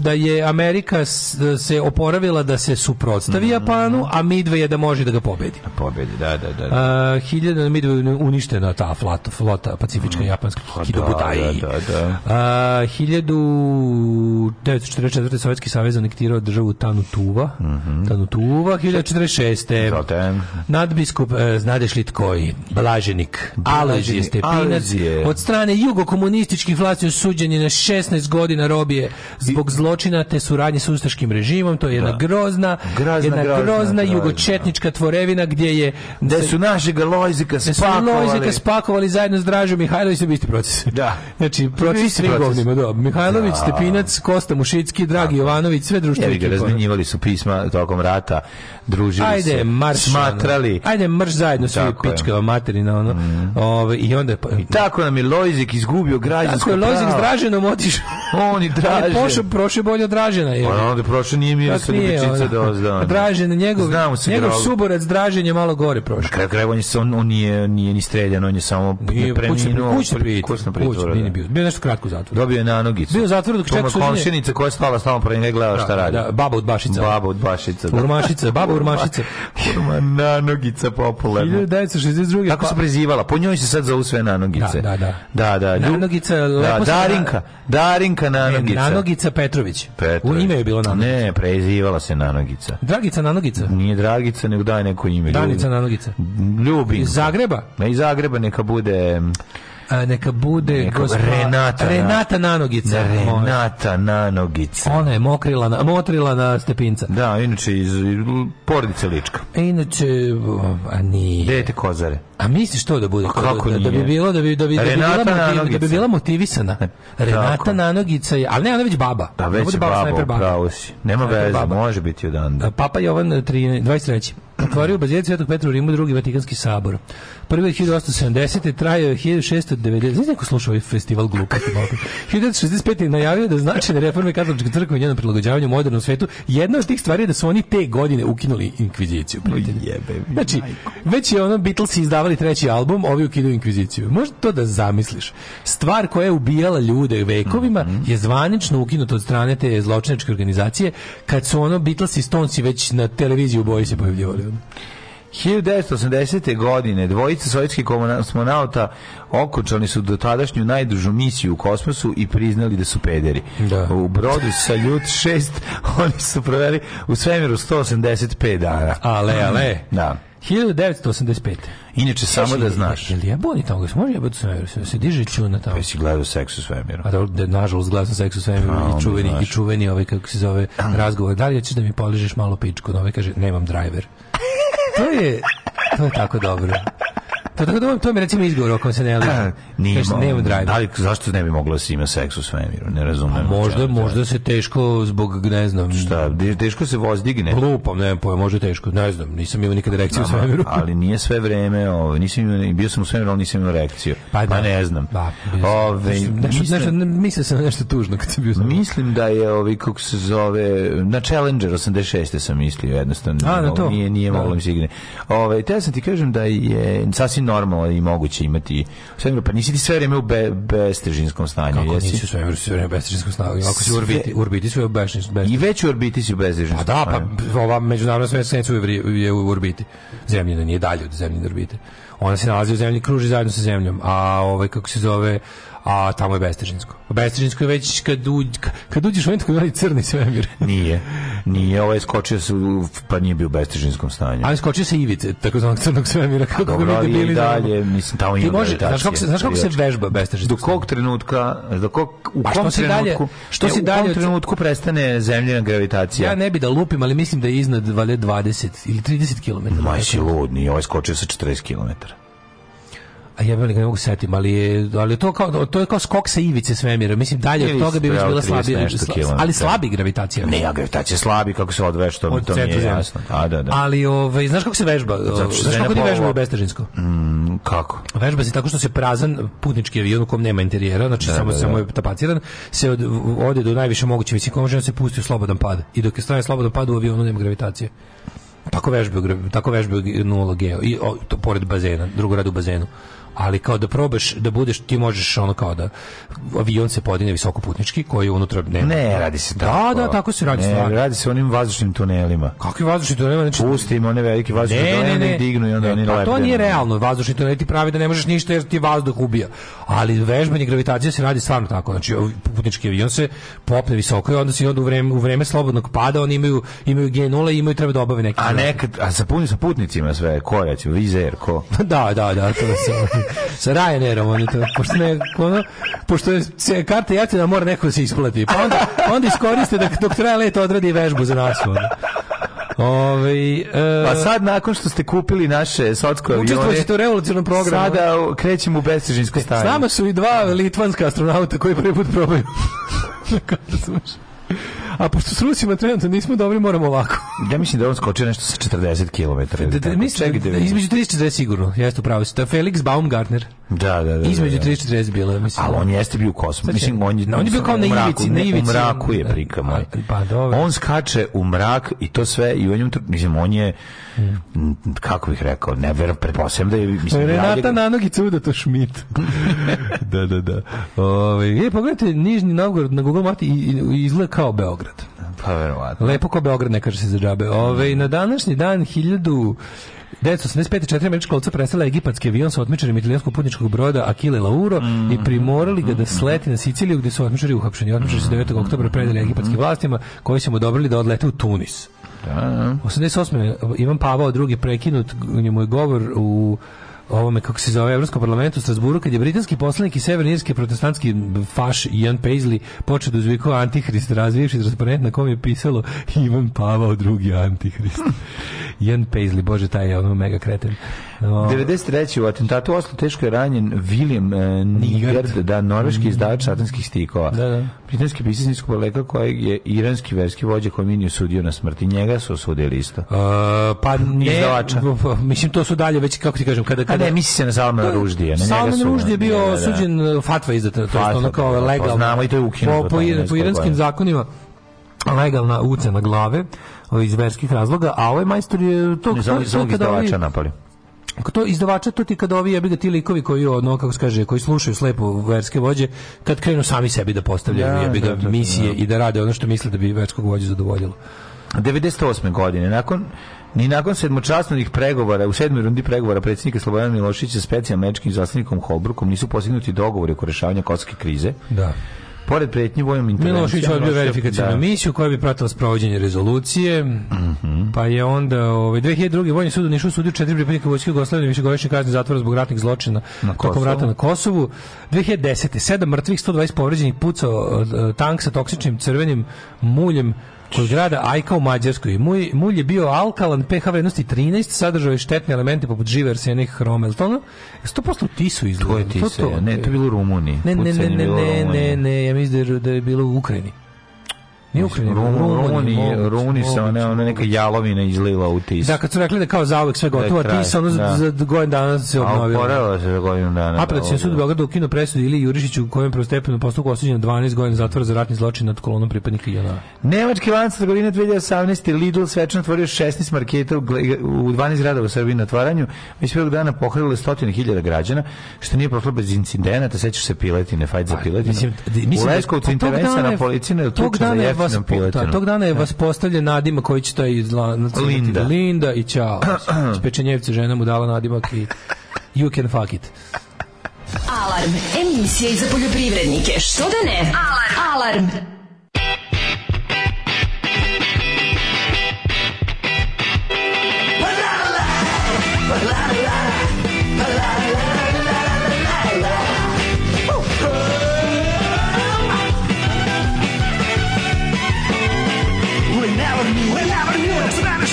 C: da je Amerika da se oporavila da se suprotstavi mm -hmm. Japanu, a Midway je da može da ga pobedi. Da
B: pobedi, da, da, da. da.
C: Uh, hiljada Midway uništena ta flota, flota pacifička mm. japanska Hidobutai.
B: Pa da, da, da,
C: da.
B: da. Uh,
C: 1944. Sovjetski savez anektirao državu Tanutuva. Mm -hmm. Tanutuva, 1946. Zaten. Nadbiskup, uh, znadeš li tko je? Blaženi Pukovnik Aleš Stepinac od strane jugokomunističkih vlasti osuđen je na 16 godina robije zbog zločina te suradnje s ustaškim režimom. To je jedna da. grozna, grozna, jedna grozna, grozna jugočetnička tvorevina gdje je
B: gde su našeg Lojzika spakovali. Lojzika
C: spakovali zajedno s Dražom Mihajlovićem isti proces.
B: Da.
C: Znači proces svih govnima, da. Mihajlović, da. Stepinac, Kosta Mušicki, Dragi Jovanović,
B: sve društveni. Ja, razmenjivali su pisma
C: tokom rata, družili Ajde, se, marš, smatrali. Ajde, marš zajedno svi pičkava materina, ono, ono. Ove, I onda pa,
B: I tako nam je Lojzik izgubio građansko
C: pravo. Tako je Lojzik s Draženom otišao.
B: On i Dražen. Ali pošao,
C: prošao bolje od Dražena. Je.
B: Pa onda prošao nije mi sa ljubičica
C: da ozdana. Dražen, njegov, njegov suborac Dražen je malo gore prošao. Na kraju krajeva on,
B: on,
C: on
B: nije, nije ni streljan, on je samo
C: preminuo. Kućna pritvora. Kućna pritvora, da. Bio, bio nešto kratko zatvor.
B: Dobio je na nanogicu.
C: Bio zatvor dok
B: čak komšinica koja je stala stalno pored njega gledala šta da, radi. Da,
C: baba od bašica.
B: Baba od bašica.
C: Da. Urmašica, baba urmašica.
B: Urma, nanogica popularna.
C: 1962.
B: Kako su prezivali ubeđivala. Po njoj se sad zovu sve nanogice.
C: Da, da,
B: da. da, da.
C: Nanogica,
B: da, Darinka. Darinka Nanogica.
C: Ne, nanogica Petrović. Petrović. U ime je bilo Nanogica.
B: Ne, prezivala se Nanogica.
C: Dragica Nanogica?
B: Nije Dragica, nego daj neko ime.
C: Danica Nanogica.
B: Ljubim.
C: Iz Zagreba?
B: Ne, iz Zagreba neka bude... Mm,
C: neka bude neka,
B: gospa, Renata, da.
C: Renata Nanogica. Da,
B: Renata Nanogica.
C: Ona je mokrila, na, motrila na stepinca.
B: Da, inače iz porodice Lička.
C: Inače, a nije.
B: Dete Kozare.
C: A misliš što da bude? kako da, da, bi bilo da bi da bi da bi bila, motiv, da bi bila motivisana. E, Renata Tako. Nanogica je, ali ne, ona već baba.
B: Da, već
C: da baba,
B: baba, baba. Pravo si. Nema veze, može biti odanda.
C: Papa Jovan 13, eh, 23. Otvorio bazilicu Svetog Petra u Rimu, drugi Vatikanski sabor. Prvi je 1870. trajao je 1600 90, znaš neko slušao ovaj festival gluposti Balkan. 1965. je najavio da značajne reforme katoličke crkve i njeno prilagođavanje u modernom svetu, jedna od tih stvari je da su oni te godine ukinuli inkviziciju.
B: Pa jebe,
C: znači, već je ono Beatlesi izdavali treći album, ovi ukidaju inkviziciju. Možda to da zamisliš. Stvar koja je ubijala ljude vekovima mm -hmm. je zvanično ukinuta od strane te zločinačke organizacije kad su ono Beatlesi i Stonesi već na televiziji u boji se pojavljivali.
B: 1980. godine dvojica sovjetskih kosmonauta okončali su do tadašnju najdužu misiju u kosmosu i priznali da su pederi. Da. U brodu Saljut 6 oni su proveli u svemiru 185
C: dana. Ale, mhm. ale.
B: Da.
C: 1985.
B: Inače, samo Kaži, da znaš.
C: Jel je boli tamo, može jebati u svemiru, se, se diže čuna tamo.
B: Pa
C: si
B: gledao seks u svemiru.
C: A da, da nažalost, gledao sam seks u svemiru A, pa, i čuveni, i čuveni ovaj, kako se zove, razgovor. Da li ćeš da mi poližeš malo pičku? No, ovaj kaže, nemam driver. To je, to je tako dobro. To, to, to, to mi recimo izgovor ako se ne liže. Nije
B: Ali da zašto ne bi moglo da se ima seks u svemiru? Ne razumem.
C: Pa možda, možda se teško zbog, ne znam... Šta,
B: teško se voz digne?
C: Lupom, ne znam, pa može teško, ne znam, nisam imao nikad erekciju u svemiru.
B: Ali nije sve vreme, ove, ovaj, nisam imao, bio sam u svemiru, ali nisam imao erekciju. Pa, pa
C: da.
B: ne znam.
C: Da, ove, ovaj, mislim, sam nešto tužno kad sam bio
B: sam. Mislim da je, ovi, ovaj, kako se zove, na Challenger 86. sam mislio, jednostavno. A, na to? Nije, nije moglo da. mi se igne. Ove, te ja sam ti kažem da je sasvim sasvim normalno i moguće imati svemir, pa nisi ti sve vrijeme u be, bestežinskom stanju. Kako
C: jesi?
B: nisi
C: sve vrijeme u bestežinskom stanju? Ako si u orbiti, u orbiti su u bestežinskom
B: I već u orbiti su u bestežinskom
C: stanju. Pa da, pa ova međunarodna svemirska je u orbiti. Zemljina nije dalje od zemljine orbite. Ona se nalazi u zemlji, kruži zajedno sa zemljom, a ovaj kako se zove a tamo je Bestežinsko. Bestežinsko je već kad, u, kad uđeš u moment kad je crni svemir.
B: Nije. Nije, ovaj skočio se, pa nije bio u Bestežinskom stanju.
C: Ali skočio se ivice, tako zvanog crnog svemira. Kako
B: dobro, ali i dalje, mislim, tamo ima može,
C: Znaš kako se, znaš kako se vežba Bestežinsko?
B: Do kog trenutka, do kog, u kom trenutku, dalje, što si dalje, e, u kom trenutku prestane zemljena gravitacija?
C: Ja ne bi da lupim, ali mislim da je iznad valje 20 ili 30 km.
B: Ma si lud, nije, ovaj skočio sa 40 km
C: a ja bih ne mogu setim, ali je, ali to kao to je kao skok sa ivice svemira. Mislim dalje od toga bi već bila slabija, ali da. slabi gravitacija.
B: Ne, ja gravitacija slabi kako se odvešto, od to mi je jasno. A, da, da, da.
C: Ali ovaj znaš kako se vežba? Zato znaš kako ti vežba u bestežinsko? Mm,
B: kako?
C: Vežba se tako što se prazan putnički avion u kom nema interijera, znači da, samo samo je tapaciran, se od, ode do najviše moguće visine, se pusti u slobodan pad. I dok je stane slobodan pad u avionu nema gravitacije. Tako vežbe, tako vežbe nulo geo i to, pored bazena, drugo rad u bazenu ali kao da probaš da budeš ti možeš ono kao da avion se podigne visoko putnički koji unutra nema.
B: Ne, radi se da,
C: tako. Da, da, tako se radi ne, stvar.
B: radi se onim vazdušnim tunelima.
C: Kakvi vazdušni tuneli? Znači
B: pustimo one velike vazdušne tuneli ne, ne, dignu i
C: onda ne,
B: oni
C: pa, To nije realno. Vazdušni tuneli ti pravi da ne možeš ništa jer ti vazduh ubija. Ali vežbanje gravitacije se radi stvarno tako. Znači putnički avion se popne visoko i onda se onda u vreme u vreme slobodnog pada oni imaju imaju G0 i imaju treba da obave neki.
B: A nekad a sa punim sa putnicima sve, korać, vizer, ko.
C: da, da, da, to je sa Ryanairom, on je to, pošto, ne, ono, pošto je se karta da mora neko da se isplati. Pa onda, onda iskoriste da dok traje let odradi vežbu za nas. Ono.
B: Ove, ovaj, e, A pa sad nakon što ste kupili naše sotsko avione...
C: Učestvoćete u revolucionom programu.
B: Sada krećemo u bestižinsko e, stanje.
C: S nama su i dva litvanska astronauta koji prvi put probaju. Kako slušam. A pošto s Rusima trenutno nismo dobri, moramo ovako.
B: ja mislim da on skočio nešto sa 40 km. Da, da,
C: mislim, da, između 30 40 sigurno. Jeste u pravu. Felix Baumgartner.
B: Da, da, da, da.
C: Između 3 40 bilo, mislim.
B: Ali on jeste
C: bio u
B: kosmosu. Znači, mislim on je on je
C: bio kao na ivici, na ivici.
B: U mraku je prika da. moj. Pa dobro. On skače u mrak i to sve i on je mislim on je hmm. kako bih rekao, ne verujem pretpostavljam da je mislim
C: Renata Nanog i Cuda to Schmidt.
B: da, da, da.
C: Ovaj e pogledajte Nižni Novgorod na Google Mati i izgleda kao Beograd. Pa verovatno. Lepo kao Beograd, ne kaže se za džabe. Ove, ovaj, na današnji dan 1000 1985. četiri američka lovca prestala egipatski avion sa otmičarim italijanskog putničkog broda Akile Lauro mm -hmm. i mhm. primorali ga da mhm. sleti na Siciliju gdje su otmičari uhapšeni. Otmičari su 9. Mhm. oktobra predali egipatskim vlastima koji su mu odobrili da odlete u Tunis.
B: Da. 88. Da. Ivan Pavao drugi prekinut, njemu je govor u ovome, kako se zove, Evropskom parlamentu u Strasburu, kad je britanski poslanik i severnirski protestantski faš Ian Paisley počeo da uzvikao antihrist, razvijevši transparent na kom je pisalo Ivan Pavao drugi antihrist. Ian Paisley, bože, taj je ono mega kreten. 93. u atentatu u Oslo teško je ranjen William e, Nigert, da, norveški mm. izdavač satanskih stikova. Da, da. Britanski pisac niskog leka kojeg je iranski verski vođa Kominiju sudio na smrt i njega su osudili isto.
C: Uh, pa ne, izdavača. mislim to su dalje već, kako ti kažem, kada...
B: kada... A ne, misli se na Salman Ruždije.
C: Na Salman su, Ruždije je bio da, suđen, e, fatva izdata, to je ono kao pa, pa legalno.
B: Znamo
C: i to je ukinuto. Po, po, po iranskim zakonima legalna ucena glave iz verskih razloga, a ovaj majstor je
B: to... Ne, samo izdavača napali
C: to izdavača to ti kad ovi jebi ga ti likovi koji ono kako se kaže koji slušaju slepo verske vođe kad krenu sami sebi da postavljaju ja, da, jebi ga da, da, da misije da, da. i da rade ono što misle da bi verskog vođu zadovoljilo
B: 98. godine nakon Ni nakon sedmočasnih pregovora, u sedmoj rundi pregovora predsjednika Slobodana Milošića s specijalnim američkim zastavnikom Holbrookom nisu postignuti dogovori oko rešavanja kosovske krize.
C: Da
B: pored pretnje vojom
C: intervencijom... Milošić odbio verifikaciju da. misiju koja bi pratila sprovođenje rezolucije, mm pa je onda ovaj, 2002. vojni sud Nišu sudio četiri pripadnika vojske Jugoslavije višegodišnje kazne zatvora zbog ratnih zločina tokom rata na Kosovu. 2010. sedam mrtvih, 120 povređenih pucao eh, tank sa toksičnim crvenim muljem kod grada Ajka u Mađarskoj. Mulj, je bio alkalan, pH vrednosti 13, sadržao je štetne elemente poput žive arsena i hromeltona. 100% Tisu izgleda? To je
B: Tisa, ne, to je bilo u Rumuniji.
C: Ne, ne, ne, ne, ne, ne, ne, ja mislim da je bilo u Ukrajini. Nije Ukrajina, Rumuni,
B: Rumuni se ona, ona neka jalovina izlila u tis.
C: Da, kad su rekli da kao zauvek sve gotovo, da tis ono da. za godin dana se
B: obnovio. A oporela se za godin dana.
C: Apelacijni da, sud u da. Beogradu ukinu presudu ili Jurišiću u kojem prvostepenu postupku osuđen 12
B: godina
C: zatvora za ratni zločin nad kolonom pripadnika JNA.
B: Nemački lanac godine 2018. Lidl svečano otvorio 16 marketa u 12 gradova u Srbiji na otvaranju. Mi svog dana pohranili stotine hiljada građana, što nije prošlo bez incidenata, sećaš se piletine, fajt za pa, piletinu. Mislim, mislim, u da Leskovcu pa intervencija na policiju je tuča za vas po, da,
C: tog dana je e. vas postavljen nadima koji će taj izla, Linda. Linda i čao. Spečenjevce žena mu dala nadimak i you can fuck it. Alarm, emisija za poljoprivrednike. Što da ne? Alarm. Alarm.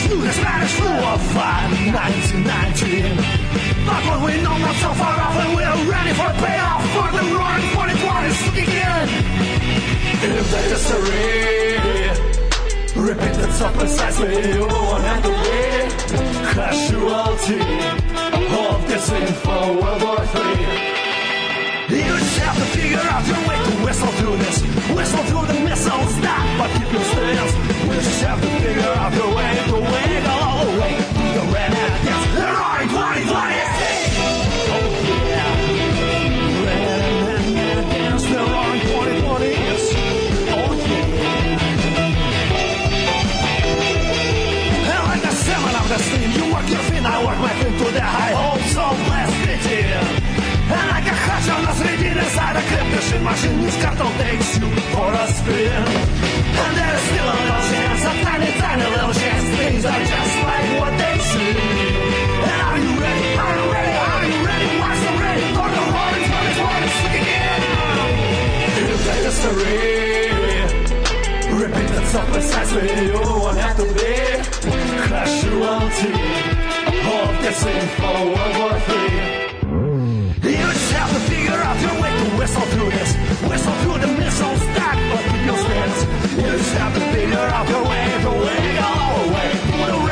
C: The Spanish flu of 1919. But when we know not so far off, and we're ready for payoff for the roaring 2020s again. If the history repeats itself precisely, we won't have to be casualty of this info World War III. You just have to figure out your way to whistle through this. Whistle cut off days for a spin. And there's still a little chance, a tiny, tiny little chance, things are just like what they seem. And are you ready? Are you ready? Are you ready? Why so ready? For the warning, for the warning, again. Here's the history. Repeat itself precisely, you won't have to be casualty of this for World War Three. whistle through this, whistle through the missile stack, but you'll spin. You just have to figure out your way, the way all the way.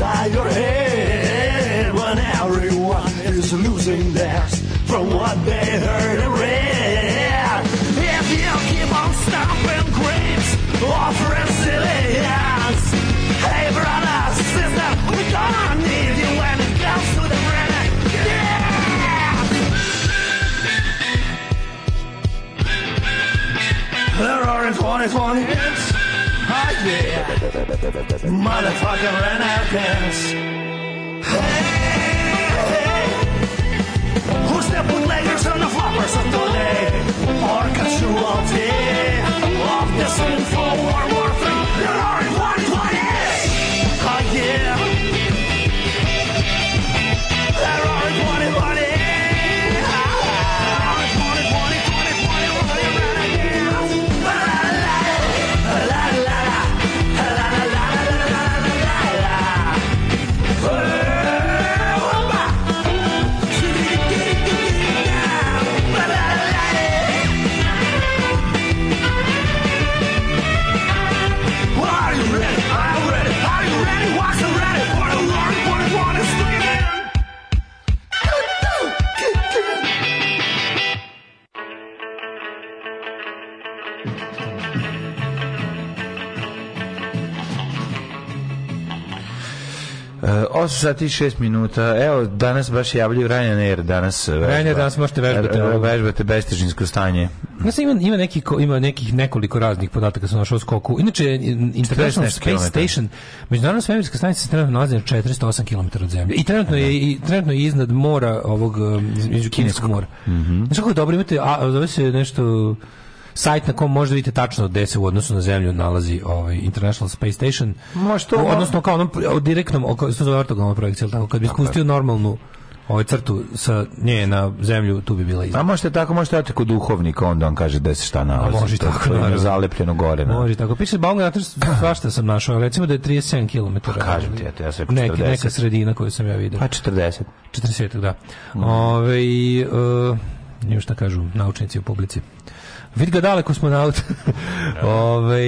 B: inside your head when everyone is losing theirs from what they heard and read. If you keep on stomping grapes, offering silly hands, hey brother, sister, we gonna need you when it comes to the renegade. There are in 2020. Yeah. Motherfucker ran out pants. Hey, hey. Who's the bootleggers and the floppers of today? Or casualty of the sinful World War III? You're not one sati i 6 minuta. Evo, danas baš javljaju Ryanair, danas
C: e, vežba. Ryanair danas možete
B: vežbati. E, e, vežbate bestežinsko stanje.
C: Ja sam ima, ima, neki, ima nekih nekoliko raznih podataka sam našao skoku. Inače, International Space km. Station, međunarodna svemirska stanica se trenutno nalazi na 408 km od zemlje. I trenutno je, da. i, trenutno je iznad mora ovog, um, između Kineskog mora.
B: Mm -hmm.
C: Znaš kako je dobro, imate, a, zove se nešto sajt na kom možda vidite tačno gde se u odnosu na zemlju nalazi ovaj International Space Station. Može to, odnosno kao onom direktnom, što zove ortogonalna projekcija, tako kad bi spustio normalnu ovaj crtu sa nje na zemlju tu bi bila
B: izgleda. A možete tako, možete dati kod duhovnika, onda on kaže da se šta nalazi. A može to, tako, naravno. zalepljeno gore.
C: Na. Da. Može tako. Piše Baumga, zato svašta sam našao, recimo da je 37 km. Pa
B: kažem ti, eto, ja
C: sam Neki, 40. Neka sredina koju sam ja vidio.
B: Pa 40.
C: 40, da. Mm. Ove, uh, još šta kažu naučnici u publici. Vid ga dale kosmonaut. Ove,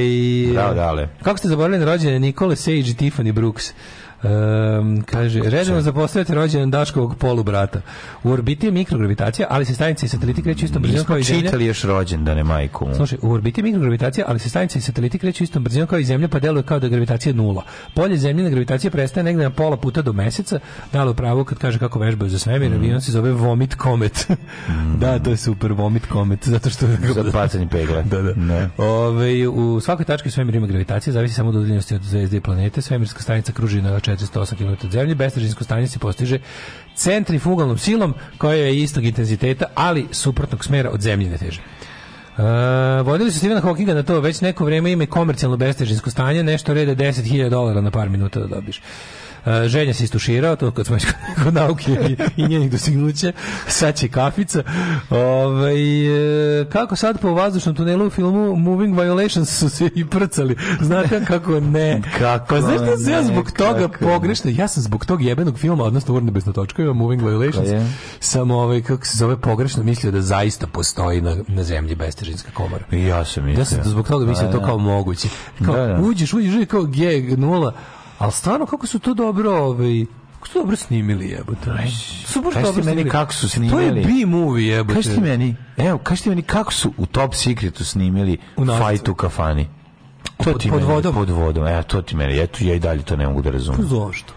C: Bravo, dale. Kako ste zaboravili na rođene Nikole Sage Tiffany Brooks? Um, kaže, za zapostavljate rođendan Daškovog polubrata. U orbiti je mikrogravitacija, ali se stanice i sateliti kreću istom
B: brzinom kao
C: i
B: Zemlja. čitali još rođendane, majku.
C: Slušaj, u orbiti je mikrogravitacija, ali se stanice i sateliti kreću istom brzinom kao i Zemlja, pa deluje kao da je gravitacija nula. Polje Zemljine gravitacije prestaje negde na pola puta do meseca, da li u kad kaže kako vežbaju za svemir, mm. on se zove Vomit Komet. Mm. da, to je super, Vomit Komet, zato što... Za bacanje pegle. da, da. Ne. Ove, u svakoj tački svemir ima gravitacija, zavisi samo od udaljenosti od zvezde i planete. Svemirska stanica kruži na 408 km od zemlje. Bestažinsko stanje se postiže centrifugalnom silom koja je istog intenziteta, ali suprotnog smera od zemljine teže. Uh, vodili su Stevena Hawkinga na to već neko vrijeme ime komercijalno bestežinsko stanje, nešto reda 10.000 dolara na par minuta da dobiš. E, ženja se istuširao, to kad smo kod nauke i, i njenih dosignuća. Sad će kafica. Ovaj, e, kako sad po vazdušnom tunelu u filmu Moving Violations su se i prcali. Znate kako ne.
B: Kako pa
C: znaš se ja zbog toga pogrešno, ja sam zbog tog jebenog filma, odnosno Urne bez točka, Moving Violations, sam ovaj, kako se zove, pogrešno mislio da zaista postoji na, na zemlji bestežinska komora.
B: I ja sam
C: mislio. Da sam zbog toga mislio da to da, kao da. moguće. Kao, da, da. uđeš, uđeš, uđeš kao G nula, Ali stvarno, kako su to dobro, ovaj, kako su dobro snimili, jebote. Su
B: baš dobro ti meni kako su snimili.
C: Pa to je B-movie, jebote.
B: Kaži ti meni, evo, kaži ti meni kako su u Top Secretu snimili u fajt u kafani. To pod, ti pod meni, vodom. Pod vodom, evo, to ti meni, eto, ja i dalje to ne mogu da razumijem. Pa zašto?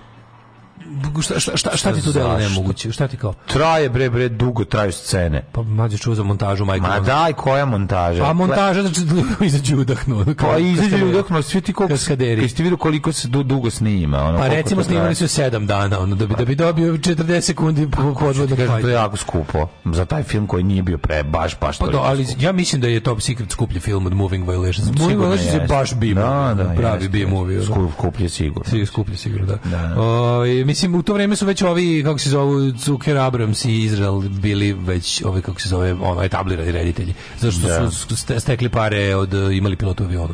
C: šta, šta, šta, ti to delo nemoguće? Šta ti kao?
B: Traje bre bre dugo traju scene.
C: Pa mađe čuva za montažu
B: Michael. Ma daj koja montaža? Pa
C: montaža znači izađe udahnuo.
B: Pa izađe udahnuo svi ti koliko
C: kaskaderi. Jeste
B: vidio koliko se dugo snima,
C: ono. Pa recimo snimali su 7 dana, ono da bi da bi dobio 40 sekundi po podvodnog fajta. To
B: je jako skupo za taj film koji nije bio pre baš baš Pa
C: do, ali ja mislim da je Top Secret skuplji film od Moving Violations. Moving Violations je baš B-movie, da, da, pravi B-movie.
B: Skuplji
C: sigurno. Skuplji sigurno, da. da. Ovaj, mislim mislim, u to vrijeme su već ovi, kako se zovu, Zucker, Abrams i Izrael bili već ovi, kako se zove, ono, etablirani reditelji. Zašto da. su stekli pare od, e, imali pilotu avionu.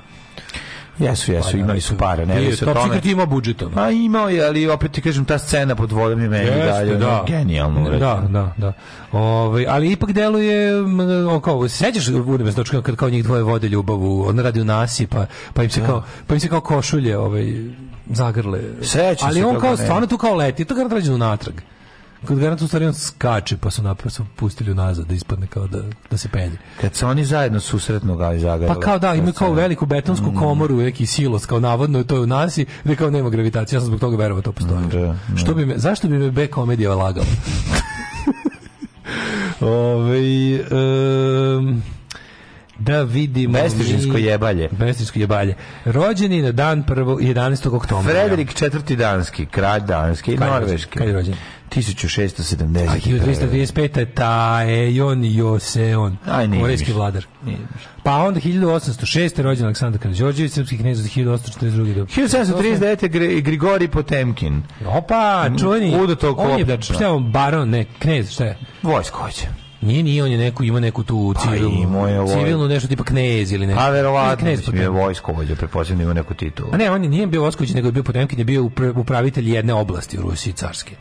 B: Jesu, jesu, pa, da, imali su pare,
C: ne li se tome. Top Secret imao budžet. A pa
B: imao je, ali opet ti kažem, ta scena pod vodom je meni Jeste, dalje,
C: da. genijalno. Da, da, da, da. Ove, ovaj, ali ipak deluje, on kao, seđaš u Unimes kad kao njih dvoje vode ljubavu, on radi u nasi, pa, pa, im, se da. kao, pa im se kao košulje, ovaj, zagrle.
B: Sećam
C: ali se on kao stvarno tu kao leti, to garant rađeno natrag. Kad garant u stvari on skače, pa su napravo su pustili unazad da ispadne kao da, da se penje.
B: Kad se oni zajedno susretno ga zagrle.
C: Pa kao da, imaju kao veliku betonsku mm. komoru, neki silos, kao navodno to je u nas i da kao nema gravitacije, ja sam zbog toga verovao to postoji. Da, da, Što bi me, zašto bi me B komedija lagala? Ove, um, Da vidimo.
B: Bestižinsko jebalje.
C: Bestižinsko jebalje. Rođeni na dan 1. 11. oktobra.
B: Frederik IV. Danski, kralj Danski i Norveški. Kad
C: pa je rođen?
B: 1670. A
C: 1335. je Taejon Joseon,
B: korejski
C: vladar. Pa onda 1806. rođen Aleksandar Karđorđević, srpski knjez od 1842. Do
B: 1739. Grigori Potemkin.
C: Opa, čuveni. Udo to On je, šta je on, baron, ne, knjez, šta je?
B: Vojskovođa.
C: Nije, nije, on je neku, ima neku tu
B: pa civilnu, pa je voj...
C: civilnu nešto tipa knez ili nešto.
B: A verovatno, knez, mislim, je vojsko vođa, preposljedno da ima neku titulu.
C: A ne, on nije bio vojsko nego je bio potemkin, je bio upravitelj jedne oblasti u Rusiji carske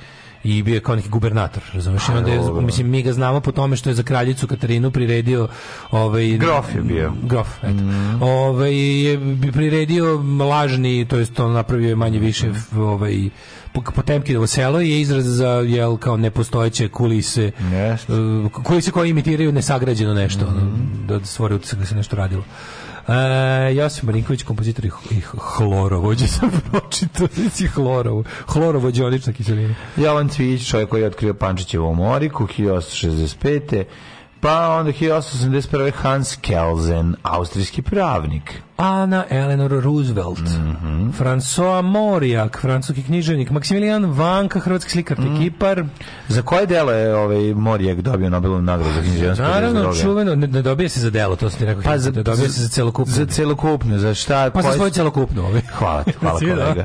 C: i bio je kao neki gubernator, razumiješ? I onda je, mislim, mi ga znamo po tome što je za kraljicu Katarinu priredio... Ovaj,
B: grof je bio.
C: Grof, eto. Mm. Ovaj, je priredio lažni, to jest on napravio manje više ovaj, Potemkinovo selo je izraz za jel kao nepostojeće kulise. Yes. kulise koje imitiraju nesagrađeno nešto, mm -hmm. da, da stvore utisak da se nešto radilo. E, Josip Marinković, kompozitor i, i hlorovođe, sam pročito i hlorovo, hlorovođe odlična kiselina.
B: Jovan Cvijić, čovjek koji je otkrio Pančićevo moriku, 1865. Pa onda 1881. Hans Kelsen, austrijski pravnik.
C: Ana Eleanor Roosevelt,
B: mm -hmm.
C: François Morijak, francuski književnik, Maksimilijan Vanka, hrvatski slikar mm. Kipar.
B: Za koje delo je ovaj Morijak dobio Nobelovu nagradu za književnost?
C: Naravno, čuveno, ne, ne, dobije se za delo, to ste rekao. Pa za, ne dobije se za celokupno.
B: Za celokupno, za šta?
C: Pa za svoju celokupnu. Ovaj.
B: Hvala, hvala da. kolega.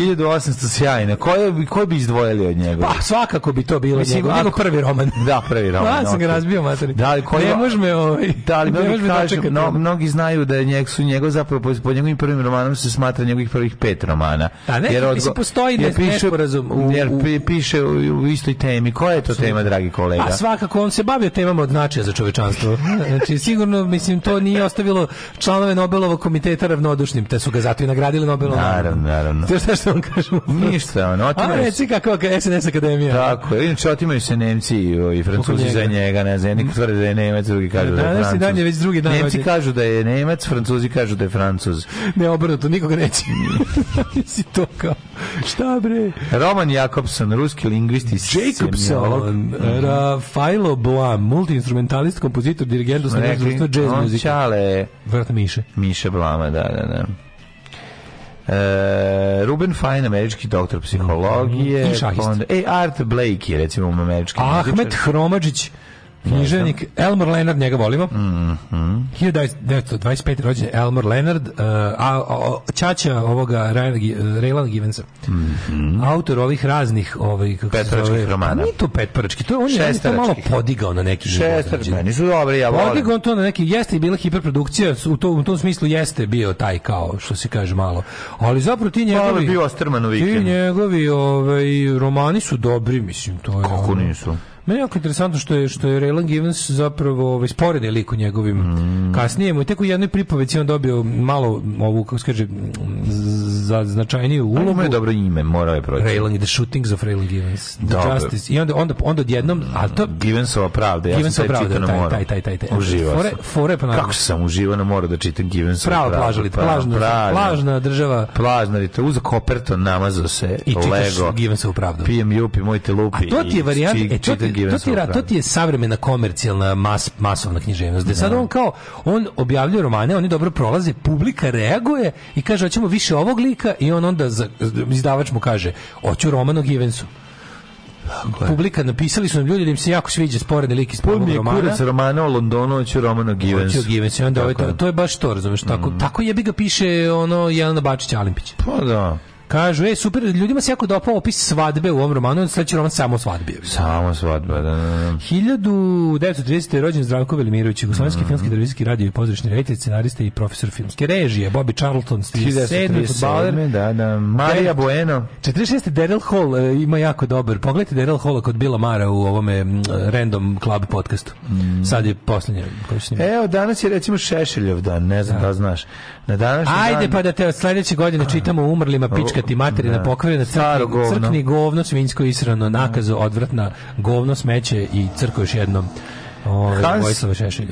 B: 1800 sjajna. Koje, koje bi izdvojili od njega?
C: Pa svakako bi to bilo Mislim, njegov, njegov
B: da, prvi roman.
C: Da, prvi roman. Ja sam ga razbio, materi. Da, li, koji, ne možme, ovaj, da, li, mnogi, kažu, no,
B: mnogi znaju da je njeg, su njegov zapravo po, po njegovim prvim romanom se smatra njegovih prvih pet romana.
C: A ne,
B: jer
C: odgo, postoji jer
B: piše,
C: nesporazum. U, u, jer
B: piše u, u istoj temi. Koja je to slu. tema, dragi kolega? A
C: svakako, on se bavio temama od značaja za čovečanstvo. Znači, sigurno, mislim, to nije ostavilo članove Nobelovog komiteta ravnodušnim, te su ga zato i nagradili Nobelom. Naravno,
B: naravno. Te
C: šta što on kažu?
B: Ništa, ono,
C: otimaju... A reci kako SNS Akademija.
B: Tako, inače, otimaju se Nemci i, i Francuzi za njega, ne znam, neki mhm. tvrde da je Nemac, drugi kažu da je Francuz. Nemci kažu da je Nemac, Francuzi kažu da da je Francuz.
C: Ne, obrnuto, nikoga neće. si to kao, šta bre?
B: Roman Jakobson, ruski lingvist
C: i Jacobson, mhm. Rafaelo Boa, multiinstrumentalist, kompozitor, dirigent, osnovnog društva jazz muzike.
B: Čale.
C: Vrata Miše.
B: Miše Blama, da, da, da. Uh, Ruben Fine, američki doktor psihologije. Mhm.
C: I šahist. Pa onda,
B: e, Art Blakey, recimo, američki.
C: Ahmet Hromadžić književnik Elmer Leonard, njega volimo.
B: Mm -hmm.
C: 1925. rođen Elmer Leonard, uh, a, a, čača ovoga uh, Raylan Givensa.
B: Mm -hmm.
C: Autor ovih raznih ovih, kako petpračkih
B: pa romana. Nije to
C: petprački, to on je to malo podigao na neki
B: Šestar, meni
C: su dobri, ja volim. Podigao to na neki, jeste bila hiperprodukcija, u, to, u tom smislu jeste bio taj kao, što se kaže malo. Ali zapravo ti njegovi...
B: Hvala bio Ostrman
C: u vikendu. Ti njegovi ovaj, romani su dobri, mislim, to je...
B: Kako nisu?
C: Meni je jako interesantno što je što je Raylan Givens zapravo ovaj sporedni lik u njegovim mm. kasnije mu tek u jednoj pripoveci on dobio malo ovu kako se kaže za značajniju pa ulogu.
B: Ali je dobro ime, mora je proći.
C: Raylan the shootings of Raylan Givens, the dobro. justice. I onda onda onda odjednom, a to
B: Givensova pravda, ja Givensova sam pravda,
C: taj, taj, taj, taj, taj. Uživao fore,
B: fore pa Kako sam uživao na moru da čitam Givensova pravda. Prava plažali,
C: plažna, plažna država.
B: Plažna, li uza Koperton namazao se, I Lego.
C: Givensovu pravdu.
B: Pijem jupi, mojte lupi.
C: A to ti je varijanta, e, to ti to ti, ra, to ti je savremena komercijalna mas, masovna književnost. Da sad on kao on objavljuje romane, oni dobro prolaze, publika reaguje i kaže hoćemo više ovog lika i on onda za, izdavač mu kaže hoću roman o Givensu. Dakle. Publika napisali su nam ljudi da im se jako sviđa sporedni lik iz prvog romana. Kurac romana
B: o Londonu, hoću roman o Givensu. Hoću Givensu, onda
C: dakle. ovaj, to, to je baš to, razumeš, tako, mm. tako jebi ga piše ono Jelena Bačić Alimpić.
B: Pa da.
C: Kažu, ej, super, ljudima se jako dopao opis svadbe u ovom romanu, sledeći roman samo svadbe.
B: Samo svadba, da, da,
C: da. 1930. je rođen Zdravko Velimirović, jugoslovenski mm filmski, televizijski radio i pozorišni reditelj, scenarista i profesor filmske režije, Bobby Charlton,
B: 37. futbaler. Da, da, Marija Bueno.
C: 46. Daryl Hall e, ima jako dobar. Pogledajte Daryl Hall kod Bila Mara u ovome Random Club podcastu. Mm. Sad je poslednje
B: koji se snima. Evo, danas je recimo Šešeljov dan, ne znam da, da znaš. Na
C: današnji Ajde
B: dan...
C: pa da te od sledeće godine čitamo umrlima pička majka ti materina da. pokvarena, crkni, govno. crkni govno, svinjsko israno, nakazu da. odvratna, govno smeće i crko još jednom.
B: Ove, ovaj, Hans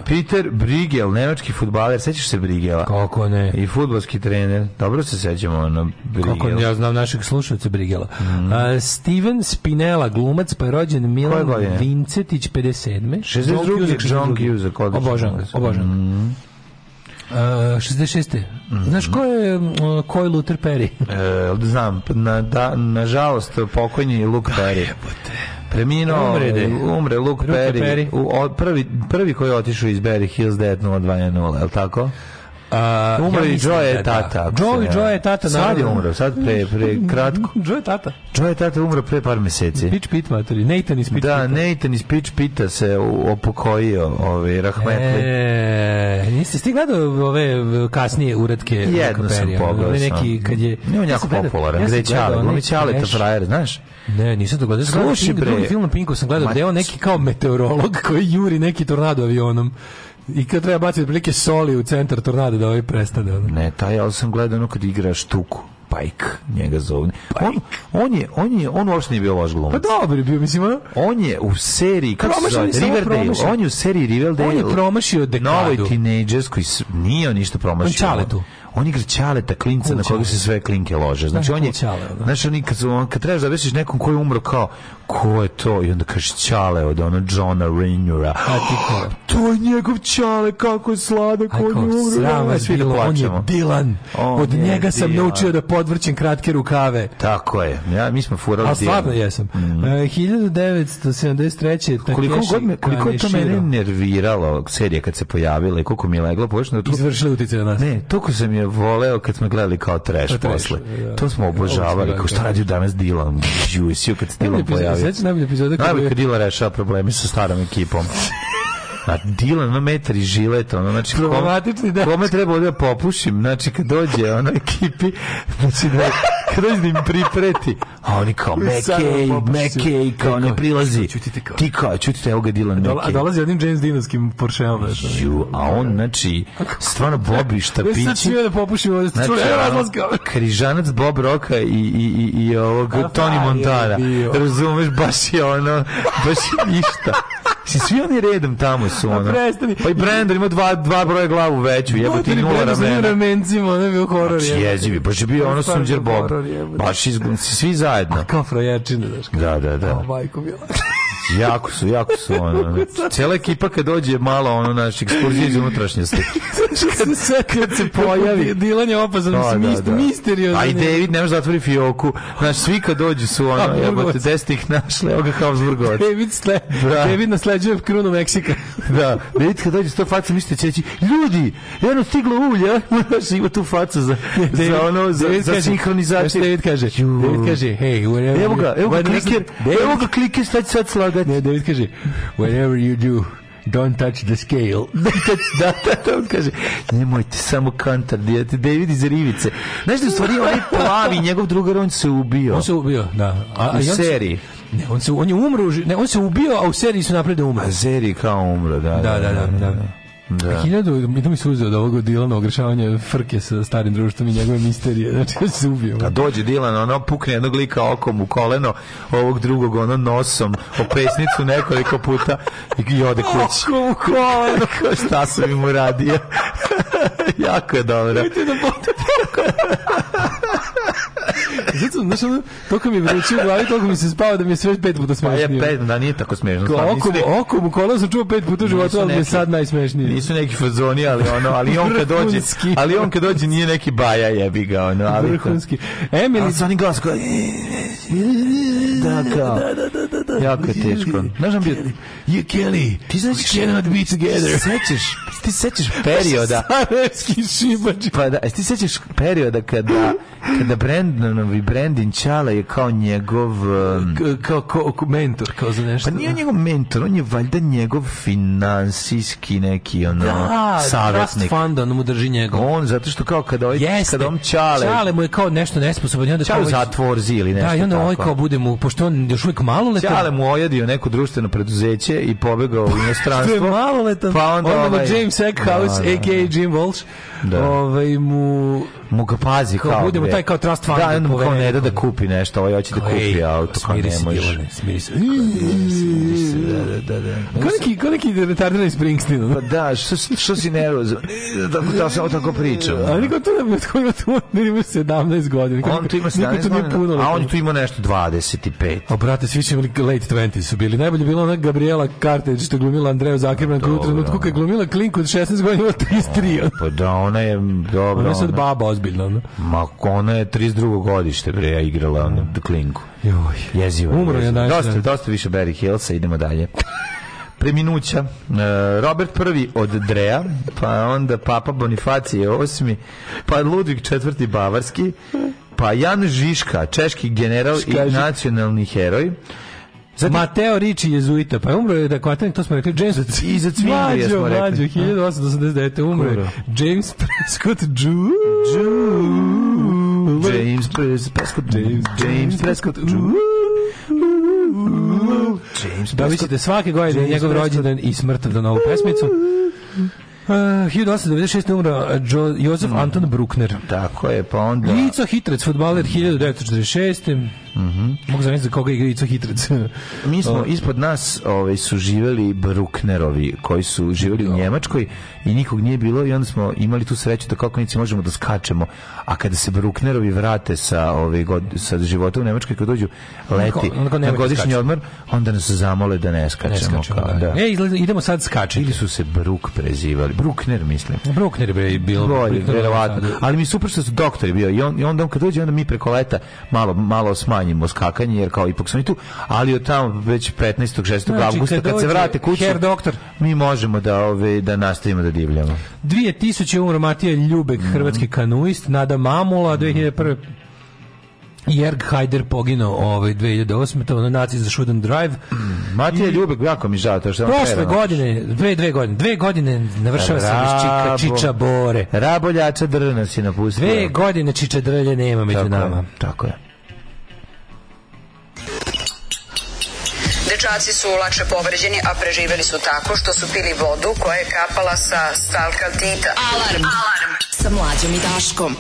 B: Peter Brigel, nemački futbaler, sećaš se Brigela? Kako ne? I futbolski trener, dobro se sećamo na Brigela.
C: Kako ne, ja znam našeg slušalca Brigela. Mm. Uh, Steven Spinella, glumac, pa je rođen Milan Vincetić, 57.
B: 62. John Cusack,
C: obožan ga, obožan ga. Mm. Uh, 66. Mm -hmm. Znaš ko je uh, ko je Luther Perry?
B: e, da znam, na da, nažalost pokojni Luke da, Perry. Preminuo, umre Luke Perry, Perry. U, o, prvi, prvi koji je otišao iz Berry Hills 90210, je li tako? Uh, umro ja i Joe da je da. tata.
C: Da. Joe i Joe je tata.
B: Sad je umro, sad pre, pre kratko. Joe je tata. Joe je tata umro pre par meseci.
C: Pitch Pit materi, Nathan iz Pitch
B: Da, Pita. Nathan iz Pitch Pita se opokojio, ovaj, rahmetli. E,
C: niste ste gledao ove kasnije uratke? Jedno
B: sam
C: pogledao Neki, kad
B: je, Nije on jako popularan, gde je Čale, on je Čale, ta frajer, znaš?
C: Ne, nisam to gledao.
B: Slušaj, bre.
C: Drugi film na Pinku sam gledao, gde je on neki kao meteorolog koji juri neki tornado avionom. I kad treba baciti prilike soli u centar tornada da ovaj prestane.
B: Ono. Ne, taj, ali sam gledao ono kad igra štuku. Pajk, njega zove. On, on je, on je, on uopšte nije bio loš glumac.
C: Pa dobro, bio, mislim, ono.
B: On je u seriji, kako se zove, Riverdale, on je u seriji Riverdale.
C: On je promašio dekadu. Novoj
B: tinejdžers koji nije on ništa promašio.
C: On čale tu
B: on igra čaleta klinca na koga se sve klinke lože. Znači, on je, znaš, on kad, on, kad trebaš da vešiš nekom koji je umro kao, ko je to? I onda kaže, Čale od ono Johna Rainura. Oh, to je njegov Čale, kako
C: je
B: sladak, on je umro.
C: Da bilo, on je Dilan. od njega sam naučio da podvrćem kratke rukave.
B: Tako je, ja, mi smo furali Dilan. A
C: stvarno jesam. 1973. Mhm.
B: E, koliko, god me, koliko je to mene nerviralo serija kad se pojavila i koliko mi je leglo, pošto
C: to... Izvršili utice na nas.
B: Ne, toliko sam je voleo kad smo gledali kao trash, posle. Da, da. to smo obožavali, kao šta radio danas Dilan, Jusio, kad se Dilan pojavio
C: najbolja epizoda. Najbolja
B: kad Dila rešava probleme sa starom ekipom. A Dylan, na metri žilet, ono, znači,
C: problematični
B: kom, da. kome treba da popušim, znači, kad dođe ono ekipi, znači, da, kad dođe da pripreti, a oni kao, Mekej, Mekej, kao ne prilazi. Čutite
C: kao.
B: Ti kao, čutite, evo ga Dylan Mekej. A dolazi
C: jednim James Dinovskim Porscheom.
B: Ju, a on, znači, stvarno Bobi štapići. Ja sad ću
C: da popušim ovdje,
B: znači, čuli, razlaska. Križanac Bob Roka i, i, i, i ovog Tony Montana. Razumeš, baš je ono, baš je ništa si svi oni redom tamo su ona. Pa i Brandon ima dva dva broja glavu veću, jebote ti nula ramena.
C: ramencima, ne bio horor znači, je.
B: Jezivi, pa je
C: bio
B: ono sunđer bob. Baš izgun svi zajedno.
C: Kao frajačine,
B: znaš. Da, da, da. majko bila jako su, jako su ono. Cela ekipa kad dođe malo ono naš ekskurzije iz unutrašnjosti.
C: kad se kad se pojavi je opazan da, mist, da, da.
B: Aj David nemaš zatvori da fioku. Naš svi kad dođu su ono, A, jebote, desni ih našle, oga Habsburgovac.
C: David sle, da. David nasleđuje krunu Meksika.
B: da, David kad dođe sto faca mislite ceći, ljudi, jedno stiglo ulje, znaš, ima tu facu za, David, za ono, za, David za kaže, sinhronizaciju. David kaže, David kaže, hej, evo ga, evo ga kliker, evo ga kliker, sad sad slaga kad... Ne, David kaže, whatever you do, don't touch the scale. Da, da, da, da, on kaže, nemojte samo kantar, David iz Rivice. Znaš da u stvari onaj plavi, njegov drugar, on se ubio.
C: On se ubio, da.
B: A,
C: u seriji. Ne, on se on je umro, ne, on se ubio, a u seriji su napred da umro. A
B: seriji kao umro, da.
C: Da, da, da. da, da. da Da. Hiljadu, mi mi se uzeo od ovog Dilana ogrešavanja frke sa starim društvom i njegove misterije. Znači, ja da se ubio. A pa
B: dođe Dilan, ono pukne jednog lika okom u koleno, ovog drugog ono nosom, opesnicu nekoliko puta i ode kući.
C: Okom u koleno.
B: Šta sam im uradio? jako je dobro. Vidite da
C: Zato, znaš, ono, toliko mi je vruće u glavi, toliko mi se spava da mi je sve pet puta smešnije. Pa je pet, da nije tako smešno. Ko, oko, nek... oko, Bukola sam čuo pet puta u životu, ali mi je sad najsmešnije.
B: Nisu neki fazoni, ali ono, ali on kad dođe, ali on kad dođe nije neki baja jebi ga, ono, ali... Vrhunski. Emily... Ali sa onim glas koji...
C: Da,
B: kao... Da, da, da, da, da jako je teško. Znaš nam bio... You Kelly, ti znaš jedan od Beat Together. Sećaš, ti sećaš perioda... Sarajevski šibač. Pa da, ti sećaš perioda kada, kada Brandonovi Brandin Čala je kao njegov...
C: Um, kao, kao, kao mentor, kao za
B: nešto. Pa nije njegov mentor, on je valjda njegov finansijski neki ono, da, savjetnik.
C: Da, fund,
B: on
C: mu drži njegov.
B: On, zato što kao kada, ovaj, Jeste. kada on Čale... Čale
C: mu je kao nešto nesposoban.
B: Čale zatvor zili nešto da, i onda ovaj
C: kao bude mu, pošto on još uvijek malo leta,
B: Male mu ojadio neko društveno preduzeće i pobegao u inostranstvo.
C: maloletan. Pa onda, onda ovaj, James Eckhouse, da, a.k.a. Da, da. Jim Walsh, da. ovaj, mu
B: mu ga pazi
C: kao, kao budemo taj kao trust fund
B: da, da on mu kao ne da da kupi nešto ovaj hoće da kupi auto kao
C: ne može smiri
B: se da da da koliki
C: koliki retardirani Springsteen
B: pa da što što si nervozan e, da da se o tako pričam ali niko tu da tko ima tu ne ima 17 godina on tu ima 17 godina a on tu ima nešto 25 a
C: brate svi će imali late 20 su bili. Najbolje bila ona Gabriela Carter što je glumila Andreja Zakirman koja u trenutku kad je glumila klinku od 16 godina ima 33.
B: Pa da, ona je
C: dobro. Ona je sad baba ozbiljna. Ona.
B: Ma ona je 32. godište bre, ja igrala ona klinku. Joj. Jezivo. Umro
C: je
B: danas. Dosta, dosta više Barry Hillsa, idemo dalje. preminuća. E, Robert I od Dreja, pa onda Papa Bonifacije VIII, pa Ludvig IV Bavarski, pa Jan Žiška, češki general Škaži. i nacionalni heroj,
C: Zatim, Mateo Ricci jezuita, pa je umro je da kvatenik, to smo rekli, James... Za, I za cvinje smo rekli. 1889. Da. umro James Prescott Jew. James Prescott James,
B: James Prescott
C: Jew. James da mislite svake godine njegov rođendan i smrt na novu pesmicu. Uh, 1896. umra uh, jo, Jozef mm. Anton Bruckner.
B: Tako je, pa onda...
C: Lico Hitrec, futbaler, 1946. Mhm. Mm Mogu zamisliti za koga igra Ico Hitrac.
B: Mi smo ispod nas, ovaj su živeli Bruknerovi koji su živeli u da. Njemačkoj i nikog nije bilo i onda smo imali tu sreću da kako nici možemo da skačemo. A kada se Bruknerovi vrate sa ove ovaj, god, sa života u Njemačkoj kad dođu leti onako, onako na godišnji odmor, onda nas zamole da ne skačemo. Ne skačemo kao, da. da.
C: E, idemo sad skačiti.
B: Ili su se Bruk prezivali. Brukner, mislim.
C: Brukner bi bilo. Bolje,
B: verovatno. Ali mi super što su doktori bio i, on, i onda on kad dođe, onda mi preko leta malo, malo sma smanjimo skakanje jer kao ipak su i tu, ali od tamo već 15. 6. Znači, avgusta kad, kad se vrate kući, doktor, mi možemo da ove da nastavimo da divljamo.
C: 2000 umro Matija Ljubek, mm. hrvatski kanuist, Nada Mamula, 2001 mhm. Jerg Hajder poginuo ovaj 2008. To je naci za Shooting Drive. Mhm.
B: Matija I... Ljubek, jako mi žao to što on Prošle
C: godine, dve, dve godine, dve godine navršava sam iz Čika, Čiča Bore.
B: Raboljača drna si napustio.
C: Dve godine Čiča drlje nema među tako nama. Je,
B: tako je.
D: dečaci su lakše povređeni, a preživeli su tako što su pili vodu koja je kapala sa stalka tita. Alarm! Alarm! Sa mlađom i Daškom.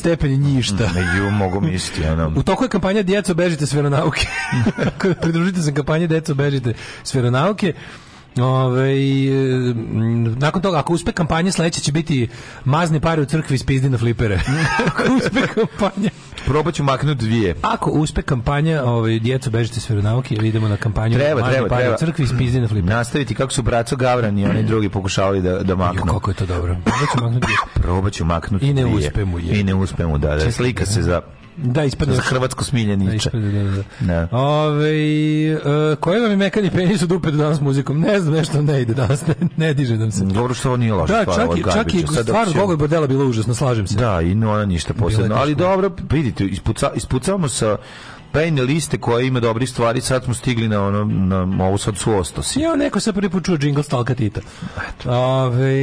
C: stepeni njišta.
B: Mm, ju, mogu misliti,
C: ono. U toku je kampanja Djeco, bežite s veronauke. Pridružite se kampanji Djeco, bežite s veronauke. Ove, e, nakon toga, ako uspe kampanja, sledeće će biti mazni pare u crkvi iz pizdi na flipere. ako uspe
B: kampanja... Probat ću maknut dvije.
C: Ako uspe kampanja, ovaj, djeco, bežite s veronauke ili idemo na kampanju
B: treba, mazni treba, pare treba.
C: u crkvi iz pizdi na flipere.
B: Nastaviti kako su braco Gavran i oni drugi pokušavali da, da maknu.
C: Jo, kako je to dobro. Probat ću
B: maknut dvije. Probat ću maknut
C: I ne dvije. uspemu je.
B: I ne uspemu, da, da. Slika da. se za
C: Da,
B: ispadne. Za hrvatsko smiljeniče.
C: Da, ispadne, da, da. da. da. Ove, e, koji vam je mekani penis od upe danas muzikom? Ne znam, nešto ne ide danas, ne, ne diže nam se.
B: Dobro što ovo nije loša
C: da, stvar, čak, i, čak i stvar Bogoj Bordela bila užasno, slažem se.
B: Da, i ona ništa posebno. Ali dobro, vidite, ispuca, ispucavamo sa pejne liste koja ima dobri stvari, sad smo stigli na ono, na ovu sad su ostos. I
C: neko se prvi put čuo jingle stalka Tita. Ove,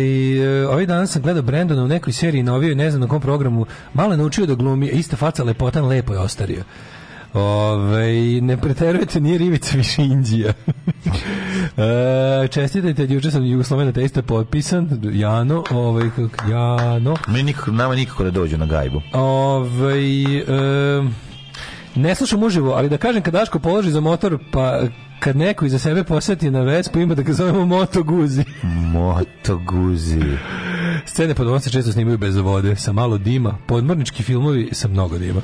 C: e, ove danas sam gledao Brandona u nekoj seriji novijoj, ne znam na kom programu, malo je naučio da glumi, ista faca lepotan lepo je ostario. Ove, ne preterujete, nije rivica više Indija. e, čestitajte, juče sam Jugoslovena testa potpisan, Jano, ovaj, Jano.
B: Meni nikako, nama nikako da dođu na gajbu.
C: Ove, e, Ne slušam uživo, ali da kažem kad Daško položi za motor, pa kad neko iza sebe posjeti na Vespu, ima da ga zovemo Moto Guzi.
B: Moto Guzi.
C: Scene pod često snimaju bez vode, sa malo dima, podmornički filmovi sa mnogo dima.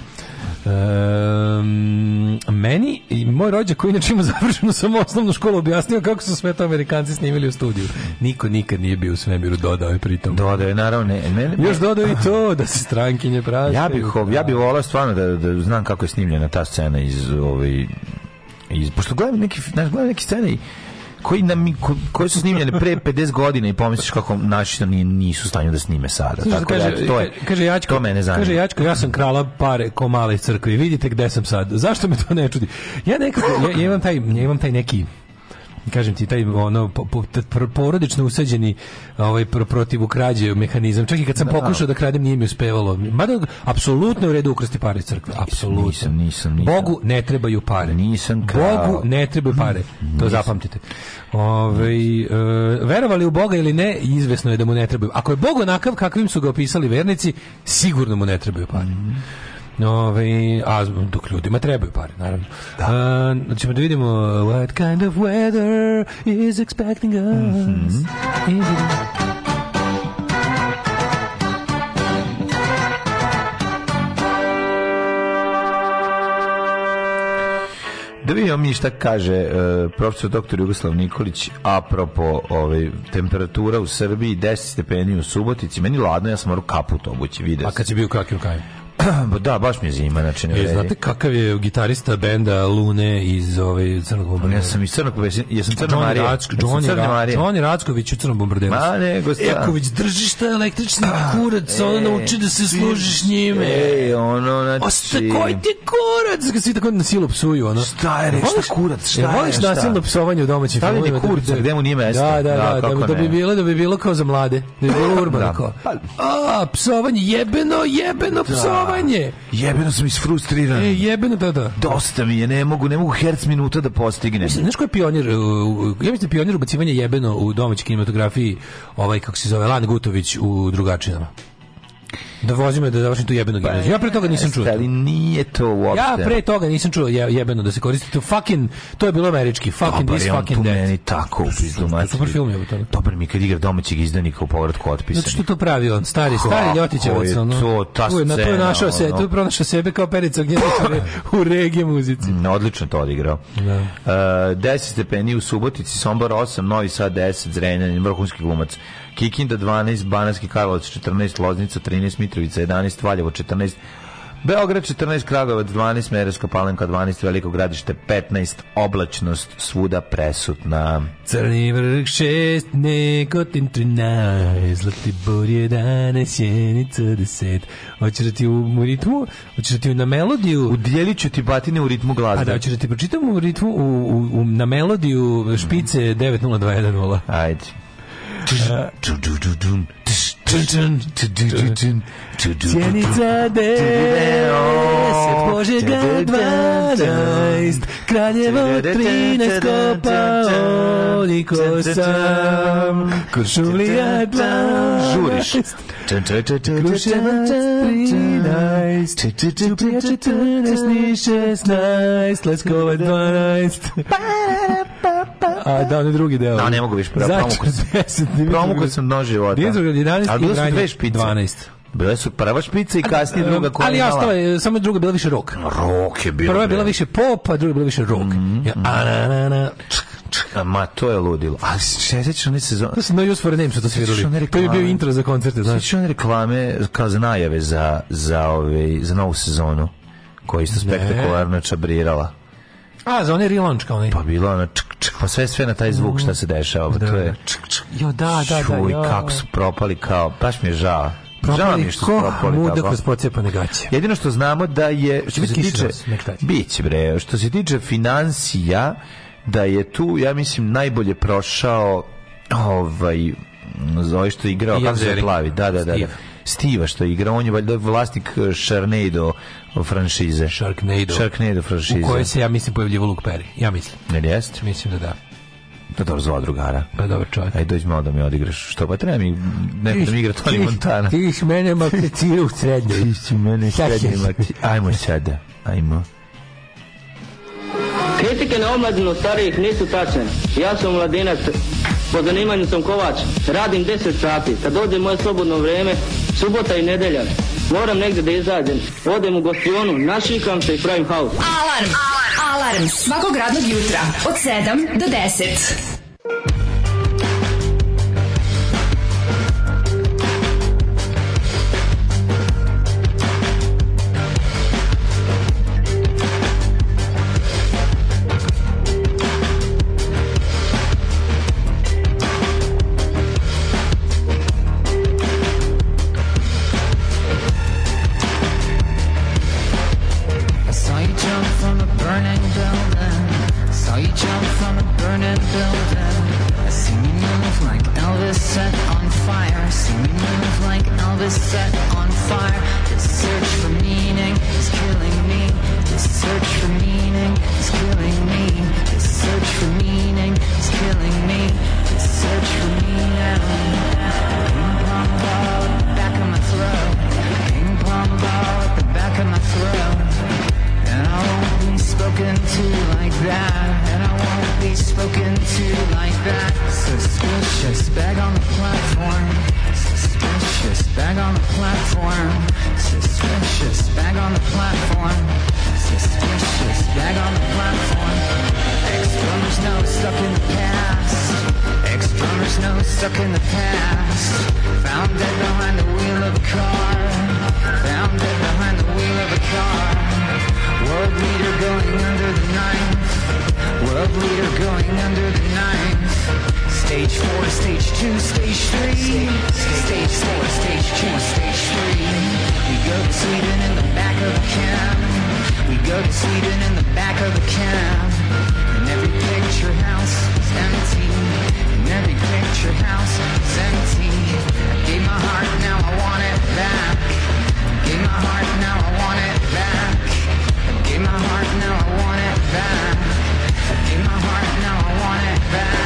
C: Um, meni, moj rođak koji inače ima završenu samo osnovnu školu objasnio kako su sve to Amerikanci snimili u studiju. Niko nikad nije bio u svemiru, dodao je pritom.
B: Dodao je, naravno. Ne,
C: meni, Još dodao i to, da se
B: ne praše. Ja bih, ja bih voleo stvarno da, da znam kako je snimljena ta scena iz, ovaj, iz pošto gledam neki, znaš, gledam neki scene i koji nam, ko, koje su snimljene pre 50 godina i pomisliš kako naši oni nisu u stanju da snime sada. Slušaj, Tako da, kaže, da, to je,
C: kaže Jačko, to mene zanima. Kaže Jačko, ja sam krala pare ko male iz crkve, vidite gde sam sad. Zašto me to ne čudi? Ja nekako, ja, ja imam, taj, ja imam taj neki, i kažem ti taj ono po, po, porodično usađeni ovaj pro, protiv ukrađaju mehanizam. Čak i kad sam da, pokušao da kradem nije mi uspevalo. Mada apsolutno u redu ukrasti pare iz crkve. Apsolutno. Nisam,
B: nisam, nisam,
C: Bogu ne trebaju pare.
B: Nisam
C: krao. Bogu ne trebaju pare. Nisam. To zapamtite. Ove, ovaj, e, verovali u Boga ili ne, izvesno je da mu ne trebaju. Ako je Bog onakav kakvim su ga opisali vernici, sigurno mu ne trebaju pare. Mm -hmm. Ove, ovaj, a dok ljudima trebaju pare, naravno. Da. A, ćemo da vidimo uh, What kind of weather is expecting us? Mm -hmm.
B: Da vidimo mi šta kaže uh, profesor dr. Jugoslav Nikolić apropo ovaj, temperatura u Srbiji 10 stepeni u Subotici. Meni ladno, ja sam moram kaput obući. Vidio A
C: kad si
B: bio
C: u kakvim
B: da, baš mi je zima, znači ne e,
C: Znate kakav je gitarista benda Lune iz ove ovaj, Crnog pa bombardera? Ja sam iz
B: Crnog bombardera, ja sam Crna Marija. Johnny, Ra
C: Johnny Racković u Crnom bombarderu.
B: Ma ne, gosta.
C: Jaković, držiš ta električni pa, kurac, e, ono nauči da se služiš e, njime.
B: Ej, ono, znači...
C: Osta, koji ti kurac? Kad svi tako na silu psuju, ono.
B: Šta
C: je,
B: šta kurac, šta je, šta? Voliš
C: nasilno psovanje u domaćim filmovima?
B: Stavljeni da, kurac, da, gde mu nije da,
C: mesto. Da, da, da, da bi bilo, da bi bilo kao za mlade. Da bi bilo urbano kao. A, psovanje, jebeno, jebeno psovanje pljuvanje.
B: Da. Jebeno sam isfrustriran.
C: E, jebeno, da, da.
B: Dosta mi je, ne mogu, ne mogu herc minuta da postignem.
C: Mislim, znaš ko je pionir, ja mislim da pionir ubacivanja jebeno u domaći kinematografiji, ovaj, kako se zove, Lan Gutović u drugačinama. Da vozimo da završim tu jebenu pa, gimnaziju. Ja pre toga nisam čuo. Ali
B: nije to uopšte.
C: Ja pre toga nisam čuo jebeno da se koristi to fucking to je bilo američki fucking Dobar, this fucking that. Meni
B: tako u
C: pizdu mater. Super film je to.
B: Dobar mi kad igra domaćeg izdanika u povratku otpisa. Zato
C: što to pravi on, stari, stari Ljotićevac
B: No. To ta scena.
C: Na to je našao se, tu pronašao sebe kao perica generatora u regije muzici. Mm,
B: odlično to odigrao. Da. 10 e, stepeni u Subotici, Sombor 8, Novi Sad 10, Zrenjanin, vrhunski glumac. Kikinda 12, Banatski Karlovac 14, Loznica 13, Mitrovica 11, Valjevo 14, Beograd 14, Kragovac 12, Merevska Palenka 12, Veliko gradište 15, oblačnost svuda presutna.
C: Crni vrh 6, Negotin 13, Zlatibor 11, Sjenica 10. Hoćeš da ti u ritmu, hoćeš da ti na melodiju...
B: Udjelit ću ti batine u ritmu glazbe.
C: A da, hoćeš da ti pročitam u ritmu, u, u, u, na melodiju špice
B: 90210. Ajde. Čuđu, čuđu, čuđu,
C: Cijenica 10, Požega 12, Kraljevo 13, pa Kopaoniku sam, Kuršumlija 12, Žuriš.
B: Kruševac 13, Čuprija 14,
C: Niš 16, Leskova 12. A da, onaj drugi deo.
B: Da, ne mogu više. Promukao znači, sam nož života.
C: Dizelgrad 11 ali i Vranje
B: 12. Bile su prva špica i kasnije druga
C: koja Ali ostala je, samo druga
B: bila
C: više rok.
B: Rok je
C: bila. Prva
B: je
C: bila više pop, a druga je bila više rock. Mm
B: -hmm. a, na, na, na, Ma, to je ludilo. Ali se sećaš one sezone...
C: To se No
B: Use
C: for Name što to svirali. To je bio intro za koncerte, znaš. Sećaš one reklame kao
B: za najave za, za, ove, ovaj, za novu sezonu koja je isto spektakularno čabrirala.
C: A, za onaj relaunch onaj.
B: Pa bilo ono čk, čk, pa sve sve na taj zvuk šta se dešava. Pa
C: da,
B: to je, da, čk,
C: čk. Jo, da, da, da. Šuj, jo.
B: kako su propali kao, baš mi je žao. Žao mi što su propali. Muda
C: kroz pa- pocijepane
B: gaće. Jedino što znamo da je, što se tiče, biće bre, što se tiče financija, da je tu, ja mislim, najbolje prošao ovaj, zove što je igrao, kako se plavi, da, da, da. da. Stiva što igra, on je valjda vlasnik e, Sharknado franšize.
C: Sharknado.
B: Sharknado franšize. U
C: kojoj se, ja mislim, pojavljivo Luke Perry. Ja mislim.
B: Jel jest?
C: Mislim da da.
B: Pa dobro, zva drugara.
C: Pa dobro,
B: čovjek. Ajde, dođi malo da mi odigraš. Što pa treba mi, ne da mi igra Tony Montana. Ti iš mene makretira
C: u srednjoj. Ti iš mene srednjoj makretira.
B: Ajmo sada, ajmo.
C: Kritike na omladinu starijih nisu
B: tačne.
E: Ja sam
B: mladinac, po zanimanju
E: sam
B: kovač, radim 10 sati. Kad dođe moje
E: slobodno vreme, Subota i nedelja. Moram negde da izađem. Odem u gostionu, našikam se i pravim haus.
F: Alarm! Alarm! Alarm! Svakog radnog jutra od 7 do 10. is set on fire. This search for meaning is killing me. This search for meaning is killing me. This search for meaning is killing me. This search for meaning. spoken to like that, and I won't be spoken to like that. Suspicious, bag on the platform. Suspicious, bag on the platform. Suspicious, bag on the platform. Suspicious, bag on the platform. Ex-drummers nose stuck in the past. Ex-drummers nose stuck in the past. Found dead behind the wheel of a car. Found dead behind the wheel of a car. World leader going under the knife. World leader going under the knife. Stage four, stage two, stage three. Stage four, stage two, stage three. We go to Sweden in the back of a cab. We go to Sweden in the back of a cab. And every picture house is empty. And every picture house is empty. I gave my heart, now I want it back. I gave my heart, now I want it back gave my heart, now I want it back. I gave my heart, now I want it back.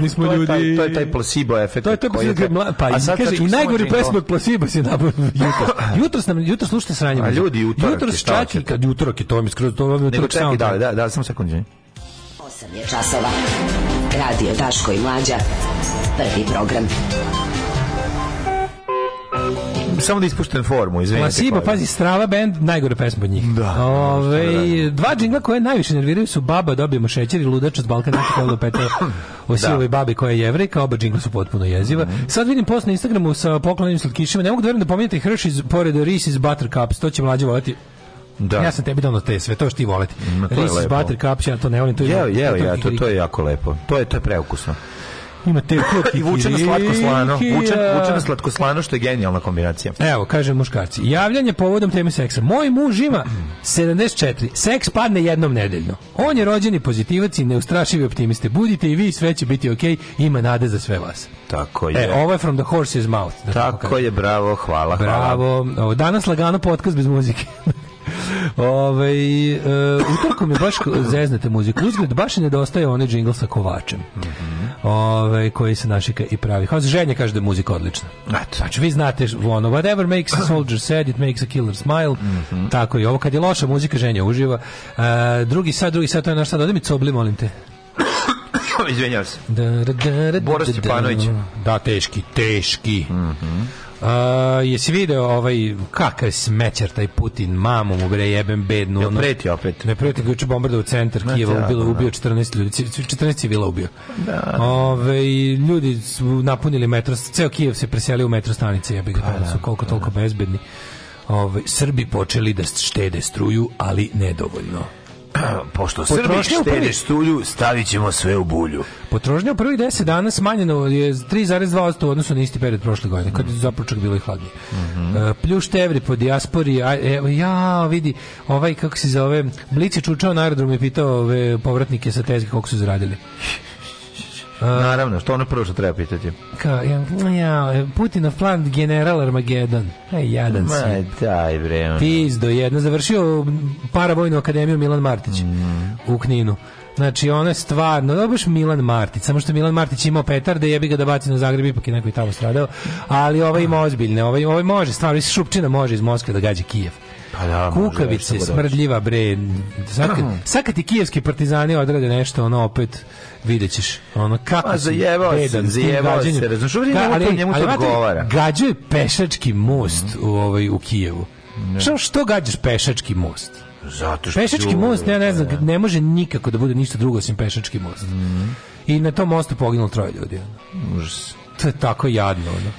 G: nervozni smo ljudi. To je taj, to je taj placebo efekt. To je to koji je taj, pa a sad, kaže i najgori pesma od placebo se nabavio jutros. jutros nam jutros slušate sranje. A ljudi jutros jutros čači kad jutro, je to mi skroz to vam utorak samo. Da, da, da, samo sekund. 8 je časova. Radio Daško i mlađa. Prvi program
H: samo da ispuštam formu,
G: izvinite. Masiba, pazi, Strava band, najgore pesma od njih.
H: Da.
G: Ove, da dva džingla koje najviše nerviraju su Baba dobijemo šećer i Ludač od Balkana Kelo Petra o silovoj da. babi koja je jevrejka, oba džingla su potpuno jeziva. Mm -hmm. Sad vidim post na Instagramu sa poklonim slatkišima, ne mogu da verujem da pominjate Hrš iz, pored Reese's iz Buttercups, to će mlađe voleti. Da. Ja sam tebi donao te sve, to što ti voleti. Reese's Buttercups, ja to ne volim.
H: To je, jeo, jeo, ja, to, to je jako lepo. To je, to je preukusno.
G: Ima te I vuče na slatko slano. Vuče, vuče slatko slano što je genijalna kombinacija. Evo, kaže muškarci. Javljanje povodom teme seksa. Moj muž ima 74. Seks padne jednom nedeljno. On je rođeni pozitivac i neustrašivi optimiste. Budite i vi, sve će biti okej. Okay. Ima nade za sve vas.
H: Tako e, je. E,
G: ovo je from the horse's mouth.
H: Da tako, tako je, bravo, hvala, bravo. hvala.
G: Bravo. Danas lagano podcast bez muzike. Ove, e, utorkom mi baš zeznate muziku. Uzgled baš nedostaje onaj džingl sa kovačem. Mm -hmm. Ove, koji se našika i pravi. Haos ženja kaže da je muzika odlična. Eto. Znači, vi znate, ono, whatever makes a soldier sad, it makes a killer smile. Mm -hmm. Tako i ovo. Kad je loša muzika, ženja uživa. E, drugi sad, drugi sad, to je naš sad. Ode mi cobli, molim te.
H: Izvinjavam se. Da, da, da, da Boris da, Stepanović.
G: Da, teški, teški. Mhm. Mm Uh, jesi video ovaj kakav smećar taj Putin, mamu mu bre jebem bednu. Jel
H: preti opet?
G: Ne preti, ga juče bombardovao centar Znate, Kijeva, ubilo, da. ubio 14 ljudi, 14 civila ubio. Da. Ove, ljudi su napunili metro, ceo Kijev se preselio u metro stanice, jebe ga, pa, da, su koliko da. toliko bezbedni. Ove, Srbi počeli da štede struju, ali nedovoljno.
H: pošto Srbi štere stulju, stavit ćemo sve u bulju.
G: Potrošnja u prvih 10 dana smanjeno je 3,2% u odnosu na isti period prošle godine, kad je mhm. zapročak bilo i hladnije. Mm -hmm. E, uh, pljuš po dijaspori, a, evo, ja, vidi, ovaj, kako se zove, Blic je čučao na aerodrom i pitao ove povratnike sa tezge kako su zaradili.
H: Naravno, što ono prvo što treba
G: pitati. Kao, ja, ja, Putinov plan general Armageddon. Ej, jadan Ma, si.
H: daj bre.
G: Pizdo jedno. Završio paravojnu akademiju Milan Martić mm. u Kninu. Znači, ona je stvarno, da baš Milan Martić, samo što Milan Martić imao petarde, da jebi ga da baci na Zagreb, ipak je neko i tamo stradao, ali ovaj ima ozbiljne, ovaj, ovaj može, stvarno, šupčina može iz Moskve da gađa Kijev. Pa da, Kukavice, smrdljiva, bre. Sad kad, sad kad ti kijevski partizani odrade nešto, ono, opet, videćeš. Ono kako pa
H: zajebao se, zajebao se, razumeš, ali, njemu to odgovara.
G: Gađao pešački most mm u ovaj u Kijevu. Ne. Što što gađaš pešački most?
H: Zato što
G: pešački ću, most, ja ne znam, ne. Da, da. ne može nikako da bude ništa drugo osim pešački most. Mm I na tom mostu poginulo troje ljudi.
H: Užas.
G: To je tako jadno, ono.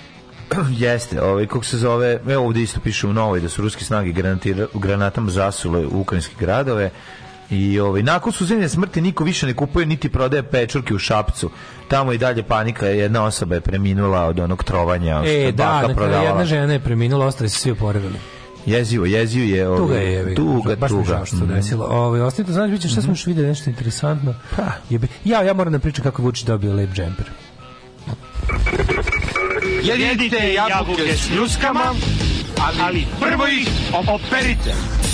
H: Jeste, ovaj kako se zove, evo ovde isto piše u novoj da su ruske snage granatir, granatama zasule ukrajinske gradove. I ovaj nakon suzine smrti niko više ne kupuje niti prodaje pečurke u Šapcu. Tamo i dalje panika, jedna osoba je preminula od onog trovanja, e, što
G: da, baka prodavala. jedna žena je preminula, ostali su svi oporavili.
H: Jezivo, jezivo je ovo. Tuga ovaj, je, tuga,
G: baš tuga. Baš što mm. desilo. Ovaj ostanite, znači biće šta smo još mhm. videli nešto interesantno. Ha. Pa. Jebe. Ja ja moram da pričam kako Vučić dobio lep džemper.
I: Jedite jabuke s ljuskama, ali prvo ih operite.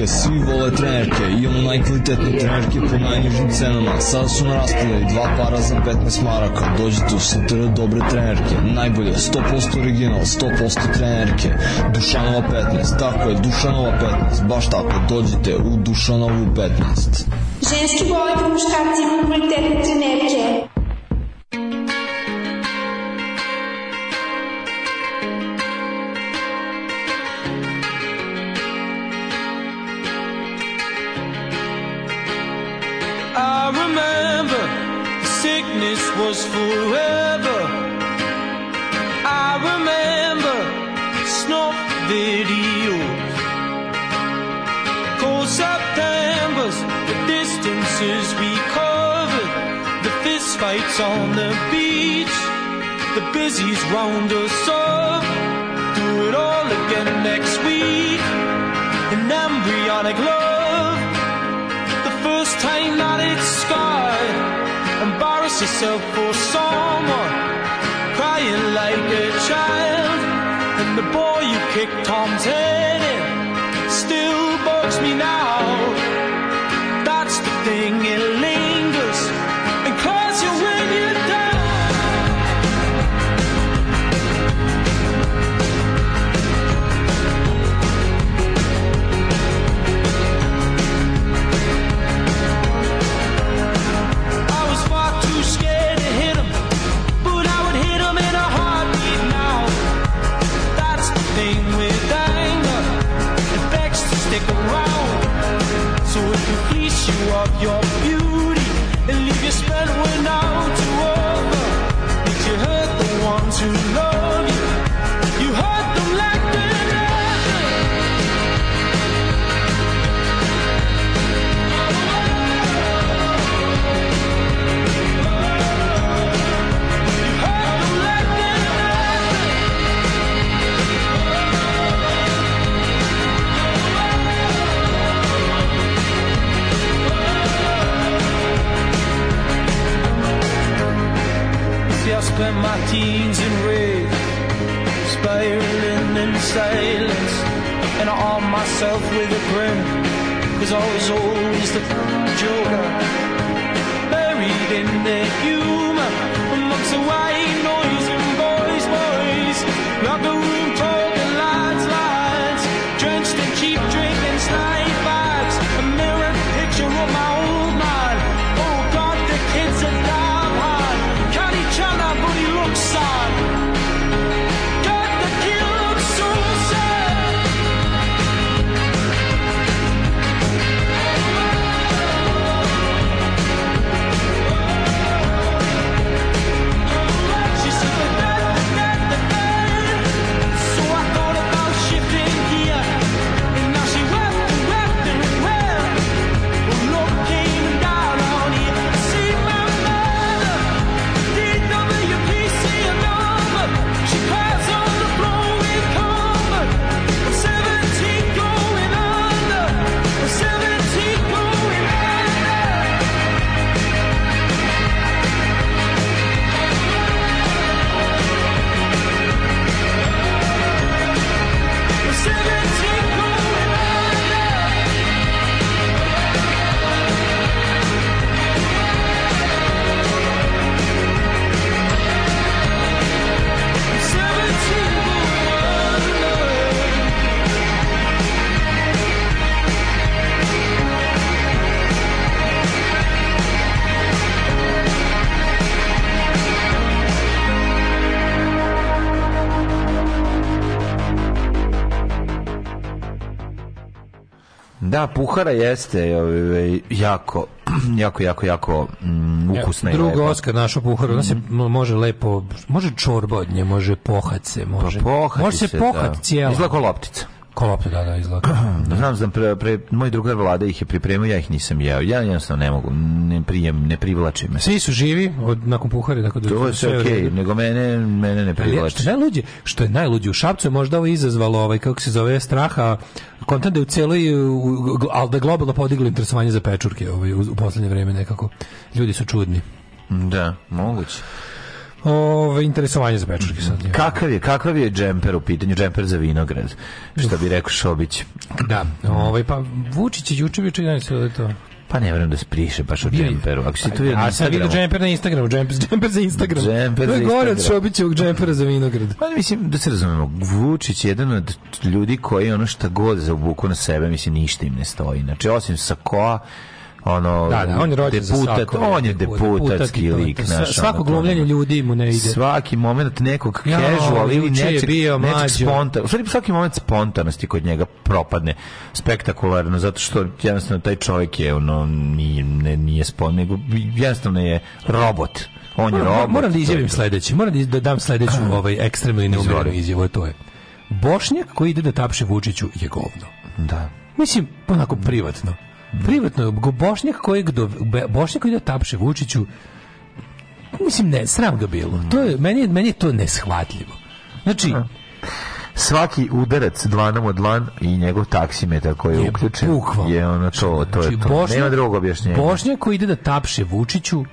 J: trenerke, svi vole trenerke, imamo najkvalitetne trenerke po najnižim cenama. Sada su na raspodaju dva para za 15 maraka. Dođite u satire dobre trenerke, najbolje, 100% original, 100% trenerke. Dušanova 15, tako je, Dušanova 15, baš tako, dođite u Dušanovu 15. Ženski boli po muškarci kvalitetne trenerke. was forever. I remember snuff videos, cold September's, the distances we covered, the fist fights on the beach, the busies round us up. Do it all again next week in embryonic love. The first time that it's scarred. And pass yourself for someone crying like a child. And the boy you kicked Tom's head in still bugs me now. That's the thing
H: Da, puhara jeste ovaj, jako jako, jako, jako mm, ukusna. Ja,
G: drugo Oskar našo puharu, ona se mhm. može lepo, može čorba od nje, može pohat se, pa može, pa može se, se pohat da. cijela.
H: Izgleda kao loptica. Kolopte, da, da, izgleda. Da, znam, znam, pre, pre, moj drugar vlada ih je pripremio, ja ih nisam jeo. Ja jednostavno ne mogu, ne prijem, ne privlači me.
G: Svi su živi od, nakon puhare,
H: tako da... To je sve okej, okay, nego mene, mene ne privlači. Ali, što,
G: najluđe, što je najluđe, u Šapcu je možda ovo izazvalo, ovaj, kako se zove, straha, kontam da je u celoj, ali da je globalno podiglo interesovanje za pečurke ovaj, u, u poslednje vreme nekako. Ljudi su čudni.
H: Da, moguće.
G: Ove, ovaj, interesovanje za pečurke sad. Je.
H: Kakav je, kakav je džemper u pitanju, džemper za vinograd, što bi rekao Šobić.
G: Da, ovaj, pa Vučić je juče bio je
H: se
G: to.
H: Pa ne vjerujem da se priše baš u džemperu. Ako si to
G: vidio A
H: sad vidio
G: džemper na Instagramu, džemper, džemper za Instagram. Džemper to
H: je gore
G: od Šobićevog džempera za vinograd.
H: Pa mislim, da se razumemo, Vučić je jedan od ljudi koji ono šta god za obuku na sebe, mislim, ništa im ne stoji. Znači, osim sa sakoa, ono
G: da, da, on je rođen deputat, za svako, on je
H: deputatski lik
G: naš, svako glumljenje ljudi mu ne ide
H: svaki moment nekog ja, casual ili nečeg, bio nečeg spontan, svaki moment spontanosti kod njega propadne spektakularno zato što jednostavno taj čovjek je ono nije, ne, nije spon, nego jednostavno je robot on je robot
G: moram da izjavim sledeće moram da, da dam sledeću ovaj ekstremno i neumerenu izjavu to je Bošnjak koji ide da tapše Vučiću je govno
H: da
G: Mislim, onako privatno privatno, Bošnjak koji, do, Bošnjak koji ide tapše Vučiću, mislim, ne, sram ga bilo. To je, meni, meni je to neshvatljivo. Znači,
H: svaki udarac dlanom od dlan i njegov taksimetar koji je, uključen bukval. je ono to, to znači, je to. Bošnjak, Nema drugog objašnjenja.
G: Bošnjak koji ide da tapše Vučiću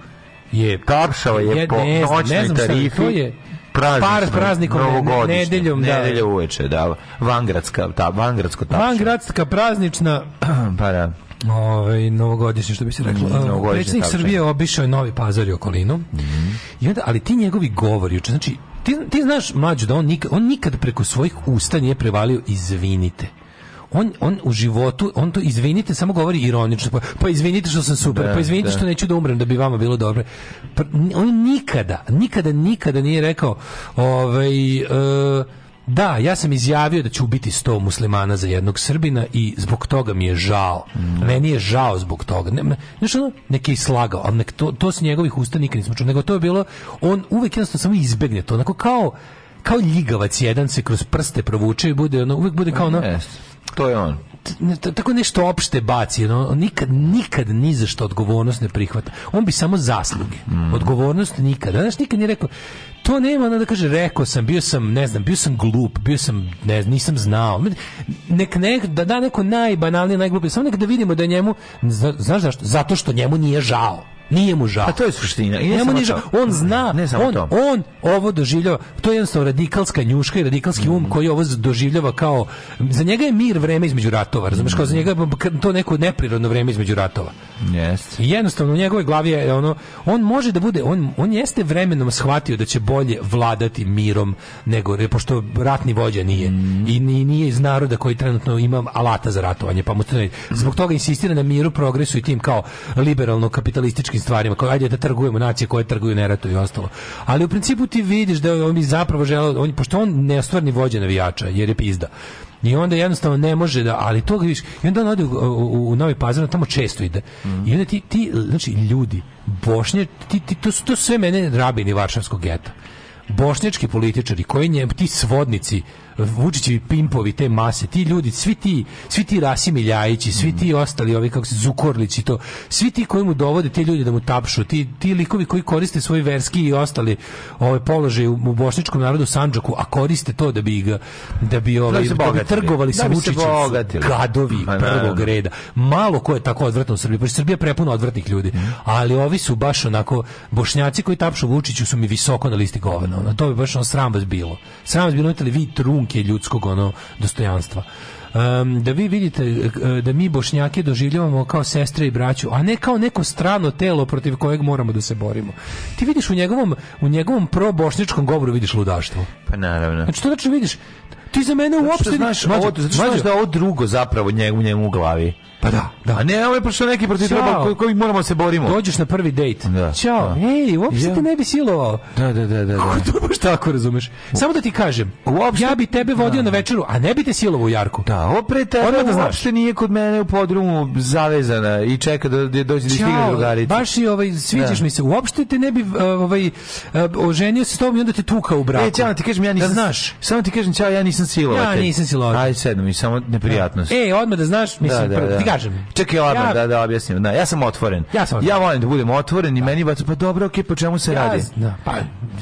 G: je...
H: Tapšao je, je po ne noćnoj ne znam tarifi. Šta, to je, praznikom, par praznikom novogodišnje, nedeljom, da. Nedelja uveče, da.
G: Vangradska, ta, vangradsko tapšanje. Vangradska praznična... pa da ovaj novogodišnji što bi se reklo. Mm, Predsjednik Srbije obišao je Novi Pazar i okolinu. Mm -hmm. I onda ali ti njegovi govori, znači ti, ti znaš mlađu da on nikad, on nikad preko svojih usta nije prevalio izvinite on, on u životu, on to izvinite, samo govori ironično, pa, pa izvinite što sam super, da, pa izvinite da. što neću da umrem, da bi vama bilo dobro. Pa, on nikada, nikada, nikada nije rekao ovaj, uh, Da, ja sam izjavio da ću ubiti 100 muslimana za jednog Srbina i zbog toga mi je žao. Mm. Meni je žao zbog toga. Ne, ne, ono, neke slagao, a nek, to, to s njegovih usta nikad nismo čuli. Nego to je bilo, on uvek jednostavno samo izbegne to. Onako kao, kao ljigavac jedan se kroz prste provuče i bude, ono, uvek bude kao
H: ono... Yes. To je on
G: tako nešto opšte baci, no, nikad, nikad ni za što odgovornost ne prihvata. On bi samo zasluge. Mm. Odgovornost nikad. Znaš, nikad nije rekao, to nema, ono da kaže, rekao sam, bio sam, ne znam, bio sam glup, bio sam, ne znam, nisam znao. Nek, nek, da da neko najbanalnije, najgluplje, samo nek da vidimo da njemu, znaš zašto? Zato što njemu nije žao. Nije mu žao.
H: A to je suština. I ne samo žao.
G: On zna, ne samo on,
H: to.
G: on ovo doživljava. To je jednostavno radikalska njuška i radikalski um mm. koji ovo doživljava kao za njega je mir vreme između ratova, razumeš, kao za mm. njega je to neko neprirodno vreme između ratova. Yes. I jednostavno u njegovoj glavi je ono on može da bude on on jeste vremenom shvatio da će bolje vladati mirom nego pošto ratni vođa nije mm. i nije iz naroda koji trenutno ima alata za ratovanje, pa mu mm. zbog toga insistira na miru, progresu i tim kao liberalno kapitalistički nekim stvarima, kao ajde da trgujemo nacije koje trguju neratu i ostalo. Ali u principu ti vidiš da on bi zapravo želeo, on, pošto on ne stvarni vođa navijača, jer je pizda. I onda jednostavno ne može da, ali to vidiš, i onda on ode u, u, u Novi Pazar, tamo često ide. Mm. I onda ti, ti, znači, ljudi, Bošnje, ti, ti, to to sve mene rabini Varšavskog geta. Bošnjački političari, koji nje, ti svodnici, Vučićevi pimpovi te mase, ti ljudi, svi ti, svi ti Rasi Miljajići, svi ti ostali, ovi kako se Zukorlići to, svi ti koji mu dovode te ljudi da mu tapšu, ti, ti likovi koji koriste svoj verski i ostali ove položaje u, bošničkom narodu Sandžaku, a koriste to da bi ga da bi ovaj da, da bi ovaj, da trgovali da sa Vučićem. Gadovi pa, prvog reda. Malo ko je tako odvratno u Srbiji, pošto Srbija je prepuna odvratnih ljudi. Mhm. Ali ovi su baš onako bošnjaci koji tapšu Vučiću su mi visoko na listi govana. na to bi baš on sram vas bilo. Sram vas bilo, vi trun senke ljudskog ono dostojanstva. Um, da vi vidite e, da mi bošnjake doživljavamo kao sestre i braću, a ne kao neko strano telo protiv kojeg moramo da se borimo. Ti vidiš u njegovom, u njegovom probošničkom govoru vidiš ludaštvo.
H: Pa naravno.
G: Znači to znači vidiš, ti za mene uopšte... Znaš,
H: znaš, znaš da ovo drugo zapravo njemu, njemu u glavi.
G: Pa da, da.
H: A ne, ovo je prošao neki protiv treba koji moramo se borimo.
G: Dođeš na prvi dejt. Da. Ćao.
H: Da.
G: Ej, uopšte ja. te ne bi silovao.
H: Da, da, da, da. da.
G: Kako to baš tako razumeš? Samo da ti kažem, uopšte... ja bi tebe vodio da. na večeru, a ne bi te silovao Jarku.
H: Da, opre tebe Odmah
G: da znaš. uopšte nije kod mene u podrumu zavezana i čeka da, da dođe da stigne drugarica. Baš i ovaj, sviđaš da. mi se, uopšte te ne bi eh, ovaj, eh, oženio se s tobom i onda te tuka u braku.
H: E, ćao, ti kažem, ja da nisam... Da
G: znaš. Samo ti kažem, ćao, ja nisam silovao. Ja nisam silovao. Aj, sedno mi, samo neprijatnost. Da. E, odmah da znaš, mislim,
H: da, da, da kažem. Čekaj, odmah, ja, da, da objasnim. Da, ja sam otvoren. Ja sam otvoren. Ja volim da budem otvoren i da. meni baca, pa dobro, okej, okay, po čemu se ja, radi? Da, pa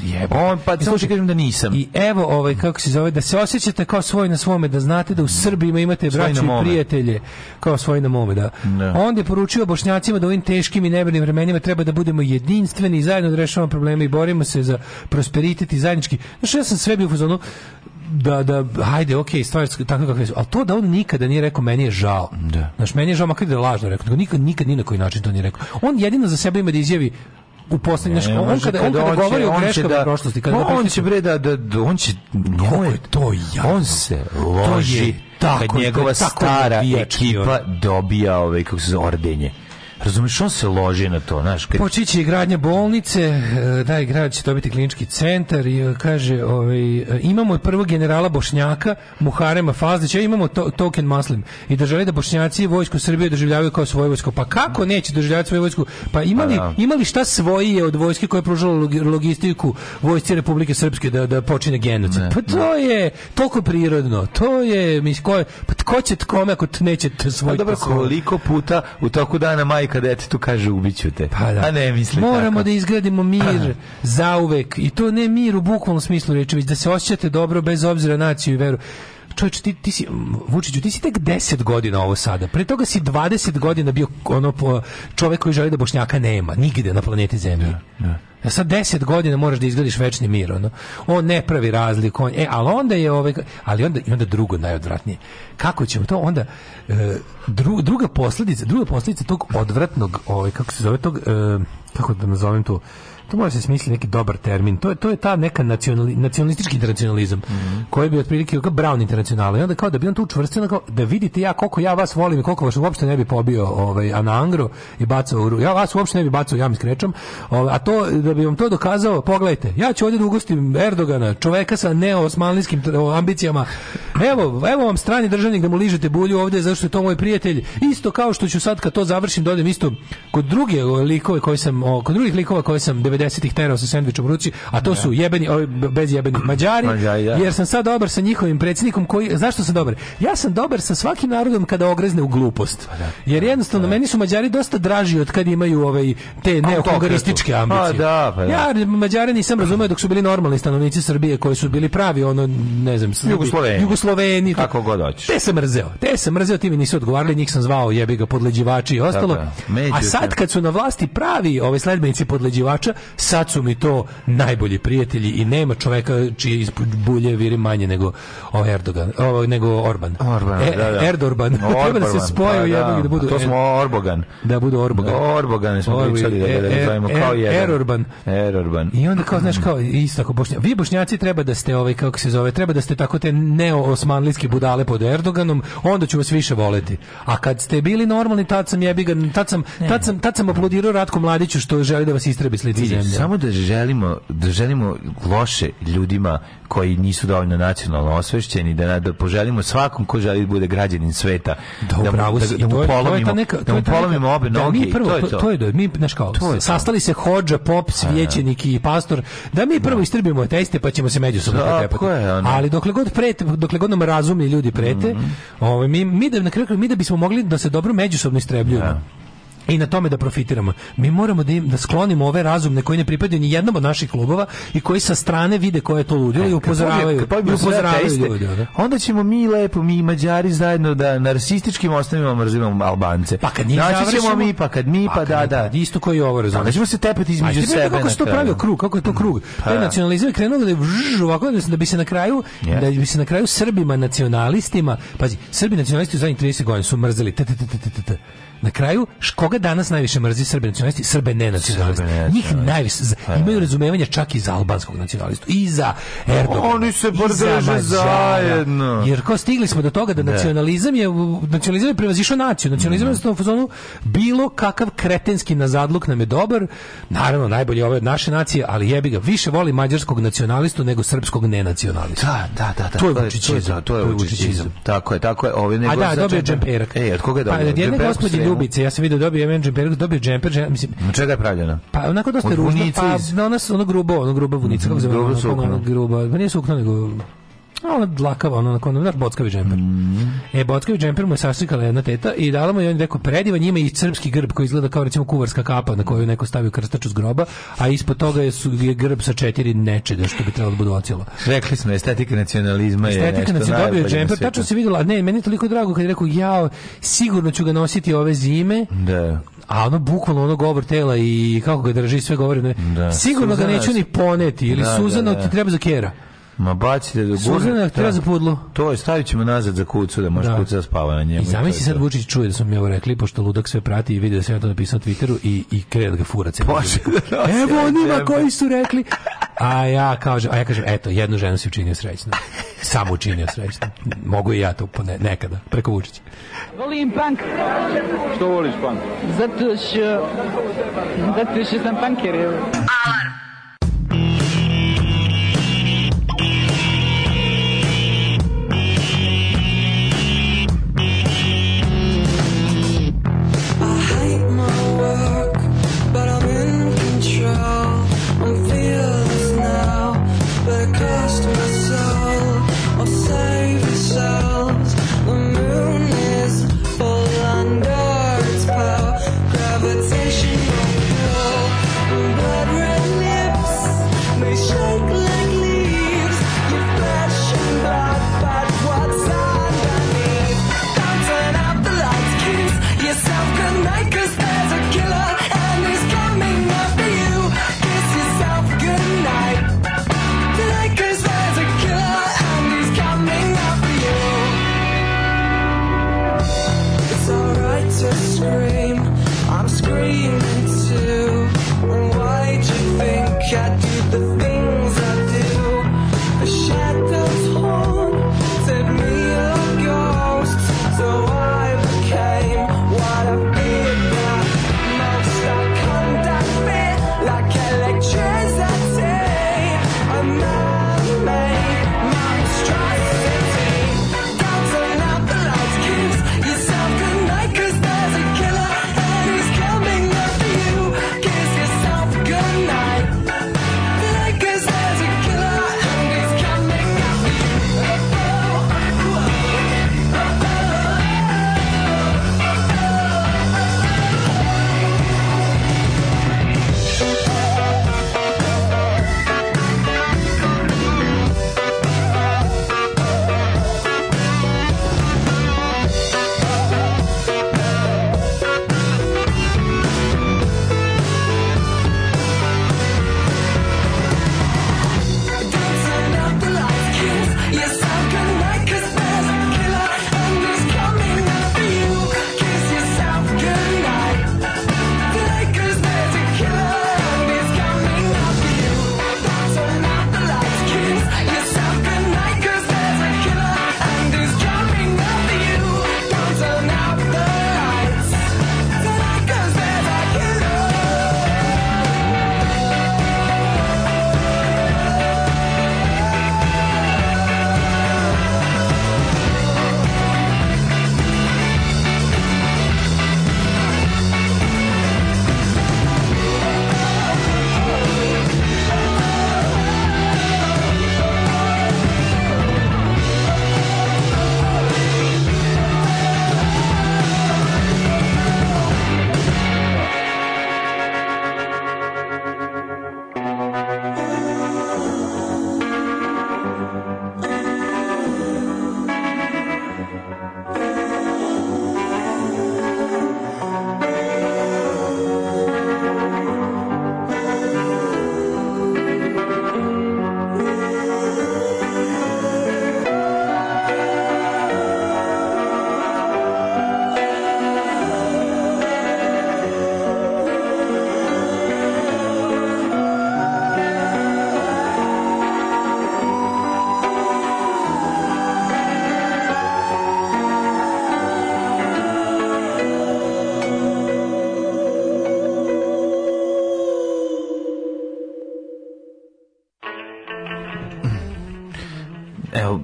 H: jebo. On, pa samo što kažem da nisam.
G: I evo, ovaj, kako se zove, da se osjećate kao svoj na svome, da znate da u mm. Srbima imate braću i prijatelje, kao svoj na mome, da. da. Onda je poručio bošnjacima da u ovim teškim i nebernim vremenima treba da budemo jedinstveni i zajedno da rešavamo probleme i borimo se za prosperitet i zajednički. Znaš, ja sam sve bio u fazonu, da, da, hajde, okej, okay, tako kakve su, ali to da on nikada nije rekao meni je žao, da. znaš, meni je žao, makar da je lažno rekao, nego nikad, nikad ni na koji način to nije rekao. On jedino za sebe ima da izjavi, u poslednje škole. On kada, on kada on govori će, o
H: greškama
G: da, prošlosti,
H: kada no, da on će bre da, da, da- on će, to je to ja. On se loži, tako, kad njegova da tako stara ekipa dobija ove, ovaj, kako se zove, ordenje. Razumeš, on se loži na to, znaš. Kad...
G: Počići je gradnja bolnice, da, grad će dobiti klinički centar i e, kaže, ovaj, e, imamo prvog generala Bošnjaka, Muharema Fazlića, imamo to, token maslim i da žele da Bošnjaci vojsku Srbije doživljavaju kao svoju vojsku. Pa kako neće doživljavati svoju vojsku? Pa imali, pa da. imali šta svoje od vojske koja je pružala logistiku vojske Republike Srpske da, da počine genocid? Ne, pa to ne. je toliko prirodno. To je, mislim, ko, pa ko će tkome ako neće svoj... Pa dobro, koliko puta
H: u toku dana majka kada detetu kaže ubiću te. Pa da. A ne misli
G: Moramo tako. da izgradimo mir zauvek i to ne mir u bukvalnom smislu reči, već da se osjećate dobro bez obzira na naciju i veru čovječ, ti, ti si, Vučiću, ti si tek 10 godina ovo sada. Pre toga si 20 godina bio ono, čovjek koji želi da Bošnjaka nema, nigde na planeti Zemlji. Da, da da sad 10 godina moraš da izgledaš večni mir, ono. On ne pravi razliku, on, e, ali onda je ovaj, ali onda, i onda drugo najodvratnije. Kako ćemo to onda, e, dru, druga posledica, druga posledica tog odvratnog, ovaj, kako se zove tog, e, kako da nazovem to, to mora se smisliti neki dobar termin. To je to je ta neka nacionali, nacionalistički internacionalizam mm -hmm. koji bi otprilike kao Brown internacional. I onda kao da bi on tu učvrstio kao da vidite ja koliko ja vas volim i koliko vas uopšte ne bi pobio ovaj Anangro i bacao u Ja vas uopšte ne bi bacao jam skrečom. Ovaj, a to da bi vam to dokazao, pogledajte. Ja ću ovdje da ugostim Erdogana, čoveka sa neoosmanlijskim ambicijama. Evo, evo vam strani državnik da mu ližete bulju ovdje što je to moj prijatelj. Isto kao što ću sad kad to završim, dodem isto kod druge likove koji sam kod drugih likova koji sam 90-ih terao sa sendvičom u ruci, a to da. su jebeni, ovi bez jebenih Mađari, da. jer sam sad dobar sa njihovim predsjednikom koji, zašto sam dobar? Ja sam dobar sa svakim narodom kada ogrezne u glupost. Pa da, jer jednostavno, meni su Mađari dosta draži od kad imaju ovaj, te neohungarističke pa ambicije.
H: Da, pa da.
G: Ja Mađare nisam razumeo dok su bili normalni stanovnici Srbije koji su bili pravi, ono, ne znam,
H: Srbi, Jugosloveni.
G: Jugosloveni.
H: Kako god hoćeš.
G: Te sam mrzeo. Te sam mrzeo, ti mi nisu odgovarali, njih sam zvao jebi ga podleđivači i ostalo. Tako, a sad kad su na vlasti pravi ove ovaj, sledbenici podleđivača, sad su mi to najbolji prijatelji i nema čoveka čije iz bulje viri manje nego ovaj Erdogan, ovaj nego Orban. Orban, e,
H: da, da.
G: Erdorban. Orban, da se spoje pa u da. jednog da, da budu...
H: To smo Orbogan.
G: Da budu Orbogan.
H: Orbogan smo Orbi, pričali da ga da, da, e, e, zovemo kao
G: e, jedan. Erorban.
H: Erorban.
G: I onda kao, znaš, kao, isto kao bošnja... Vi bošnjaci treba da ste, ovaj, kako se zove, treba da ste tako te neoosmanlijske budale pod Erdoganom, onda ću vas više voleti. A kad ste bili normalni, tad sam jebigan, tad sam, tad sam, tad sam aplodirao Ratko Mladiću što želi da vas istrebi s lice
H: zemlja. Samo da želimo, da želimo loše ljudima koji nisu dovoljno nacionalno osvešćeni, da, da poželimo svakom ko želi da bude građanin sveta,
G: da, da, mu,
H: da, da mu polomimo, neka,
G: da
H: mu polomimo obe da, noge mi
G: prvo, to
H: je to.
G: To je, to, mi, znaš kao, to je sastali se hođa, pop, svećenik i pastor, da mi prvo da. istrbimo teste pa ćemo se međusobno
H: pretepati.
G: Ali dokle god, prete, dokle god nam razumni ljudi prete, mm -hmm. ovaj, mi, mi, da, na kraju, mi da bismo mogli da se dobro međusobno istrebljujemo. Da i na tome da profitiramo. Mi moramo da, im, da sklonimo ove razumne koji ne pripadaju ni jednom od naših klubova i koji sa strane vide koje je to ludilo e, i upozoravaju, kad pođe,
H: kad pođe upozoravaju sve ljudi, da? Onda ćemo mi lepo, mi mađari zajedno da na rasističkim ostavimo mrzimo Albance.
G: Pa kad njih znači
H: ćemo mi, pa kad mi, pa, pa da, mi, da. Pa
G: isto koji je ovo, razumiješ. Da, ćemo
H: se tepati između sebe. Kako
G: na se to pravio krug, kako je to krug? Mm, pa. Taj nacionalizam je krenuo da je vž, ovako, da, da bi se na kraju, yeah. da bi se na kraju Srbima nacionalistima, pazi, Srbi nacionalisti u zadnjih 30 godina su mrzeli, t, t, t, t, t, t, Na kraju, koga danas najviše mrzi srbe nacionalisti? Srbe nenacionalisti. Njih najviše pa, da. imaju razumevanje čak i za albanskog nacionalistu i za Erdogan.
H: Oni se za zajedno.
G: Jer ko stigli smo do toga da, da. nacionalizam je nacionalizam je prevazišao naciju. Nacionalizam da. je u fazonu bilo kakav kretenski nazadluk nam je dobar. Naravno najbolje ove naše nacije, ali jebi ga, više voli mađarskog nacionalistu nego srpskog nenacionalista.
H: Da, da, da, da. To je vučićizam.
G: To je vučićizam.
H: Tako je, tako je. Ovi
G: nego A da, znači dobio džemperak. Ej, od koga je dobio? Pa, Ljubice, ja sam vidio dobio jedan džemper, dobio džemper, mislim.
H: Od čega je pravljena?
G: Pa onako dosta ružno, pa ona ono grubo, ono grubo vunica, kako se zove, ono grubo. Pa nije sukno, nego ona dlakava, ono, onako, ono, bockavi džemper. Mm. E, bockavi džemper mu je sastrikala jedna teta i dala mu je on rekao, predivan ima i srpski grb koji izgleda kao, recimo, kuvarska kapa na koju neko stavio krstaču s groba, a ispod toga je, su, je grb sa četiri nečega što bi trebalo da budu ocilo.
H: Rekli smo, estetika nacionalizma estetika je estetika nešto nacionalizma dobio džemper,
G: tačno se vidjela, ne, meni je toliko drago kad je rekao, ja sigurno ću ga nositi ove zime,
H: da
G: a ono bukvalno ono govor tela i kako ga drži sve govori ne. Da. sigurno Suzana, ga neću ni poneti ili da, Suzano da, da. ti da. treba za kera.
H: Ma bacite do
G: Suzana da. treba za pudlu.
H: To je, stavit ćemo nazad za kucu da može da. kuca da spava na njemu.
G: I zamisli sad Vučić čuje da smo mi ovo rekli, pošto ludak sve prati i vidi da sam ja to napisao na Twitteru i, i kreat da ga fura. Evo
H: onima
G: koji su rekli. A ja, kažem, a ja kažem, eto, jednu ženu si učinio srećno. Samo učinio srećno. Mogu i ja to ne, nekada, preko Vučića.
K: Volim punk.
L: Što voliš punk?
M: Zato što, zato što sam punker. Alarm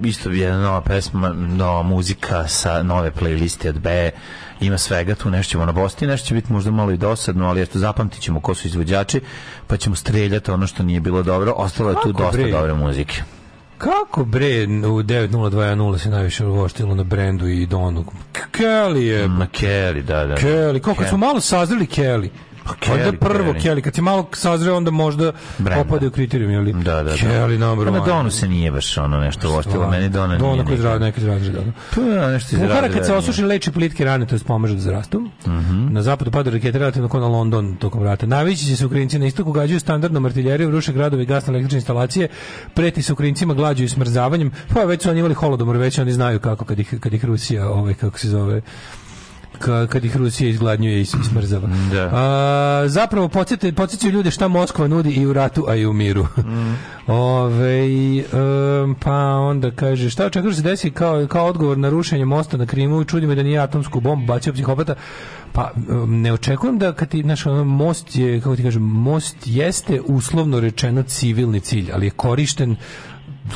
H: isto jedna nova pesma, nova muzika sa nove playliste od B. Ima svega tu, nešto ćemo na Bosti, nešto će biti možda malo i dosadno, ali eto zapamtit ćemo ko su izvođači, pa ćemo streljati ono što nije bilo dobro. Ostalo je tu dosta bre? dobre muzike.
G: Kako bre u 9.02.0 se najviše uvoštilo na brendu i Donu? Kelly je...
H: Ma Kelly, da, da. Kelly,
G: kako su malo sazreli Kelly. Pa Kelly, prvo Kelly. Kelly, kad je malo sazreo, onda možda Brenda. opade u kriterijum, jeli? Da, da, da. Kelly number
H: pa one. Na Donu se nije baš ono nešto ostalo, meni Dona nije.
G: Dona koji zrada, neka zrada. Pa, nešto izrada. Bukara kad se osuši, leči plitke rane, to je spomeže da zrastu. Mm -hmm. Na zapadu pada rakete relativno kao na London tokom rata. Navići će se Ukrajinci na istoku, gađaju standardnom artiljerijom, ruše gradove i gasne električne instalacije, preti se Ukrajincima glađu i smrzavanjem, pa već su oni imali holodomor, već oni znaju kako kad ih, kad ih Rusija, ovaj, kako se zove, kad ih Rusija izgladnjuje i smrzava. Da. A, zapravo podsjećaju ljude šta Moskva nudi i u ratu, a i u miru. Mm. Ove, um, pa onda kaže, šta očekuješ da se desi kao, kao odgovor na rušenje mosta na Krimu? Čudi me da nije atomsku bombu bacio psihopata. Pa um, ne očekujem da kad ti, naš most je, kako ti kažem, most jeste uslovno rečeno civilni cilj, ali je korišten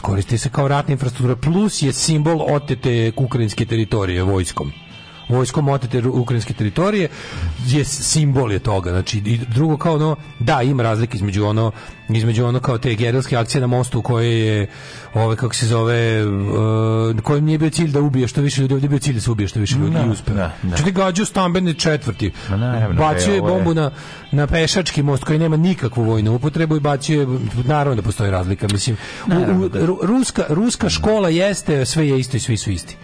G: koristi se kao ratna infrastruktura, plus je simbol otete ukrajinske teritorije vojskom vojskom otete ukrajinske teritorije je simbol je toga. Znači, i drugo kao ono, da, ima razlike između ono između ono kao te gerilske akcije na mostu koje je ove kako se zove uh, kojem nije bio cilj da ubije što više ljudi ovdje bio cilj da se ubije što više ljudi no, da, i uspeo no, no. gađu stambene četvrti bacio je bombu na, na pešački most koji nema nikakvu vojnu upotrebu i bacio je naravno da postoji razlika mislim u, u, da. ruska, ruska škola jeste sve je isto i svi su isti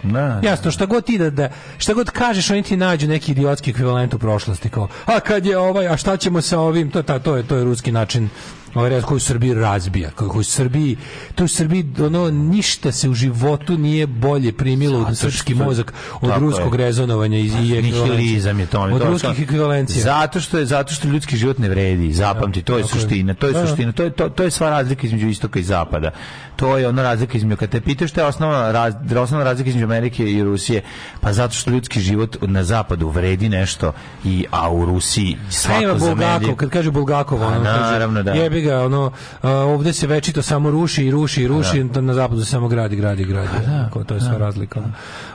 G: jasno šta god ti da, da šta god kažeš oni ti nađu neki idiotski ekvivalent u prošlosti kao a kad je ovaj a šta ćemo sa ovim to, ta, to, je, to je ruski način ovaj koju Srbiji razbija, koji Srbiji, to u Srbiji ono ništa se u životu nije bolje primilo u srpski mozak od ruskog je. rezonovanja
H: i pa, nihilizam je to
G: od to, ruskih ekvivalencija.
H: Zato što je zato što ljudski život ne vredi, zapamti, to je suština, to je da, da. suština, to je to, to je sva razlika između istoka i zapada. To je ona razlika između kad te pitaš šta je osnovna, raz, da osnovna razlika između Amerike i Rusije, pa zato što ljudski život na zapadu vredi nešto i a u Rusiji svako
G: za Bulgakov, kad kaže Bulgakov, pa ono naravno da. Jebi ga, ono, ovde se večito samo ruši i ruši i ruši, da. na zapadu se samo gradi, gradi, gradi. Da, to je da. sva razlika.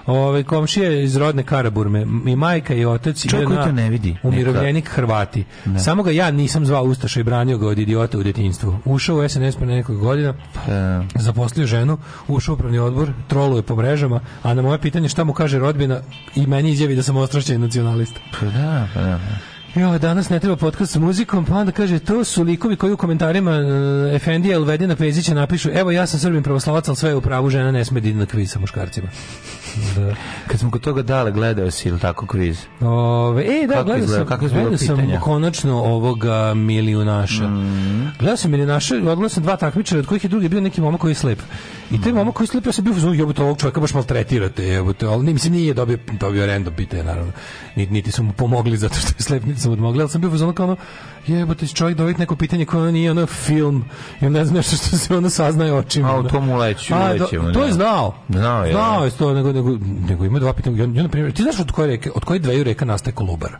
G: Ove, komšije iz rodne Karaburme, i majka i otac i
H: jedna, ne
G: vidi, umirovljenik Hrvati. Da. Samo ga ja nisam zvao Ustaša i branio ga od idiota u detinjstvu. Ušao u SNS pre nekoliko godina, pa da. zaposlio ženu, ušao u upravni odbor, troluje po mrežama, a na moje pitanje šta mu kaže rodbina i meni izjavi da sam ostrašćen nacionalista.
H: Pa Da, pa da,
G: da. Jo, danas ne treba podcast sa muzikom, pa onda kaže, to su likovi koji u komentarima uh, Efendija Elvedina Pezića napišu, evo ja sam srbin pravoslavac, ali sve je u pravu, žena ne sme da na kviz sa muškarcima.
H: Da. Kad smo kod toga dale, gledao si ili tako kviz?
G: Ove, e, da, gledao sam, kako gledao sam konačno ovoga milijunaša. Mm. Gledao sam milijunaša, odgledao sam dva takmičara, od kojih je drugi bio neki momak koji je slep. I taj momak koji je slep, ja sam bio uzmano, jebote, ovog čovjeka baš maltretirate, jebote, ali ne, mislim, nije dobio, dobio random pitanje, naravno. Niti, niti su mu pomogli zato što je slep, niti su mu odmogli, ali sam bio uzmano kao ono, jebote, čovjek dobiti da neko pitanje koje ono nije ono film i onda ne znam nešto što se ono saznaje očima.
H: A, u tomu leću, A, leću, do,
G: To je znao. Znao je. Znao da. je to, nego, nego, nego ima dva pitanja. I on, i on, na primjer, ti znaš od koje, reke, od koje dveju reka nastaje kolubar?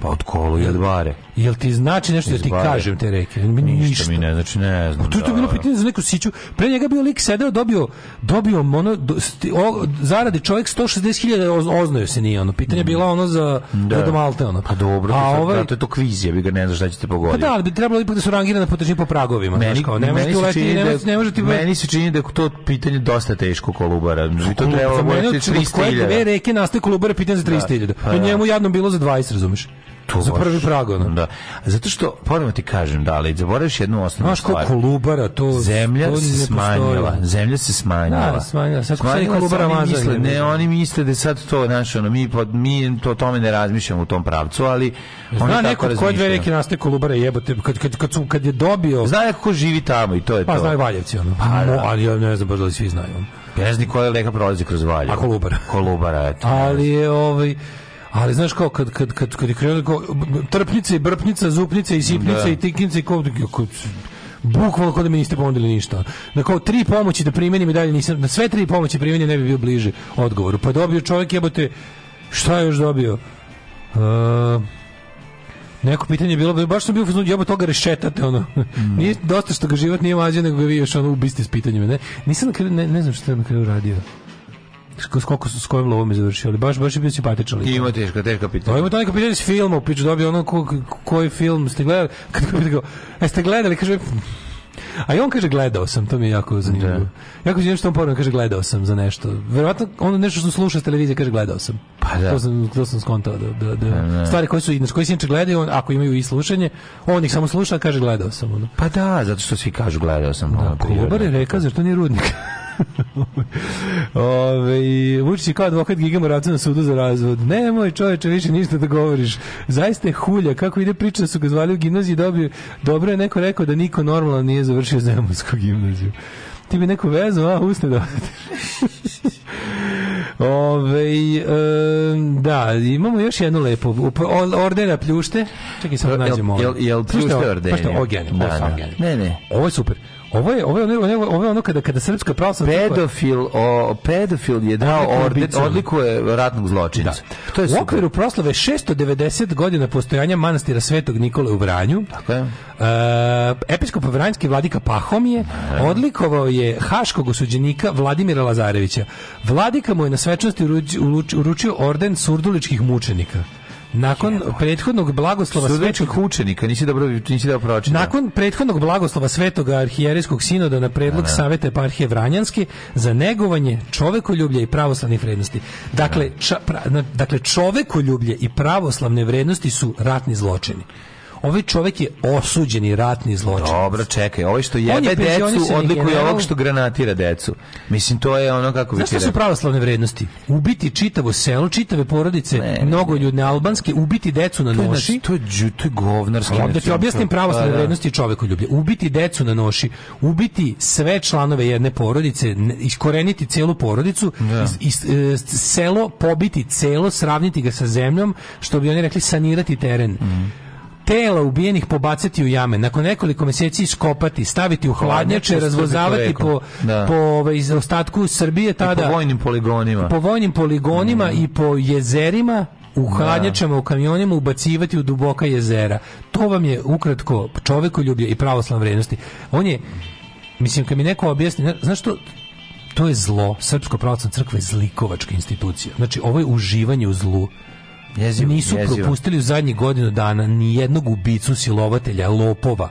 H: Pa od kolu
G: je bare. Jel ti znači nešto da ti kažem te reke?
H: Mi ništa, ništa. mi ne znači, ne znam. Pa
G: to je to da,
H: bilo
G: da. pitanje za neku siću. Pre njega bio lik sedeo, dobio, dobio ono, do, sti, o, zaradi čovjek 160.000 oznaju se nije ono. Pitanje je mm. bila ono za da. do Malte ono. Pa
H: dobro, A, to, ovaj, da, to je to kviz, ja bi ga ne znaš šta ćete pogoditi.
G: Pa da, bi trebalo ipak da su rangirane potražnje po pragovima. Meni, kao, ne
H: meni,
G: se čini da, ne može ti...
H: meni se čini da je to pitanje dosta teško kolubara. I znači, to trebalo bolje 300.000.
G: Od koje dve reke nastaje kolubara pitanje za 300.000. Da, pa, da. njemu jadno bilo za 20, razumeš?
H: to
G: za prvi prag ono.
H: Da. Zato što ponovo ti kažem, da, ali zaboraviš jednu osnovnu stvar. Znaš
G: kolubara to
H: zemlja to se smanjila, zemlja se smanjila. Da,
G: smanjila. Sad smanjila kolubara
H: oni misle, ne, oni misle da sad to naš ono mi mi to tome ne razmišljamo u tom pravcu, ali Zna oni neko ko
G: dve reke nastaje kolubara jebote kad kad kad su kad je dobio.
H: Zna neko ko živi tamo i to je pa,
G: to. Pa znaju Valjevci ono. Pa, no, da. ali
H: ja
G: ne znam baš da li svi znaju.
H: Ja ne znam koja reka prolazi kroz Valjevo. A
G: kolubara.
H: Kolubara, eto.
G: Ali je ovaj Ali znaš kao kad kad kad kad je krenuo kao trpnica i brpnica, zupnica i sipnica da. i tikinca i kao bukvalno kao da mi niste ponudili ništa. Na da kao tri pomoći da primenim i dalje nisam, na da sve tri pomoći primenim ne bi bio bliže odgovoru. Pa dobio čovjek jebote, šta je još dobio? Uh, neko pitanje je bilo, baš sam bio u toga rešetate, ono. Mm. Nije dosta što ga život nije mlađe, nego ga vi još, ono, ubiste s pitanjima, ne? Nisam na kraju, ne, ne znam što je na kraju radio koliko s kojim lovom je završio, ali baš baš je bio simpatičan lik.
H: Ima teška teška kapitan.
G: Ima taj kapitan iz filma, pič dobio ono ko, koji film ste gledali, kad pitao, e, ste gledali, kaže A i on kaže gledao sam, to mi je jako zanimljivo. Da. Jako zanimljivo što on porno kaže gledao sam za nešto. Verovatno ono nešto što sluša s televizije kaže gledao sam.
H: Pa da. To sam, to
G: sam skontao da, da, da. da. da. Stvari koje su inače, koje se inače gledaju, on, ako imaju i slušanje, on ih samo sluša, kaže gledao sam. Ono.
H: Pa da, zato što svi kažu gledao sam. Da, ono,
G: Kolobar je reka, zašto to nije rudnik? Ove, Vučić je kao advokat Giga Moravca na sudu za razvod. Nemoj čoveče više ništa da govoriš. Zaista je hulja. Kako ide priča da su ga zvali u gimnaziji dobio. Dobro je neko rekao da niko normalan nije završio zemunsku gimnaziju. Ti bi neku vezu, a usne da Ove, e, da, imamo još jednu lepo. Ordena pljušte. Čekaj, sad nađemo.
H: Jel, jel, jel pljušte ordena?
G: Pa što, ogen. Da, da.
H: Ne, ne. Ovo
G: je super. Ovo je ovo je ono, ovo je ono kada kada srpska pravoslavna
H: pedofil o pedofil je dao orde odlikuje ratnog zločinca. Da.
G: To
H: je
G: u okviru proslave 690 godina postojanja manastira Svetog Nikole u Vranju.
H: Tako je. Uh,
G: e, episkop Vranjski vladika Pahomije odlikovao je haškog osuđenika Vladimira Lazarevića. Vladika mu je na svečanosti uručio orden surduličkih mučenika. Nakon Jebo. prethodnog blagoslova svetog
H: učenika, nisi dobro nisi dobro pročitao.
G: Nakon prethodnog blagoslova svetog arhijerijskog sinoda na predlog da, da. Saveta eparhije Vranjanske za negovanje čovekoljublja i pravoslavnih vrednosti. Dakle, da. ča, pra, dakle čovekoljublje i pravoslavne vrednosti su ratni zločini ovaj čovjek je osuđeni ratni zločinac.
H: Dobro, čekaj, ovaj što jebe je decu odlikuje ovog što granatira decu. Mislim to je ono kako bi
G: Znaš šta su pravoslavne vrednosti? Ubiti čitavo selo, čitave porodice, ne, mnogo ljudne albanske, ubiti decu na noši.
H: To je to je govnarski.
G: Pa da ti objasnim pravoslavne vrednosti ljublje. Ubiti decu na noši, ubiti sve članove jedne porodice, iskoreniti celu porodicu, da. iz, iz, e, selo pobiti celo, sravniti ga sa zemljom, što bi oni rekli sanirati teren. Mm tela ubijenih pobacati u jame, nakon nekoliko meseci iskopati, staviti u hladnjače, da razvozavati po, da. po ovaj, iz ostatku Srbije tada.
H: I po vojnim poligonima.
G: Po vojnim poligonima mm. i po jezerima u da. hladnjačama, u kamionima ubacivati u duboka jezera. To vam je ukratko čovekoljublje i pravoslavne vrijednosti. On je, mislim, kad mi neko objasni, znaš što, to je zlo, Srpsko pravoslavna crkva je zlikovačka institucija. Znači, ovo je uživanje u zlu.
H: Jezivo,
G: nisu
H: jezivo.
G: propustili u zadnjih godinu dana ni jednog ubicu silovatelja, lopova,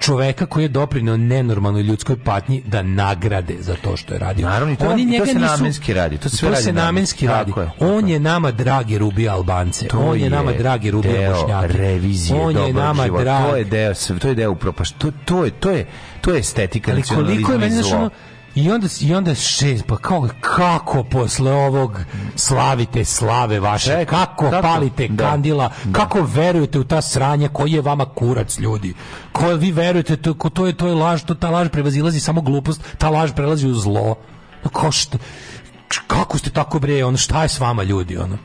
G: čoveka koji je doprineo nenormalnoj ljudskoj patnji da nagrade za to što je radio.
H: Naravno, to, Oni njega to se nisu, namenski radi. To, sve to radi se namenski radi. je,
G: tako. On je nama dragi rubio Albance. To on je, je nama dragi rubio Bošnjake.
H: Revizije, on je nama dragi. To je deo, to je deo upropaš. To, to je, to je, to je estetika Ali koliko je meni,
G: I onda, I onda šest, pa kao, kako posle ovog slavite slave vaše, Ček, kako, kako, palite da, kandila, da. kako verujete u ta sranja, koji je vama kurac ljudi, koji vi verujete, to, ko, to je, to je laž, to, ta laž prevazilazi samo glupost, ta laž prelazi u zlo. Kao što, kako ste tako bre, ono, šta je s vama ljudi, ono?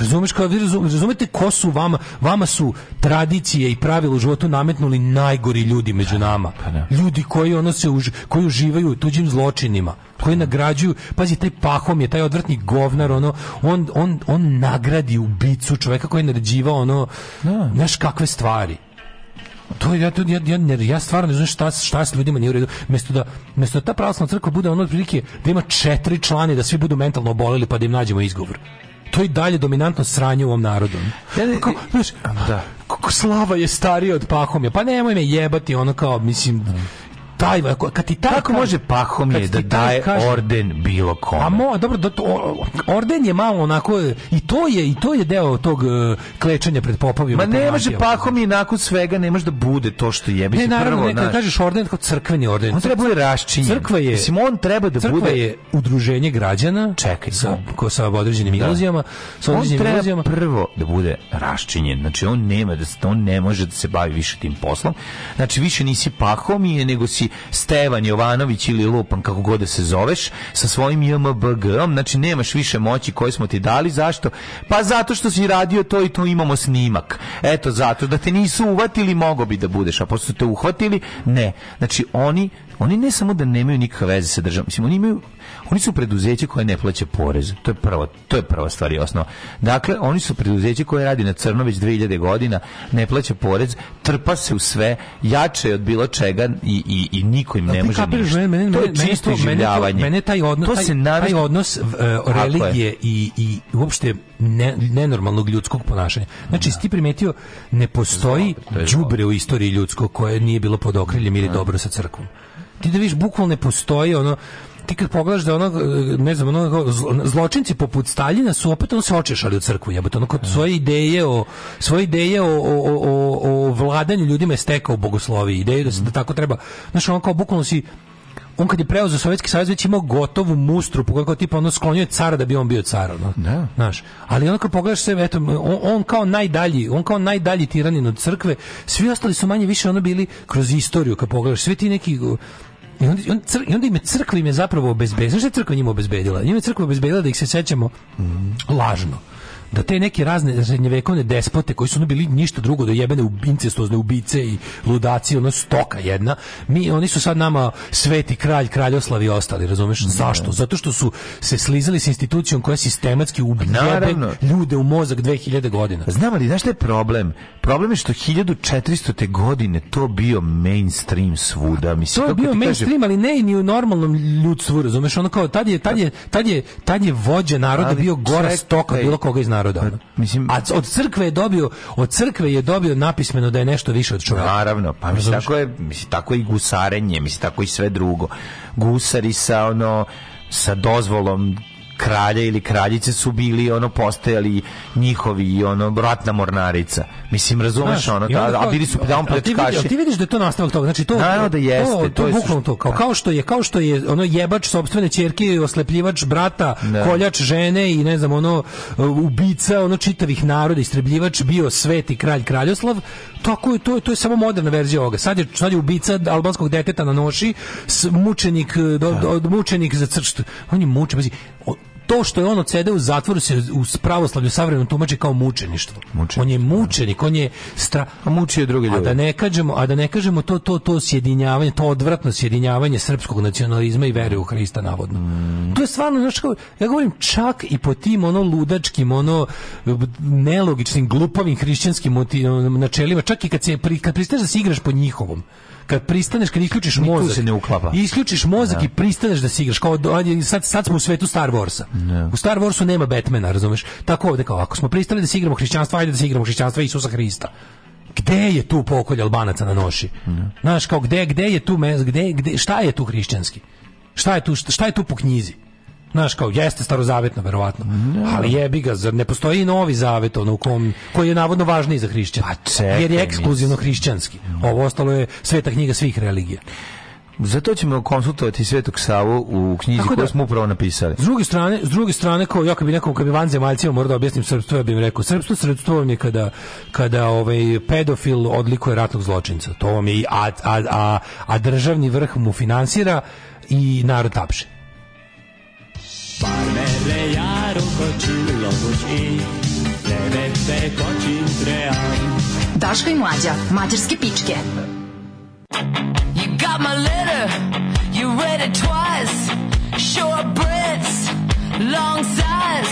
G: Razumeš kao vi razumete ko su vama, vama su tradicije i pravila u životu nametnuli najgori ljudi među pa nama. Pa ljudi koji ono se už, koji uživaju tuđim zločinima koji pa nagrađuju, pazi taj pahom je taj odvrtni govnar, ono on, on, on nagradi ubicu čoveka koji je naređivao ono, da. znaš kakve stvari to ja to ja, ja, ne, ja stvarno ne znam šta šta s ljudima nije u redu. Mesto da mesto da ta pravoslavna crkva bude ono otprilike da ima četiri člana da svi budu mentalno oboleli pa da im nađemo izgovor to i dalje dominantno sranje u ovom narodu. Ja ne, kako, znaš, da. kako slava je starija od pahomja. Pa nemoj me jebati, ono kao, mislim, taj,
H: kad ti taj kako može Pahom je da daje kaže, orden bilo kome? A mo,
G: dobro, da to, orden je malo onako i to je i to je deo tog e, klečanja pred popovima.
H: Ma ne može Pahom je nakon svega ne može da bude to što jebi Ne,
G: naravno, prvo,
H: ne, naš,
G: kažeš orden kao crkveni orden.
H: On treba da bude raščinjen.
G: Crkva je
H: mislim on treba da
G: crkva
H: bude je
G: udruženje građana.
H: Čekaj,
G: sa da. ko sa određenim da. iluzijama,
H: sa određenim on iluzijama prvo da bude raščinjen. Znači on nema da on ne može da se bavi više tim poslom. Znači više nisi Pahom je nego si Stevan Jovanović ili Lupan, kako god da se zoveš, sa svojim JMBG-om, znači nemaš više moći koje smo ti dali, zašto? Pa zato što si radio to i to imamo snimak. Eto, zato da te nisu uvatili, mogo bi da budeš, a pošto te uhvatili, ne. Znači, oni Oni ne samo da nemaju nikakve veze sa državom, mislim, oni imaju oni su preduzeće koje ne plaća porez. To je prvo, to je prva stvar i osnova. Dakle, oni su preduzeće koje radi na crno već 2000 godina, ne plaća porez, trpa se u sve, jače je od bilo čega i, i, i niko im
G: ne može ništa. Mene, mene, to je čisto življavanje. Mene taj odnos, to se taj, taj odnos uh, religije i, i uopšte ne, nenormalnog ljudskog ponašanja. Znači, si da. ti primetio, ne postoji đubre u istoriji ljudskog koje nije bilo pod okriljem ili da. dobro sa crkvom ti da vidiš bukvalno ne postoji ono ti kad pogledaš da ono, e, ne znam, ono, zločinci poput Staljina su opet ono se očešali u crkvu, jebote, ono kod da. svoje ideje o, svoje ideje o, o, o, o vladanju ljudima je stekao bogoslovi, ideje da se da tako treba, znaš, ono kao bukvalno si, on kad je preuzeo Sovjetski savez već imao gotovu mustru po kao tipa ono sklonio je cara da bi on bio car ono. Da. Znaš, ali ono kad pogledaš sve eto on, on, kao najdalji, on kao najdalji tiranin od crkve, svi ostali su manje više ono bili kroz istoriju kad pogledaš, svi ti neki I onda, on, cr, i onda im je crkva im je zapravo obezbedila. Znaš što je crkva njima obezbedila? Njima je crkva obezbedila da ih se sećamo mm. lažno da te neke razne srednjevekovne despote koji su ono bili ništa drugo do jebene incestozne ubice i ludaci, ono stoka jedna, mi, oni su sad nama sveti kralj, kraljoslavi i ostali, razumeš? Da. Zašto? Zato što su se slizali s institucijom koja sistematski ubijebe pa ljude u mozak 2000 godina.
H: Znam ali, znaš šta je problem? Problem je što 1400. godine to bio mainstream svuda. Mislim,
G: to je bio mainstream, ali ne ni u normalnom ljudstvu, razumeš? Ono kao, tad je, tad je, tad je, tad je vođa naroda bio gora stoka bilo koga iz naroda naroda. Pa, mislim, a od crkve je dobio, od crkve je dobio napismeno da je nešto više od čovjeka.
H: Naravno, pa mislim tako je, mislim tako i gusarenje, mislim tako i sve drugo. Gusari sa ono sa dozvolom kralja ili kraljice su bili ono postajali njihovi i ono ratna mornarica. Mislim razumeš Znaš, ono ta, a bili su da
G: on plečkaši. Ti, ti vidiš da je to nastavak toga. Znači to
H: Naravno da jeste,
G: to, to, to je bukvalno to. Kao, kao što je kao što je ono jebač sopstvene ćerke, i oslepljivač brata, ne. Da. koljač žene i ne znam ono ubica ono čitavih naroda, istrebljivač bio sveti kralj Kraljoslav. Tako je to je to je samo moderna verzija ovoga. Sad je sad je ubica albanskog deteta na noši, mučenik do, da. do, mučenik za cršt. On je muče, to što je on odsedeo u zatvoru se u pravoslavlju savremenom tumači kao mučeništvo. mučeništvo. On je da. mučenik, on je stra...
H: A muči je druge ljude.
G: A da ne kažemo, a da ne kažemo to, to, to sjedinjavanje, to odvratno sjedinjavanje srpskog nacionalizma i vere u Hrista, navodno.
H: Mm.
G: To je stvarno, znaš, kao, ja govorim čak i po tim ono ludačkim, ono nelogičnim, glupavim hrišćanskim načelima, čak i kad, se, kad pristaš da se igraš po njihovom, kad pristaneš kad isključiš Niku mozak
H: se ne uklapa.
G: Isključiš mozak da. i pristaneš da se igraš kao sad sad smo u svetu Star Warsa. Da. U Star Warsu nema Batmana, razumeš? Tako ovde kao ako smo pristali da se igramo hrišćanstva, ajde da se igramo hrišćanstva Isusa Hrista gde je tu pokolj Albanaca na noši?
H: Mm.
G: Znaš, kao gde, gde je tu, gde, gde, šta je tu hrišćanski? Šta je tu, šta je tu po knjizi? Znaš, kao, jeste starozavetno, verovatno. No. Ali jebi ga, zar ne postoji novi zavet, ono, u kom, koji je navodno važniji za hrišćan. Pa čekaj, jer je ekskluzivno mis... hrišćanski. Ovo ostalo je sveta knjiga svih religija.
H: Zato ćemo konsultovati Svetog Savu u knjizi koju da. smo upravo napisali. S
G: druge strane, s druge strane kao ja kad bi nekom kad bi vanzemaljcima morao da objasnim srpstvo, ja bih im rekao srpstvo sredstvo vam je kada kada ovaj pedofil odlikuje ratnog zločinca. To vam je a, a, a, a državni vrh mu finansira i narod tapše. Farmerre járok a csillagos ég, kacsintre i mlađa, mađarske pičke. You got my letter, you read it twice, short breaths, long sighs,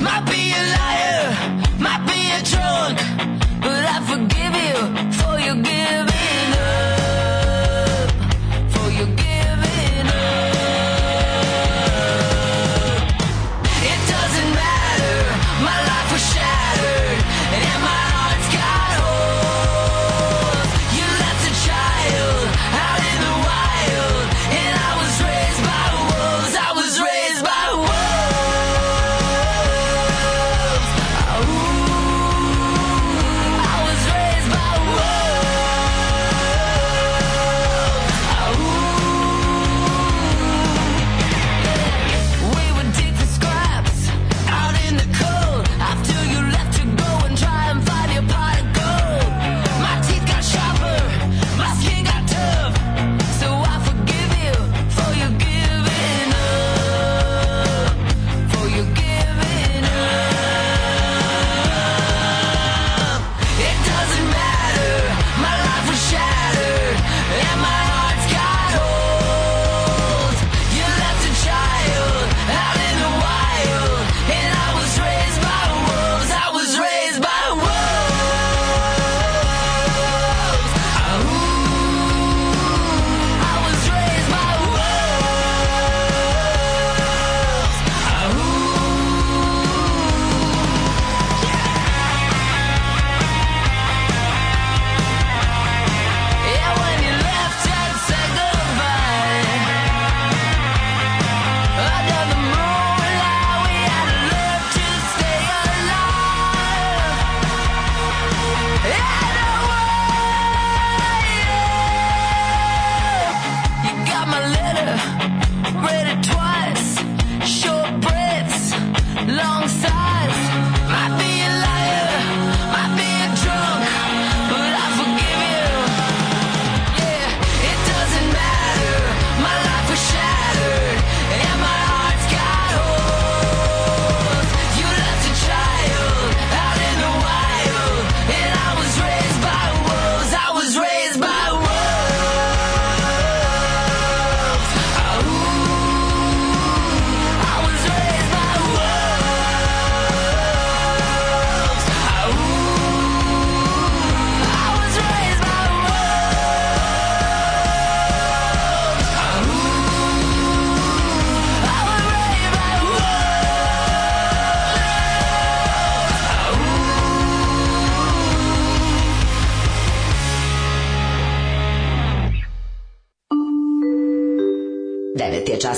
G: might be a liar, might be a drunk, but I forgive you for your giving up.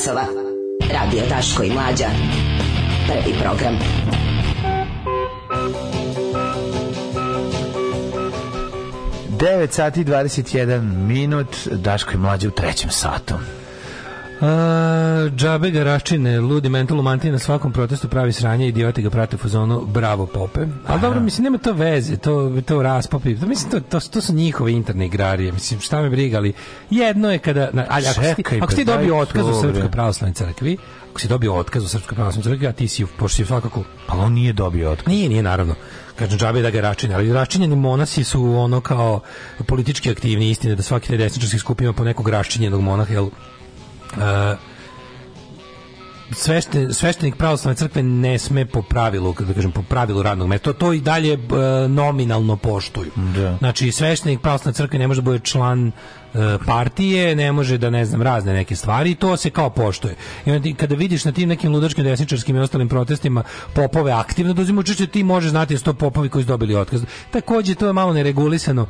H: časova. Radio Daško i Mlađa. Prvi program. Devet sati 21 minut, Daško i Mlađa u trećem satu. Uh,
G: džabe ga raščine, ludi mental umanti na svakom protestu pravi sranje i divate ga prate u zonu bravo pope. Ali dobro, mislim, nema to veze, to, to raspopi. To, pa mislim, to, to, to su njihove interne igrarije. Mislim, šta me briga, ali jedno je kada... Na, ali ako, Čekaj, ti, ako pa ti dobio otkaz u Srpskoj pravoslavnoj crkvi, ako si dobio otkaz u Srpskoj pravoslavnoj crkvi, a ti si, pošto si svakako...
H: Pa on nije dobio otkaz.
G: Nije, nije, naravno kažem džabe da ga račine, ali račinjeni monasi su ono kao politički aktivni istine da svaki taj desničarski skup ima po nekog račinjenog monaha, jel uh, svešten, sveštenik pravoslavne crkve ne sme po pravilu, da kažem, po pravilu radnog mesta. To, to i dalje e, nominalno poštuju.
H: Da.
G: Znači, sveštenik pravoslavne crkve ne može da bude član e, partije, ne može da ne znam razne neke stvari i to se kao poštuje. I onda kada vidiš na tim nekim ludačkim desničarskim i ostalim protestima popove aktivno dozimu da učešće, ti može znati da su to popovi koji su dobili otkaz. Takođe to je malo neregulisano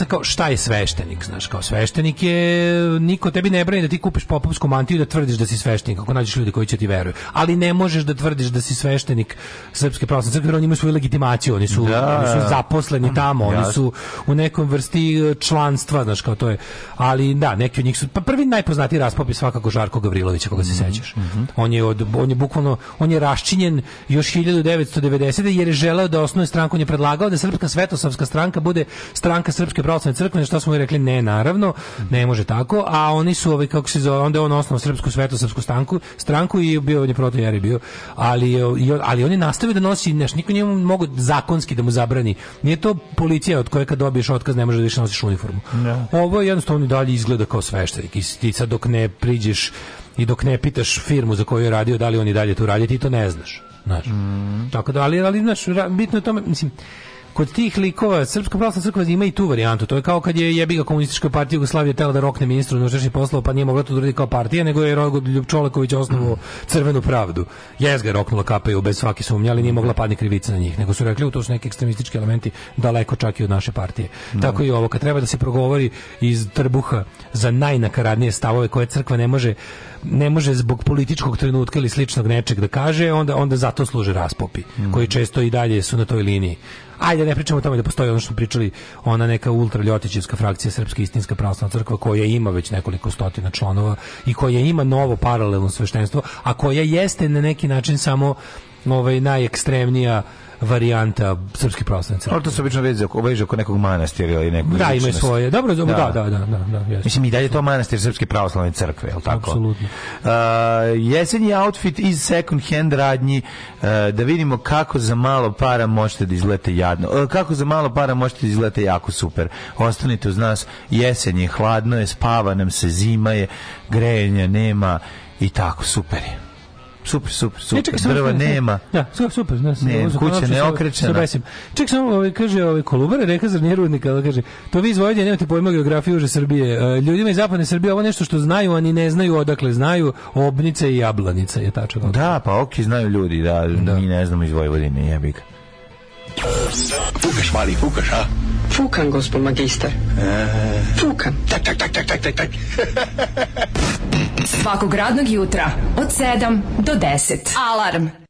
G: sam kao šta je sveštenik, znaš, kao sveštenik je niko tebi ne brani da ti kupiš popovsku mantiju da tvrdiš da si sveštenik, ako nađeš ljude koji će ti veruju. Ali ne možeš da tvrdiš da si sveštenik Srpske pravoslavne crkve, jer oni imaju svoju legitimaciju, oni su, da, oni su da. zaposleni tamo, oni su u nekom vrsti e, članstva, znaš, kao to je. Ali da, neki od njih su pa prvi najpoznatiji raspop je svakako Žarko Gavrilovića, koga se mhm, sećaš. Mm
H: -hmm.
G: On je od on je bukvalno on je raščinjen još 1990 jer je želeo da osnuje stranku, on je predlagao da Srpska svetosavska stranka bude stranka Srpske pravoslavne crkve, što smo i rekli, ne, naravno, ne može tako, a oni su, ovaj, kako se zove, onda on osnovao srpsku svetu, srpsku stanku, stranku i bio je je jer je bio, ali, ali oni nastave da nosi, znači niko njemu mogu zakonski da mu zabrani. Nije to policija od koje kad dobiješ otkaz ne možeš da više nosiš uniformu. Ne. Ovo je jednostavno i dalje izgleda kao sveštenik i ti sad dok ne priđeš i dok ne pitaš firmu za koju je radio da li oni dalje tu radi, ti to ne znaš. Znaš.
H: Mm.
G: Tako da, ali, ali znaš, bitno je tome, mislim, kod tih likova Srpska pravoslavna crkva ima i tu varijantu. To je kao kad je jebiga komunistička partija Jugoslavije tela da rokne ministru unutrašnjih poslova, pa nije mogla to uraditi kao partija, nego je Rogoljub Ljubčolaković osnovao Crvenu pravdu. Jezga je roknula kapaju bez svake sumnje, ali nije mogla padne krivica na njih, nego su rekli u to su neki ekstremistički elementi daleko čak i od naše partije. Mm. Tako i ovo kad treba da se progovori iz trbuha za najnakaradnije stavove koje crkva ne može ne može zbog političkog trenutka ili sličnog nečeg da kaže, onda onda zato služe raspopi, mm. koji često i dalje su na toj liniji. Ajde, ne pričamo o tome da postoji ono što pričali ona neka ultraljotićevska frakcija Srpske istinska pravoslavna crkva koja ima već nekoliko stotina članova i koja ima novo paralelno sveštenstvo, a koja jeste na neki način samo ovaj najekstremnija varijanta srpske pravoslavne crkve.
H: Ali to se obično veže oko, veže oko nekog manastira ili nekog
G: Da, imaju svoje. Dobro, da, da, da, da, da, da
H: Mislim i dalje to manastir srpske pravoslavne crkve, je li tako? Apsolutno. Uh, jesenji outfit iz second hand radnji uh, da vidimo kako za malo para možete da izlete jadno. Uh, kako za malo para možete da izlete jako super. Ostanite uz nas. Jesen je hladno je, spava nam se, zima je, grejanja nema i tako super je super, super, super. Ne, čekaj, Drva nema.
G: Da, super, super. Ne,
H: ne
G: kuće ne okrećena. Ček samo ovaj, kaže ovaj, Kolubara, reka za njerudnika, kaže, to vi iz Vojvodine nemate pojma geografije uže Srbije. E, ljudima iz zapadne Srbije ovo nešto što znaju, oni ne znaju odakle znaju, obnice i jablanica je tačno.
H: Da, pa oki znaju ljudi, da, da. mi ne znamo iz Vojvodine, jebika. Fukaš, mali, fukaš, a? Fukan, gospod magister. E. Fukam. Tak, tak, tak, tak, tak, tak, tak. Svakog radnog jutra od 7 do 10. Alarm.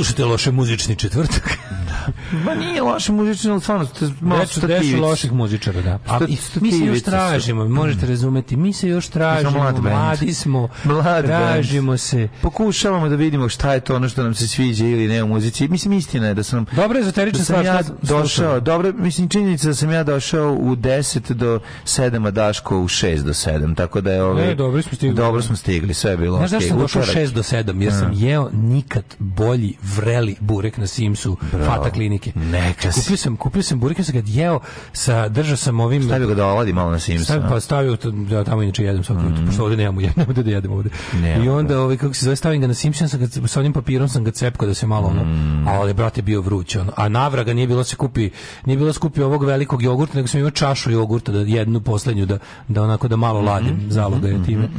H: slušate loše muzični četvrtak.
G: Ma nije loš
H: muzičar,
G: ali stvarno malo stativic.
H: loših muzičara, da.
G: A, i, mi se još tražimo, možete mm. razumeti, mi se još tražimo, mlad mladi smo, mlad tražimo band. se.
H: Pokušavamo da vidimo šta je to ono što nam se sviđa ili ne u muzici. Mislim, istina je da sam... Dobro je da sam ja došao, dobro, mislim, činjenica da sam ja došao u 10 do 7, a Daško u 6 do 7, tako da je ove... Ovaj-
G: ne, dobro
H: smo stigli. Dobro smo stigli, sve je bilo. Znaš
G: zašto sam došao 6 do 7, jer sam mm. jeo nikad bolji vreli burek na Simsu, Bravo. Fata klinike bureke. Neka Kupio sam, kupio sam bureke, sam ga jeo, sa, držao sam ovim...
H: Stavio ga da oladi malo na Simsa. Stavio,
G: pa stavio, da, tamo inače jedem svaki mm. pošto ovdje nemamo, jedem, nemamo da jedem ovde. Nema. I onda, da. ovaj, kako se zove, stavim ga na Simsa, sa onim papirom sam ga cepko da se malo ono, mm. ali brate bio vruć, ono. A navraga nije bilo da se kupi, nije bilo da skupi ovog velikog jogurta, nego sam imao čašu jogurta, da jednu poslednju, da, da onako da malo mhm, ladim, mm -hmm. zaloga je mhm, time. Mm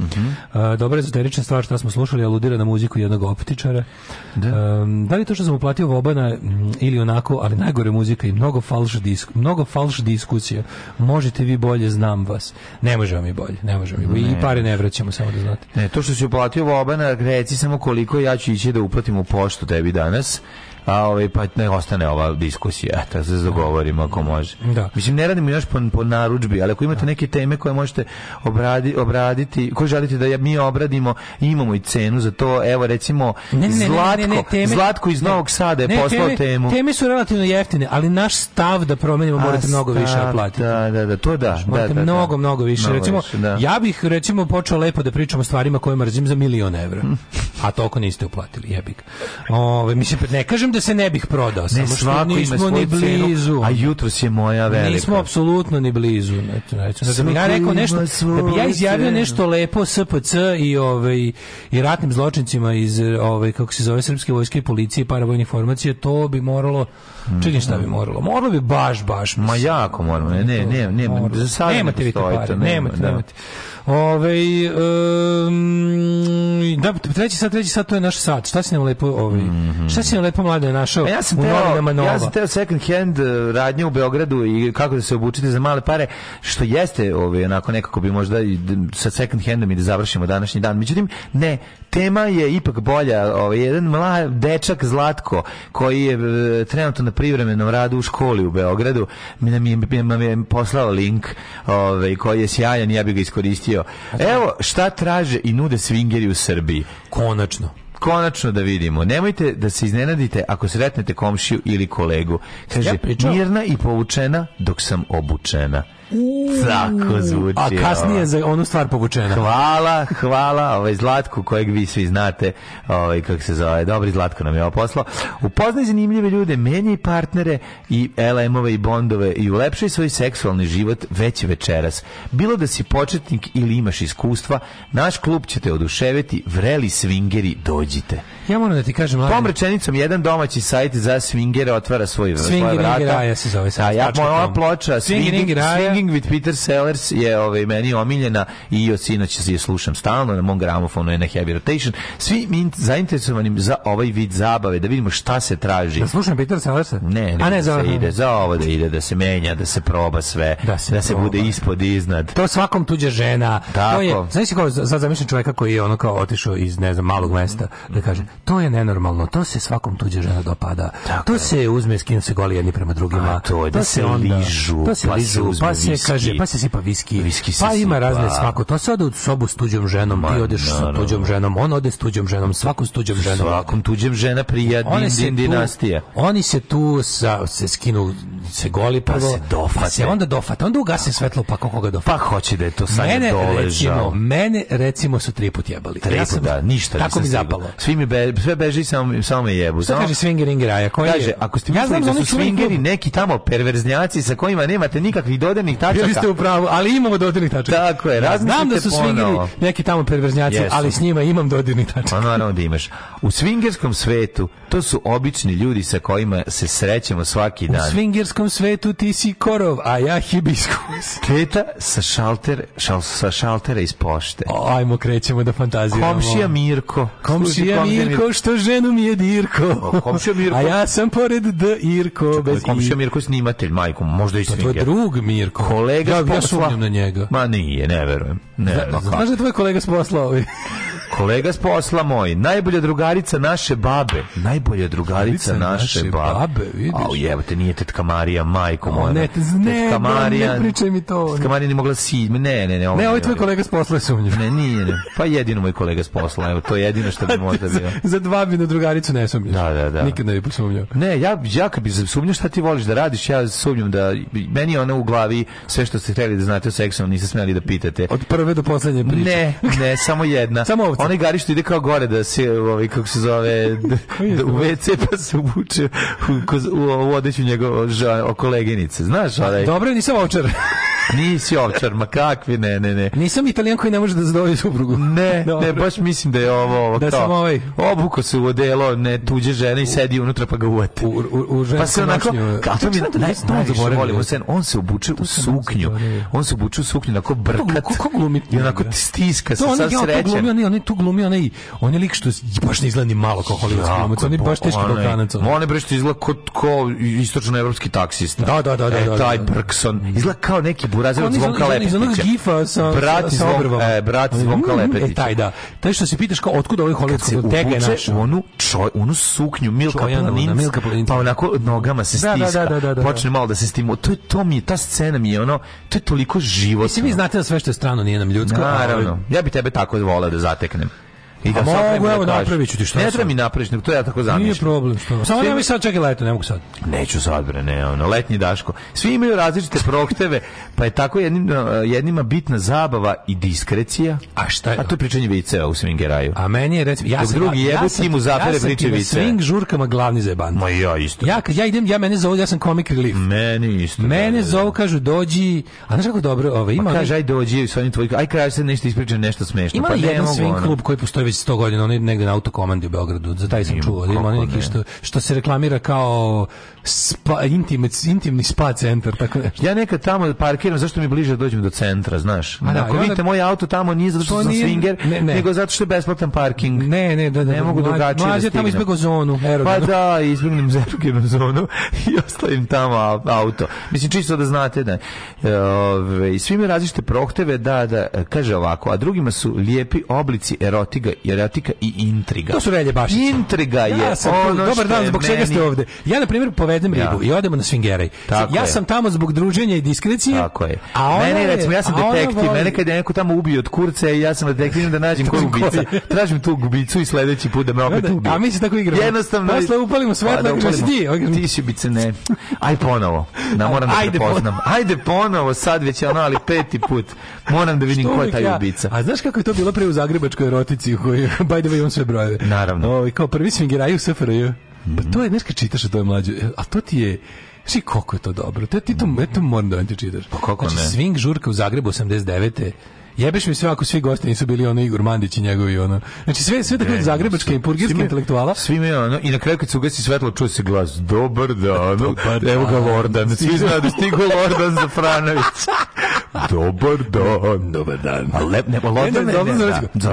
G: -hmm. uh, dobra ezoterična stvar šta smo slušali, aludira na muziku jednog optičara. Da, um, da li to što sam uplatio Vobana mm, ili onako ali najgore muzika i mnogo falš disk, mnogo falš diskusija. Možete vi bolje, znam vas. Ne može vam i bolje, ne može vam i bolje. I pare ne vraćamo, samo da znate.
H: Ne, to što si uplatio Vobana, reci samo koliko ja ću ići da uplatim u poštu tebi danas a ovaj pa ne ostane ova diskusija eto da se dogovorimo ako može da. mislim ne radimo još po, po narudžbi ali ako imate da. neke teme koje možete obradi, obraditi koje želite da mi obradimo imamo i cenu za to evo recimo ne, ne, Zlatko, ne,
G: teme,
H: Zlatko iz Novog Sada je poslao teme, temu teme
G: su relativno jeftine ali naš stav da promenimo a, morate stav, mnogo više platiti
H: da da da to da znači, da, da, da,
G: mnogo da, mnogo više mnogo recimo više, da. ja bih recimo počeo lepo da pričamo o stvarima koje mrzim za milion evra mm. a toliko niste uplatili jebik ovaj mislim ne kažem da se ne bih prodao, samo ne, što nismo ni blizu. Cenu,
H: a jutros je moja velika.
G: Nismo apsolutno ni blizu. Da bi ja rekao nešto, da bi ja izjavio nešto lepo SPC i ovaj i ratnim zločincima iz ovaj kako se zove srpske vojske i policije paravojnih formacije to bi moralo čini šta bi moralo. Moralo bi baš baš.
H: Mislim. Ma jako moramo. Ne, ne, ne, ne, ne, ne, ne, ne, ne, ne, ne, ne,
G: ne, ne, ne, ne, ne, Ove, um, da, treći sat, treći sat, to je naš sat. Šta si nam lepo, ovaj, mm -hmm. šta si nam lepo mlade
H: našao ja sam u teo, novinama Nova? Ja sam teo second hand eh, radnje u Beogradu i kako da se obučiti za male pare, što jeste, ovaj, onako nekako bi možda i sa second handom i da završimo današnji dan. Međutim, ne, tema je ipak bolja. Ovaj, jedan mlad dečak Zlatko, koji je e, trenutno na privremenom radu u školi u Beogradu, mi nam je, mi je poslao link ovaj, koji je sjajan, ja bih ga iskoristio. Evo šta traže i nude swingeri u Srbiji.
G: Konačno
H: konačno da vidimo. Nemojte da se iznenadite ako sretnete komšiju ili kolegu. Kaže, ja mirna i povučena dok sam obučena. Tako zvuči. A
G: kasnije za onu stvar povučena.
H: Hvala, hvala ovaj Zlatku kojeg vi svi znate, ovaj kako se zove, dobri Zlatko nam je ovo poslao. Upoznaj zanimljive ljude, menjaj partnere i LM-ove i bondove i ulepšaj svoj seksualni život već večeras. Bilo da si početnik ili imaš iskustva, naš klub će te oduševiti, vreli swingeri, dođite.
G: Ja moram da ti kažem, mladen.
H: Tom rečenicom jedan domaći sajt za swingere otvara svoj Swinging vrata. Raja
G: da, da, se zove
H: sajt. A ja moja ploča Swinging, da, Swinging with Peter Sellers je ovaj meni omiljena i od se je slušam stalno na mom gramofonu je na heavy rotation. Svi mi zainteresovanim za ovaj vid zabave da vidimo šta se traži.
G: Da slušam Peter Sellersa?
H: Ne, ne, A ne da za ide za ovo da ide da se menja, da se proba sve, da se, da se bude ispod iznad.
G: To svakom tuđa žena. Tako. To je, znaš kako sad zamišljam čovjeka koji je ono kao otišao iz ne znam malog mesta da kaže to je nenormalno, to se svakom tuđe žena dopada. Tako to je. se uzme skinu se goli jedni prema drugima. A
H: to je da se onda ližu, to se pa ližu, se pa se viski. kaže,
G: pa
H: se sipa viski. viski
G: se pa ima razne svako. To se ode u sobu s tuđom ženom, Man, ti odeš sa tuđom ženom, on ode s tuđom ženom, svako s tuđom ženom.
H: Svakom tuđem žena prija din, din dinastija.
G: Oni se tu sa, se skinu se goli pa prvo, pa se dofate. Pa se onda dofate, onda ugase svetlo pa koga dofate.
H: Pa hoće da je to sad mene, recimo,
G: mene recimo su tri put jebali.
H: Tri put, ja da, ništa. Tako mi zapalo. Svi mi be, sve beži sam samo me jebu. Šta
G: kaže swinger ingeraja? Koji
H: kaže, ako ste mislili ja znam, da, da su swingeri neki tamo perverznjaci sa kojima nemate nikakvih dodirnih tačaka. Vi
G: ste u pravu, ali imamo dodirnih tačaka.
H: Tako je, ja,
G: znam da su swingeri neki tamo perverznjaci, yes. ali s njima imam dodirnih tačaka. Pa naravno
H: da imaš. U swingerskom svetu to su obični ljudi sa kojima se srećemo svaki dan.
G: U swingerskom svetu ti si korov, a ja hibiskus.
H: Teta sa šalter, šal, sa šaltera iz pošte. O,
G: ajmo krećemo da fantaziramo.
H: Komšija Mirko.
G: Komšija Mirko. Mirko, što ženu mi je Dirko. Komšija Mirko. A ja sam pored D Irko.
H: Čekaj, bez komšija Mirko snimatelj, majko, možda i sviđa. Pa
G: to je drug Mirko. Kolega
H: ja,
G: ja sumnjam na njega.
H: Ma nije, ne verujem. Ne, Zna,
G: znaš da tvoj kolega s posla ovaj?
H: kolega s posla moj, najbolja drugarica naše babe, najbolja drugarica naše, naše babe. babe vidiš? Au jebote, nije tetka Marija, majko moja.
G: Ne, ne, tetka Marija, ne ne pričaj mi to.
H: Tetka Marija ne mogla si, ne, ne, ne. Ovaj, ne,
G: ovaj tvoj kolega s posla je sumnjiv.
H: Ne, nije, ne. Pa jedino moj kolega s posla, evo, to je jedino što bi možda bio.
G: za dva bi na drugaricu ne
H: sumnjaš. Da, da, da. Nikad ne bi posumnjao. Ne, ja, ja kad bi sumnjao šta ti voliš da radiš, ja sumnjam da meni je ona u glavi sve što ste hteli da znate o seksu, niste smeli da pitate.
G: Od prve do poslednje priče.
H: Ne, ne, samo jedna. samo ovce. Onaj gari ide kao gore da se, ovaj, kako se zove, da, da u WC pa se obuče u, u, u odeću njegov, o, koleginice. Znaš, pa, onaj...
G: Dobro, nisam ovčar.
H: Nisi ovčar, ma kakvi, ne, ne, ne.
G: Nisam italijan koji ne može da zadovolji suprugu.
H: Ne, ne, baš mislim da je ovo, ovo da
G: to. sam ovaj.
H: Obuko se u odelo, ne, tuđe žena i sedi unutra pa ga uvati.
G: U, u, u pa se onako,
H: kako mi naj, naj, najviše volimo, sen, on se obuče u suknju. On se obuče u suknju, onako brkat. Kako glumi? I onako stiska se sa srećem. On je
G: on je tu glumio, onaj, on je lik što baš ne izgleda ni malo kao holivudski glumac, on je baš teški balkanac.
H: On je baš što izgleda kao istočno evropski taksista.
G: Da, da, da, da. E, da, da
H: taj Brkson da. izgleda kao neki u razredu Zvonka Lepetića. Iz onog gifa sa, brat sa obrvom. E, brat Zvonka mm, e, Lepetića. E,
G: taj, da. Taj što se pitaš kao, otkud ovaj holivudsko tega je našao?
H: onu, čoj, onu suknju Milka Planinska, Milka Planinska, pa onako nogama se da, da, stiska, da, da, da, da, počne malo da se stimo. To je to mi, ta scena mi je ono, to je toliko životno. Mislim,
G: vi znate da sve što je strano nije nam ljudsko.
H: Naravno. Ja bi tebe tako volao da zateknem.
G: I da mogu, evo napravit ti što
H: Ne treba
G: mi
H: napraviš, nego to ja tako zamišljam.
G: Nije problem, što. Samo nemoj sad čekaj leto, ne mogu sad.
H: Neću sad bre, ne, ono letnji Daško. Svi imaju različite prohteve, pa je tako jednim, jednima bitna zabava i diskrecija.
G: A šta je?
H: A to je pričanje viceva u swingeraju.
G: A meni je recimo ja sam drugi jebu ja sam, timu ja priče vice. Ja swing žurkama glavni zeban. Ma
H: ja isto.
G: Ja ja idem, ja mene zovu, ja sam komik relief. Meni
H: isto. Mene da, da,
G: da. zovu kažu dođi, a znaš kako dobro, ovaj
H: ima.
G: Kaže aj
H: dođi, sa onim tvoj, aj kraj se nešto ispriča, nešto smešno. Ima pa jedan swing
G: klub koji postoji već 100 godina, oni negde na autokomandi u Beogradu, za taj sam čuo, da ima oni neki što, što se reklamira kao spa, intim, intimni spa centar, tako
H: nešto. Ja nekad tamo parkiram, zašto mi bliže dođem do centra, znaš. da, Ako vidite, moj auto tamo nije zato što sam nije, swinger, ne, ne. nego zato što je besplatan parking.
G: Ne, ne, da, da, da ne mogu drugačije da stignem. tamo izbjegao zonu,
H: Pa da, izbjegnem erogenu zonu i ostavim tamo auto. Mislim, čisto da znate da e, ove, ovaj, svi mi različite prohteve, da, da, e, kaže ovako, a drugima su lijepi oblici erotika i i intriga. To
G: su relje baš.
H: Intriga
G: je ja
H: sam,
G: ono Dobar dan, zbog meni... čega ste ovde? Ja, na primjer, povedem ribu ja. i odemo na Svingeraj. Tako ja
H: je.
G: sam tamo zbog druženja i diskrecije. Tako je.
H: A ona mene, recimo, ja sam detektiv. Voli... Mene kad je neko tamo ubio od kurce, ja sam detektiv da nađem koju ubica. Tražim tu gubicu i sledeći put da me opet da, da, ubije.
G: A mi se tako igramo. Jednostavno. Posle upalimo svetlo, pa da, upalimo. ti.
H: Ti si ubice, ne. Aj ponovo. Na, moram da prepoznam. Ajde ponovo, sad već ono, ali peti put. Moram da vidim ko je taj ja?
G: A znaš kako
H: je
G: to bilo pre u zagrebačkoj erotici u kojoj by the way on sve brojeve.
H: Naravno. Ovi ovaj,
G: kao prvi svingiraju SFRJ. Mm -hmm. Pa to je nešto čitaš o toj mlađoj. A to ti je Svi koliko je to dobro. Te ti to, eto, moram da vam ti čitaš. Pa kako znači, ne? Swing žurka u Zagrebu 89. Jebeš mi sve ako svi gosti nisu bili ono Igor Mandić i njegovi ono. Znači sve sve tako dakle zagrebačka i purgirske intelektuala.
H: Svi mi ono i na kraju kad se ugasi svetlo čuje se glas dobar dan. Dobar evo ga Lordan. Svi znaju da stigo Lordan za Franović. dobar dan.
G: Dobar dan.
H: A lep ne, Lordan ne, ne,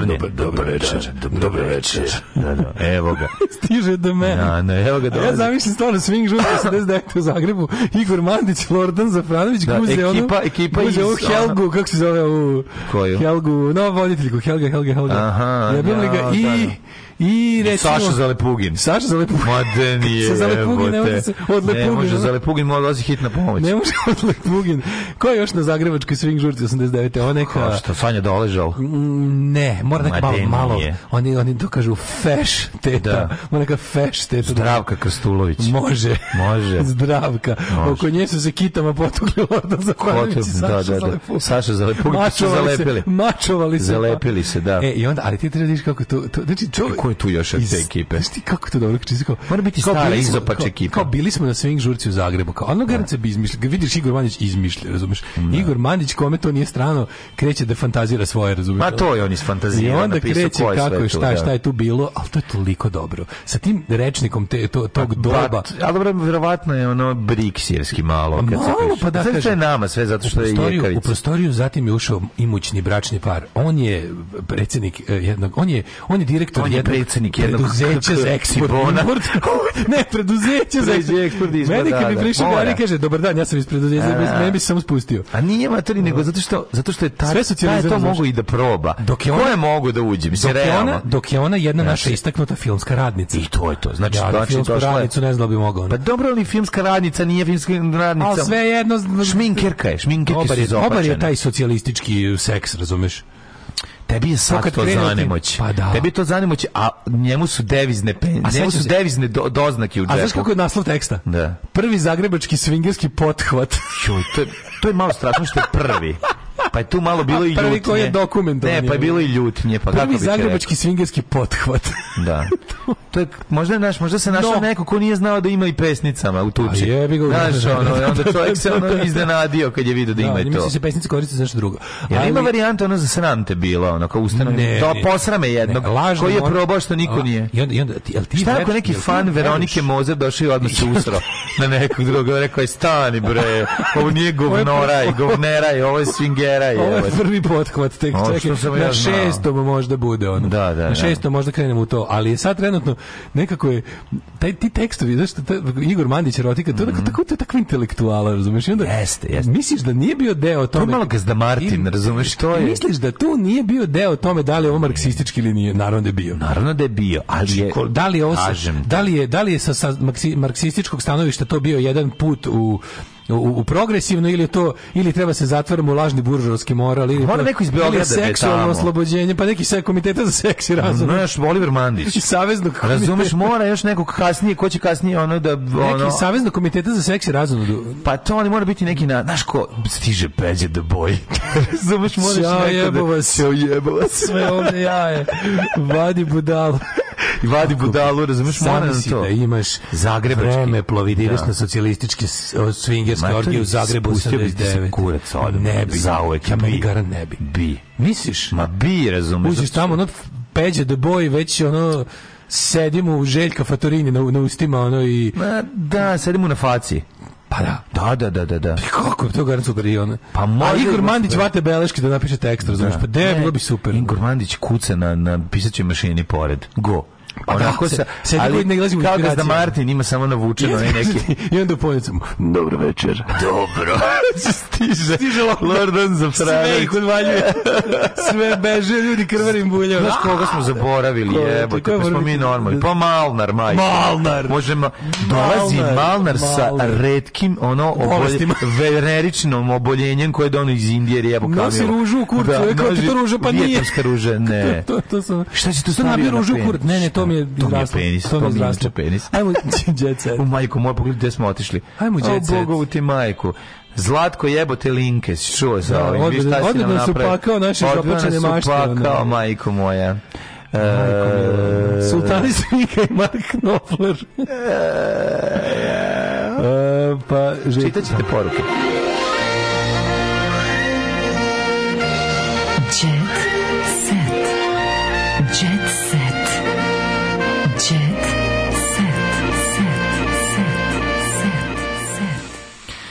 H: ne, da. dobar večer. Dobar večer. Da, da, evo ga.
G: Stiže do mene. Ja, ne, evo ga dolazi. Ja zamišljam stvarno swing žuta 79 u Zagrebu. Igor Mandić, Lordan Zafranović, da, guze ekipa, ono. Ekipa, ekipa iz... Helgu, kako se zove u... Koju? Helgu, no voditeljku Helga, Helga, Helga. Aha, ja, da, ga i... Da. da. I
H: recimo... Saša Zalepugin.
G: Saša Zalepugin. Ma
H: da nije,
G: Sa
H: Zalepugin ne može se... Lepugin, ne može Zalepugin, mora dolazi da hitna pomoć.
G: Ne može od Lepugin. Ko je još na Zagrebačkoj swing žurci 89. Ona neka... Ko što,
H: Sanja Doležal?
G: Mm, ne, mora neka malo, malo. Oni, oni to kažu feš teta. Da. Mora neka feš teta.
H: Zdravka Krstulović.
G: Može. Može. Zdravka. Može. Oko nje su se kitama potukli Lordan Zahvaljević i Saša da, da, da.
H: Zalepugin. Saša Zalepugin. Mačovali se. Mačovali se.
G: Pa- zalepili se, da. E, i onda, ali ti treba da kako to... to znači, čovjek, ko je
H: tu još od te ekipe?
G: Sti kako to dobro znači,
H: kao, Mora biti kao stara
G: izopač ekipa. Kao, bili smo na swing žurci u Zagrebu, kao ono garanca bi izmišlja, vidiš Igor Mandić izmišlja, razumeš? Da. Igor Mandić kome to nije strano, kreće da fantazira svoje, razumeš? Ma
H: pa to je on iz fantazije, I onda
G: kreće kako je šta, da. šta je tu bilo, al to je toliko dobro. Sa tim rečnikom te, to, tog pa, doba.
H: A dobro, verovatno je ono briksirski malo. Kad
G: malo pa da
H: kaže. nama sve zato što je
G: U prostoriju zatim je ušao imućni bračni par. On je predsednik eh, jednog, on je,
H: on je direktor jednog predsjednik
G: jednog preduzeća za Eksibona. ne, preduzeće za eksport. Meni da, kad bi da, prišao Gari kaže, dobar dan, ja sam iz preduzeća, meni bi se samo spustio.
H: A nije matori, nego zato što, zato što je ta, Sve taj to mogu znači. i da proba. Dok je ona, Koje mogu da uđe? Mislim, dok, je ona,
G: dok je ona jedna znači, naša istaknuta filmska radnica.
H: I to je to.
G: Znači, ja, da, znači filmsku radnicu ne znam bi mogao. Ona.
H: Pa dobro li filmska radnica nije filmska radnica?
G: Ali sve jedno...
H: Šminkerka je, šminkerke su Obar
G: je taj socijalistički seks, razumeš?
H: tebi je sad to, to zanemoć. Pa da. Tebi je to zanemoć, a njemu su devizne pen, a njemu su se... devizne do, doznake u
G: džepu. A
H: znaš
G: kako je naslov teksta? Da. Prvi zagrebački svingerski pothvat.
H: Joj, to, to je malo strašno što je prvi. Pa je tu malo bilo i
G: ljutnje. Prvi
H: koji
G: je
H: dokumentovan. Ne, pa je bilo i ljutnje. Pa prvi zagrebački
G: svingerski pothvat. da.
H: To je, možda, naš, možda se našao no. neko ko nije znao da ima i pesnicama u tuči. A jebi
G: ga. Znaš,
H: ono, onda da, čovjek da, se ono da, iznenadio kad je vidio da, da ima i to. Mislim
G: se pesnice koriste za nešto drugo.
H: Ja ali... ima varijanta ono za sram te bilo, ono, kao ustane. Ne, to posrame jednog, ne, lažno, koji je probao što niko nije. I onda, i onda, jel ti Šta ako neki fan Veronike Mozer došao i odmah se usro na nekog drugog, rekao je stani bre, ovo nije govnoraj, govneraj, ovo je svinger teraj.
G: Ovo
H: je
G: prvi pothvat, tek o, čekaj, na šestom ja možda bude ono. Da, da, na da. šestom da. možda krenemo u to, ali sad trenutno nekako je, taj, ti tekstovi, znaš, ta, Igor Mandić erotika, to mm -hmm. tako, to je tako intelektuala, razumeš? I onda, jeste, jeste. Misliš da nije bio deo tome... To
H: je malo gazda Martin, i, razumeš, to je...
G: Misliš da tu nije bio deo tome da li je ovo marksistički ili nije, naravno da je bio.
H: Naravno da je bio, ali znači,
G: je... Da li je, ovo, da li je, da li je sa, sa marksističkog stanovišta to bio jedan put u u, u progresivno ili to ili treba se zatvaramo u lažni buržovski moral ili mora neko iz Beograda da seksualno tamo. oslobođenje pa neki sa komiteta za seks i razum mm, znaš
H: Oliver Mandić znači,
G: saveznog pa
H: komiteta. razumeš mora još nekog kasnije ko će kasnije ono da ono neki
G: saveznog komiteta za seks i razum
H: pa to ali mora biti neki na znaš ko stiže peđe the boy
G: razumeš moraš ja, neko da
H: vas. se ojebava
G: sve ovde jaje vadi budalo
H: I vadi budalu, razumeš, mora na to. da imaš Zagrebački. vreme plovidiraš da. na socijalističke swingerske orgije u Zagrebu
G: sa Kurac odmah. Ne bi. Zauvek. Ja meni garan ne bi.
H: Bi.
G: Misliš?
H: Ma bi, razumeš.
G: Uđeš tamo, ono, peđe the boy, već ono sedimo u Željka Fatorini na, na ustima ono i... Ma,
H: da, sedimo na faci.
G: Pa da. Da,
H: da, da, da. da. Pa
G: kako je to garant super i ona. Pa može. A Igor da Mandić vate beleške da napiše tekst, razumiješ? Da. Pa de, bilo bi super. Igor
H: Mandić kuca na, na pisaćoj mašini pored. Go.
G: Pa onako se, se ali ne glazimo kao da
H: Martin ima samo navučeno ne, neki. I onda pojedicom, dobro večer.
G: Dobro. stiže. Stiže Lordan za prave. Sve ih odvaljuje. Sve beže, ljudi krvarim bulje. Znaš
H: koga smo zaboravili, jebote, pa smo mi normalni. Pa Malnar, majko. Malnar. Možemo, dolazi Malnar, Malnar sa redkim, ono, obolje, veneričnom oboljenjem koje je dono iz Indije, jebo kao.
G: Nosi ružu u kurcu, da, rekao ti to ruža, pa nije. Vjetnamska
H: ruža, ne. to, to, to
G: sam. Šta će to stavio na ružu u kurcu? Ne, ne, to
H: mi je izraslo. Penis, to mi je izraslo. penis.
G: Ajmo, jet set.
H: U majku moja, pogledaj gde smo otišli. Ajmo, jet set. O, bogovu ti majku. Zlatko jebote linke, čuo za da, ovim, viš šta si nam napravio. Odmah nas upakao naše zapačene mašte. Odmah nas
G: majko moja. E, Sultani Svika i Mark Knopfler. e, e pa,
H: Čitaćete poruke.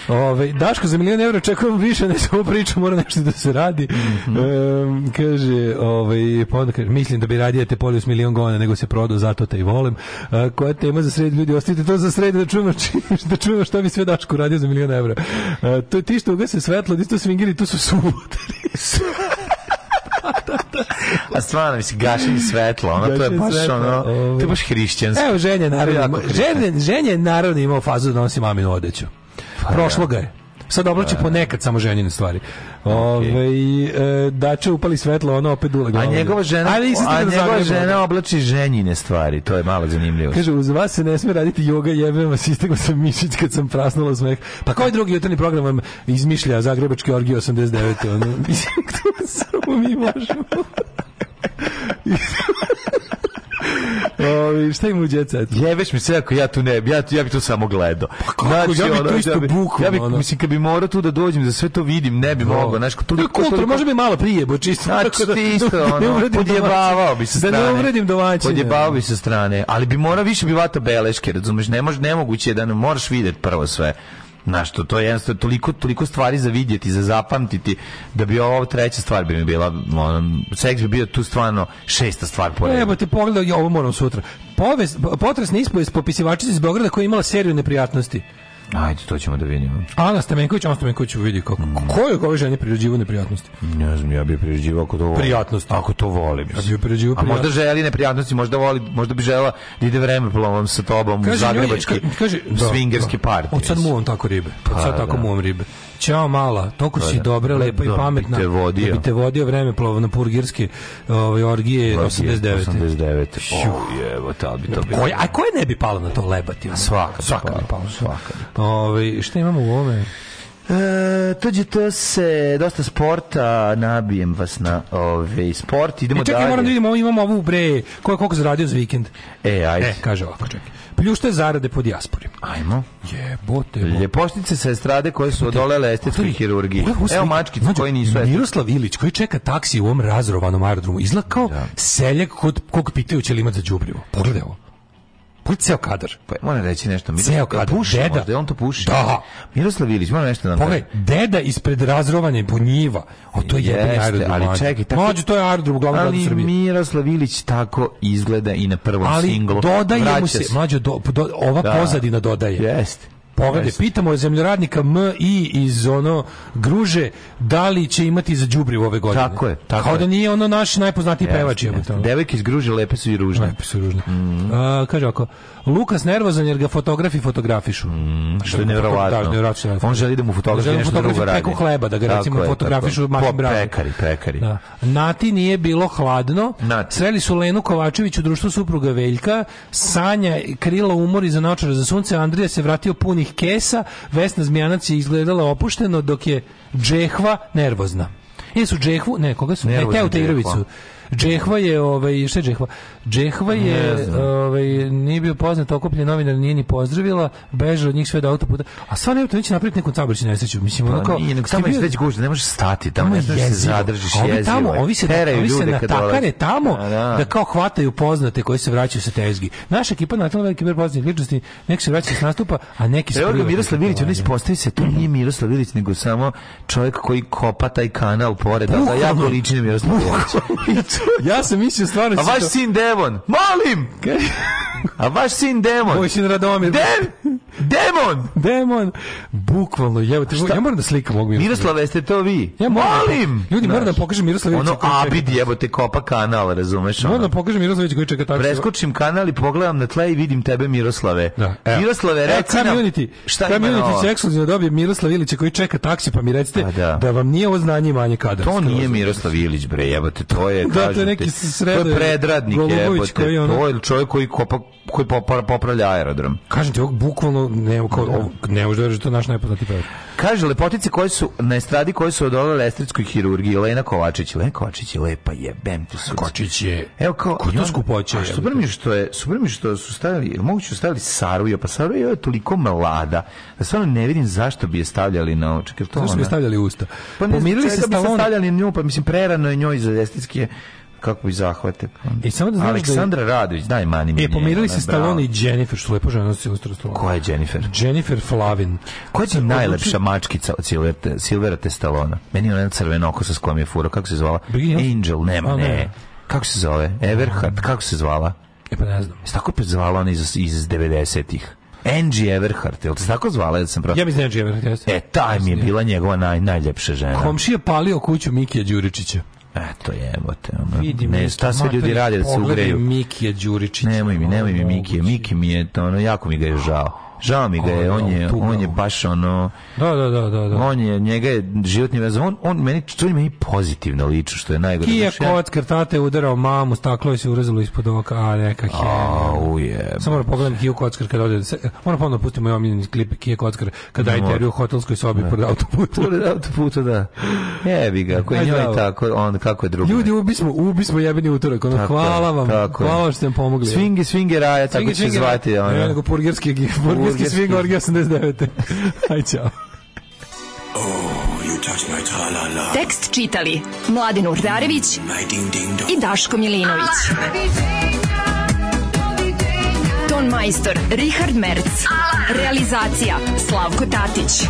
G: Ove, Daško, za milijon evra očekujem više, ne samo priču, mora nešto da se radi. Mm -hmm. e, kaže, ovaj, pa onda kaže, mislim da bi radije te polio s milion gona nego se prodao, zato te i volim. E, koja tema za sred, ljudi, ostavite to za sred da čujemo, da čujemo šta bi sve Daško radio za milijon evra. E, to je ti što ugase svetlo, ti što svingiri, tu su
H: subotari. A stvarno, mislim, gašenje svetla, ono, gašenje to je baš svetla, ono, to je ovaj. baš hrišćansko.
G: Evo, ženje, naravno, ženje, ženje, naravno imao fazu da nosi maminu odeću. Pa, prošlo ga je. Sad oblači da. ponekad da. samo ženine stvari. Okay. Ove, ovaj, e, dače upali svetlo, ona opet dule glavu.
H: A njegova žena, Ali a da njegova žena oblači ženjine stvari, to je malo zanimljivo.
G: Kaže, uz vas se ne sme raditi joga, jebem vas, istekao sam mišić kad sam prasnula smeh. Pa koji drugi jutarnji program vam izmišlja Zagrebački orgi 89. Ono, mislim, to samo mi možemo. Ovi, šta ima djeca?
H: djecetu? Jebeš mi se ako ja tu ne, ja,
G: ja bi tu
H: samo gledao.
G: Pa kako, znači, ja bi ono, to isto
H: ja
G: bi,
H: Ja bi, mislim, kad bi morao tu da dođem, da sve to vidim, ne bi no. Da. mogao. Znači,
G: toliko, kultur, toliko... može bi malo prije, bo
H: čisto. Znači, da, ti da ono, podjebavao bi se strane. Da ne uvredim domaćine. Podjebavao bi se strane, ali bi mora više bi vata beleške, razumeš, ne mož, nemoguće je da ne moraš vidjeti prvo sve. Na što to je jednostavno toliko toliko stvari za vidjeti, za zapamtiti da bi ova treća stvar bi mi bila ono, seks bi bio tu stvarno šesta stvar po redu. Evo
G: te pogledaj, ovo moram sutra. Poves, potresna ispovest popisivačica iz Beograda koja je imala seriju neprijatnosti.
H: Ajde, to ćemo da vidimo.
G: Ana Stamenković, Ana Stamenković vidi kako. Mm. Ko je ovoj ženi priređivo neprijatnosti?
H: Ne znam, ja bih priređivao ako to volim. Prijatnost.
G: Ako to volim.
H: Ja bih
G: priređivao
H: A možda želi neprijatnosti, možda voli, možda bi žela da ide vreme plovom sa tobom kaže, u zagrebački, kaže, da, svingerski da, party. Od sad
G: muvam tako ribe. Od pa sad tako da. muvam ribe. Ćao mala, toliko si pa da. dobra, da, lepa i da, pametna. Te vodio. Da bi te vodio vreme plovno purgirske ovaj, orgije
H: 89. 89.
G: O,
H: jevo, ta bi to bilo. Koja,
G: a koje ne bi palo na to lebati?
H: Svaka, svaka, svaka bi palo. Svaka.
G: Ove, ovaj, šta imamo u ovome?
H: E, tuđe to se dosta sporta, nabijem vas na ove sport. Idemo e,
G: čekaj, dalje. moram da vidimo, imamo ovu bre, ko je koliko zaradio za vikend.
H: E, ajde.
G: E, kaže ovako, čekaj. Pljušte zarade po dijaspori.
H: Ajmo.
G: Jebote. Bo.
H: Ljepošnice sa estrade koje su odolele estetskoj hirurgiji. Evo mačkice znači, koje nisu estetske.
G: Miroslav Ilić koji čeka taksi u ovom razrovanom aerodromu izlakao da. seljak kod kog pitaju će li imati za đubrivo. Pogledaj ovo. Pa ceo kadar.
H: Pa mora reći nešto.
G: Mi ceo kadar. Da puši
H: deda. možda, on to puši.
G: Da. Miroslav
H: Ilić, moram nešto nam da Pogledaj,
G: deda ispred razrovanja i punjiva. O, to je jedan aerodrom.
H: Ali
G: čekaj,
H: tako...
G: Mađu, to je aerodrom u glavnom gradu Srbije.
H: Ali Miroslav Ilić tako izgleda i na prvom ali singlu. Ali dodaje mu se, mlađo,
G: do, do, ova da. pozadina dodaje.
H: Jeste
G: povede. Pitamo zemljoradnika M i iz ono Gruže da li će imati za đubrivo ove godine.
H: Tako je. Tako Kao je. da
G: nije ono naš najpoznatiji pevač.
H: Devojke iz Gruže lepe su i ružne.
G: Lepe su i ružne. Mm -hmm. A, kaže ako Lukas nervozan jer ga fotografi fotografišu. Mm,
H: što je da, da, nevjerovatno. Da, On želi da mu fotografi
G: želi nešto
H: drugo radi.
G: hleba, da ga tako recimo je, fotografišu
H: Martin
G: Bravo. Pekari,
H: pekari. Da.
G: Nati nije bilo hladno. Nati. Sreli su Lenu Kovačević u društvu supruga Veljka. Sanja krila umori za naočare za sunce. Andrija se vratio punih kesa. Vesna Zmijanac je izgledala opušteno dok je Džehva nervozna. Jesu Džehvu, ne, koga su? Nervozna ne, Teo Džehva je, ovaj, šta je Džehva? Džehva je, ovaj, nije bio poznat, okupljen novinar, nije ni pozdravila, beže od njih sve do autoputa. A stvarno je to neće napraviti neku saobraćajnu nesreću. Mislim, pa ono kao... Nije, nego tamo je već gužda, ne možeš stati, tamo ne da je se zadržiš jezivo. Tamo, ovi se, teraju ovi se natakare tamo da, da. da, kao hvataju poznate koji se vraćaju sa tezgi. Naša ekipa na tamo veliki broj poznatih ličnosti, neki se vraćaju s nastupa, a neki su... Evo ga Miroslav Ilić, on ispostavi se, to nije Miroslav Ilić, nego samo čovjek koji kopa taj kanal pored, da ja ličnim Miroslav Ilić. ja sam mislio stvarno... A vaš sin devo Devon, molim! A vaš sin demon. Moj sin Radomir. Dem, demon. Demon. Bukvalno, jevo, te, ja moram da slikam ovog Miroslava. jeste to vi? Ja da Molim. Da, ljudi, moram da pokažem Miroslava. Ono abid te kopa kanal, razumeš? Moram da pokažem Miroslava koji čeka taksi. Preskočim kanal i pogledam na tle i vidim tebe Miroslave. Da. Evo. Miroslave, e, reci nam. Community, šta community će ekskluzivno da dobije Miroslav Ilića koji čeka taksi, pa mi recite A, pa da. da. vam nije ovo znanje manje kada. To nije Miroslav Ilić, bre, te, to je, da, to je neki sredo. To je predradnik, jebote. To je čovjek koji kopa koji popravlja aerodrom. Kažem ti, ovog bukvalno ne, kao, da. ovo, ne možda je to naš najpoznati pevač. Kaže, lepotice koje su na estradi koje su odolele estradskoj hirurgiji, Lena Kovačić. Lena Kovačić je lepa, jebem ti su. Kočić je, Evo kao, ko to skupoće? Super mi što je, super mi što su stavili, moguće su stavili Saruju, pa Saruju je toliko mlada, da stvarno ne vidim zašto bi je stavljali na očak. Zašto bi je stavljali usta? Pa ne, Pomirili se bi stavljali na nju, pa mislim, prerano je njoj za estradske kako bi zahvate. I samo da znaš Aleksandra da je... Radović, daj mani mi. E, pomirili se da. Stallone i Jennifer, što lepo žena se ilustrala. Ko je Jennifer? Jennifer Flavin. Koja je najlepša mačkica od Silverte, Silverte Stallona? Meni je ona crveno oko sa s je furo, kako se zvala? Brina? Angel, nema, A, ne. ne. Kako se zove? Everhard, kako se zvala? E pa ne znam. Se tako zvala ona iz, iz 90-ih. Angie Everhart, je li se tako zvala? Ja, sam prav... ja mislim Angie Everhart, jeste. E, taj mi je bila njegova naj, najljepša žena. Komšija palio kuću Mikija Đuričića. Eto jebote. Ono. Vidim, ne, šta sve ljudi rade da se ugreju. Pogledaj Mikija Đuričića. Nemoj mi, nemoj mi Mikija. Miki mi je, ono, jako mi ga je žao. Žao mi ga je, on je, on je baš ono... Da, da, da, da, da. On je, njega je životni vez. On, on meni, to je meni pozitivno liče, što je najgore. Kija znači, kovac krtate udarao mamu, staklo je se urezalo ispod oka, a neka hija. Au je. Samo moram da pogledam Kiju Kockar kada ode. Moram ponovno da pustiti moj omiljeni klip Kije Kockar kada je intervju u hotelskoj sobi pored autoputa. Pored autoputa, da. Jebi ga, koji njoj tako, on kako je drugo. Ljudi, ubi smo, ubi smo jebeni utorak. Ono, hvala vam, hvala što ste nam pomogli. Svingi, svingi raja, tako će zvati. Nego purgerski, purgerski Engleski swing orgi 89. Aj, čao. Oh, you touch my -la -la. Tekst čitali Mladin Urdarević mm, i Daško Milinović. Ah, Ton majstor Richard Merc. Ah, Realizacija Slavko Tatić.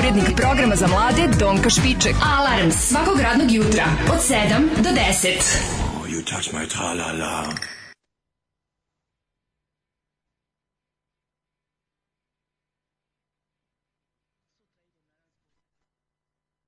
G: Urednik programa za mlade Donka Špiček. Alarms svakog radnog jutra od 7 do 10. Oh, you touch my tra-la-la.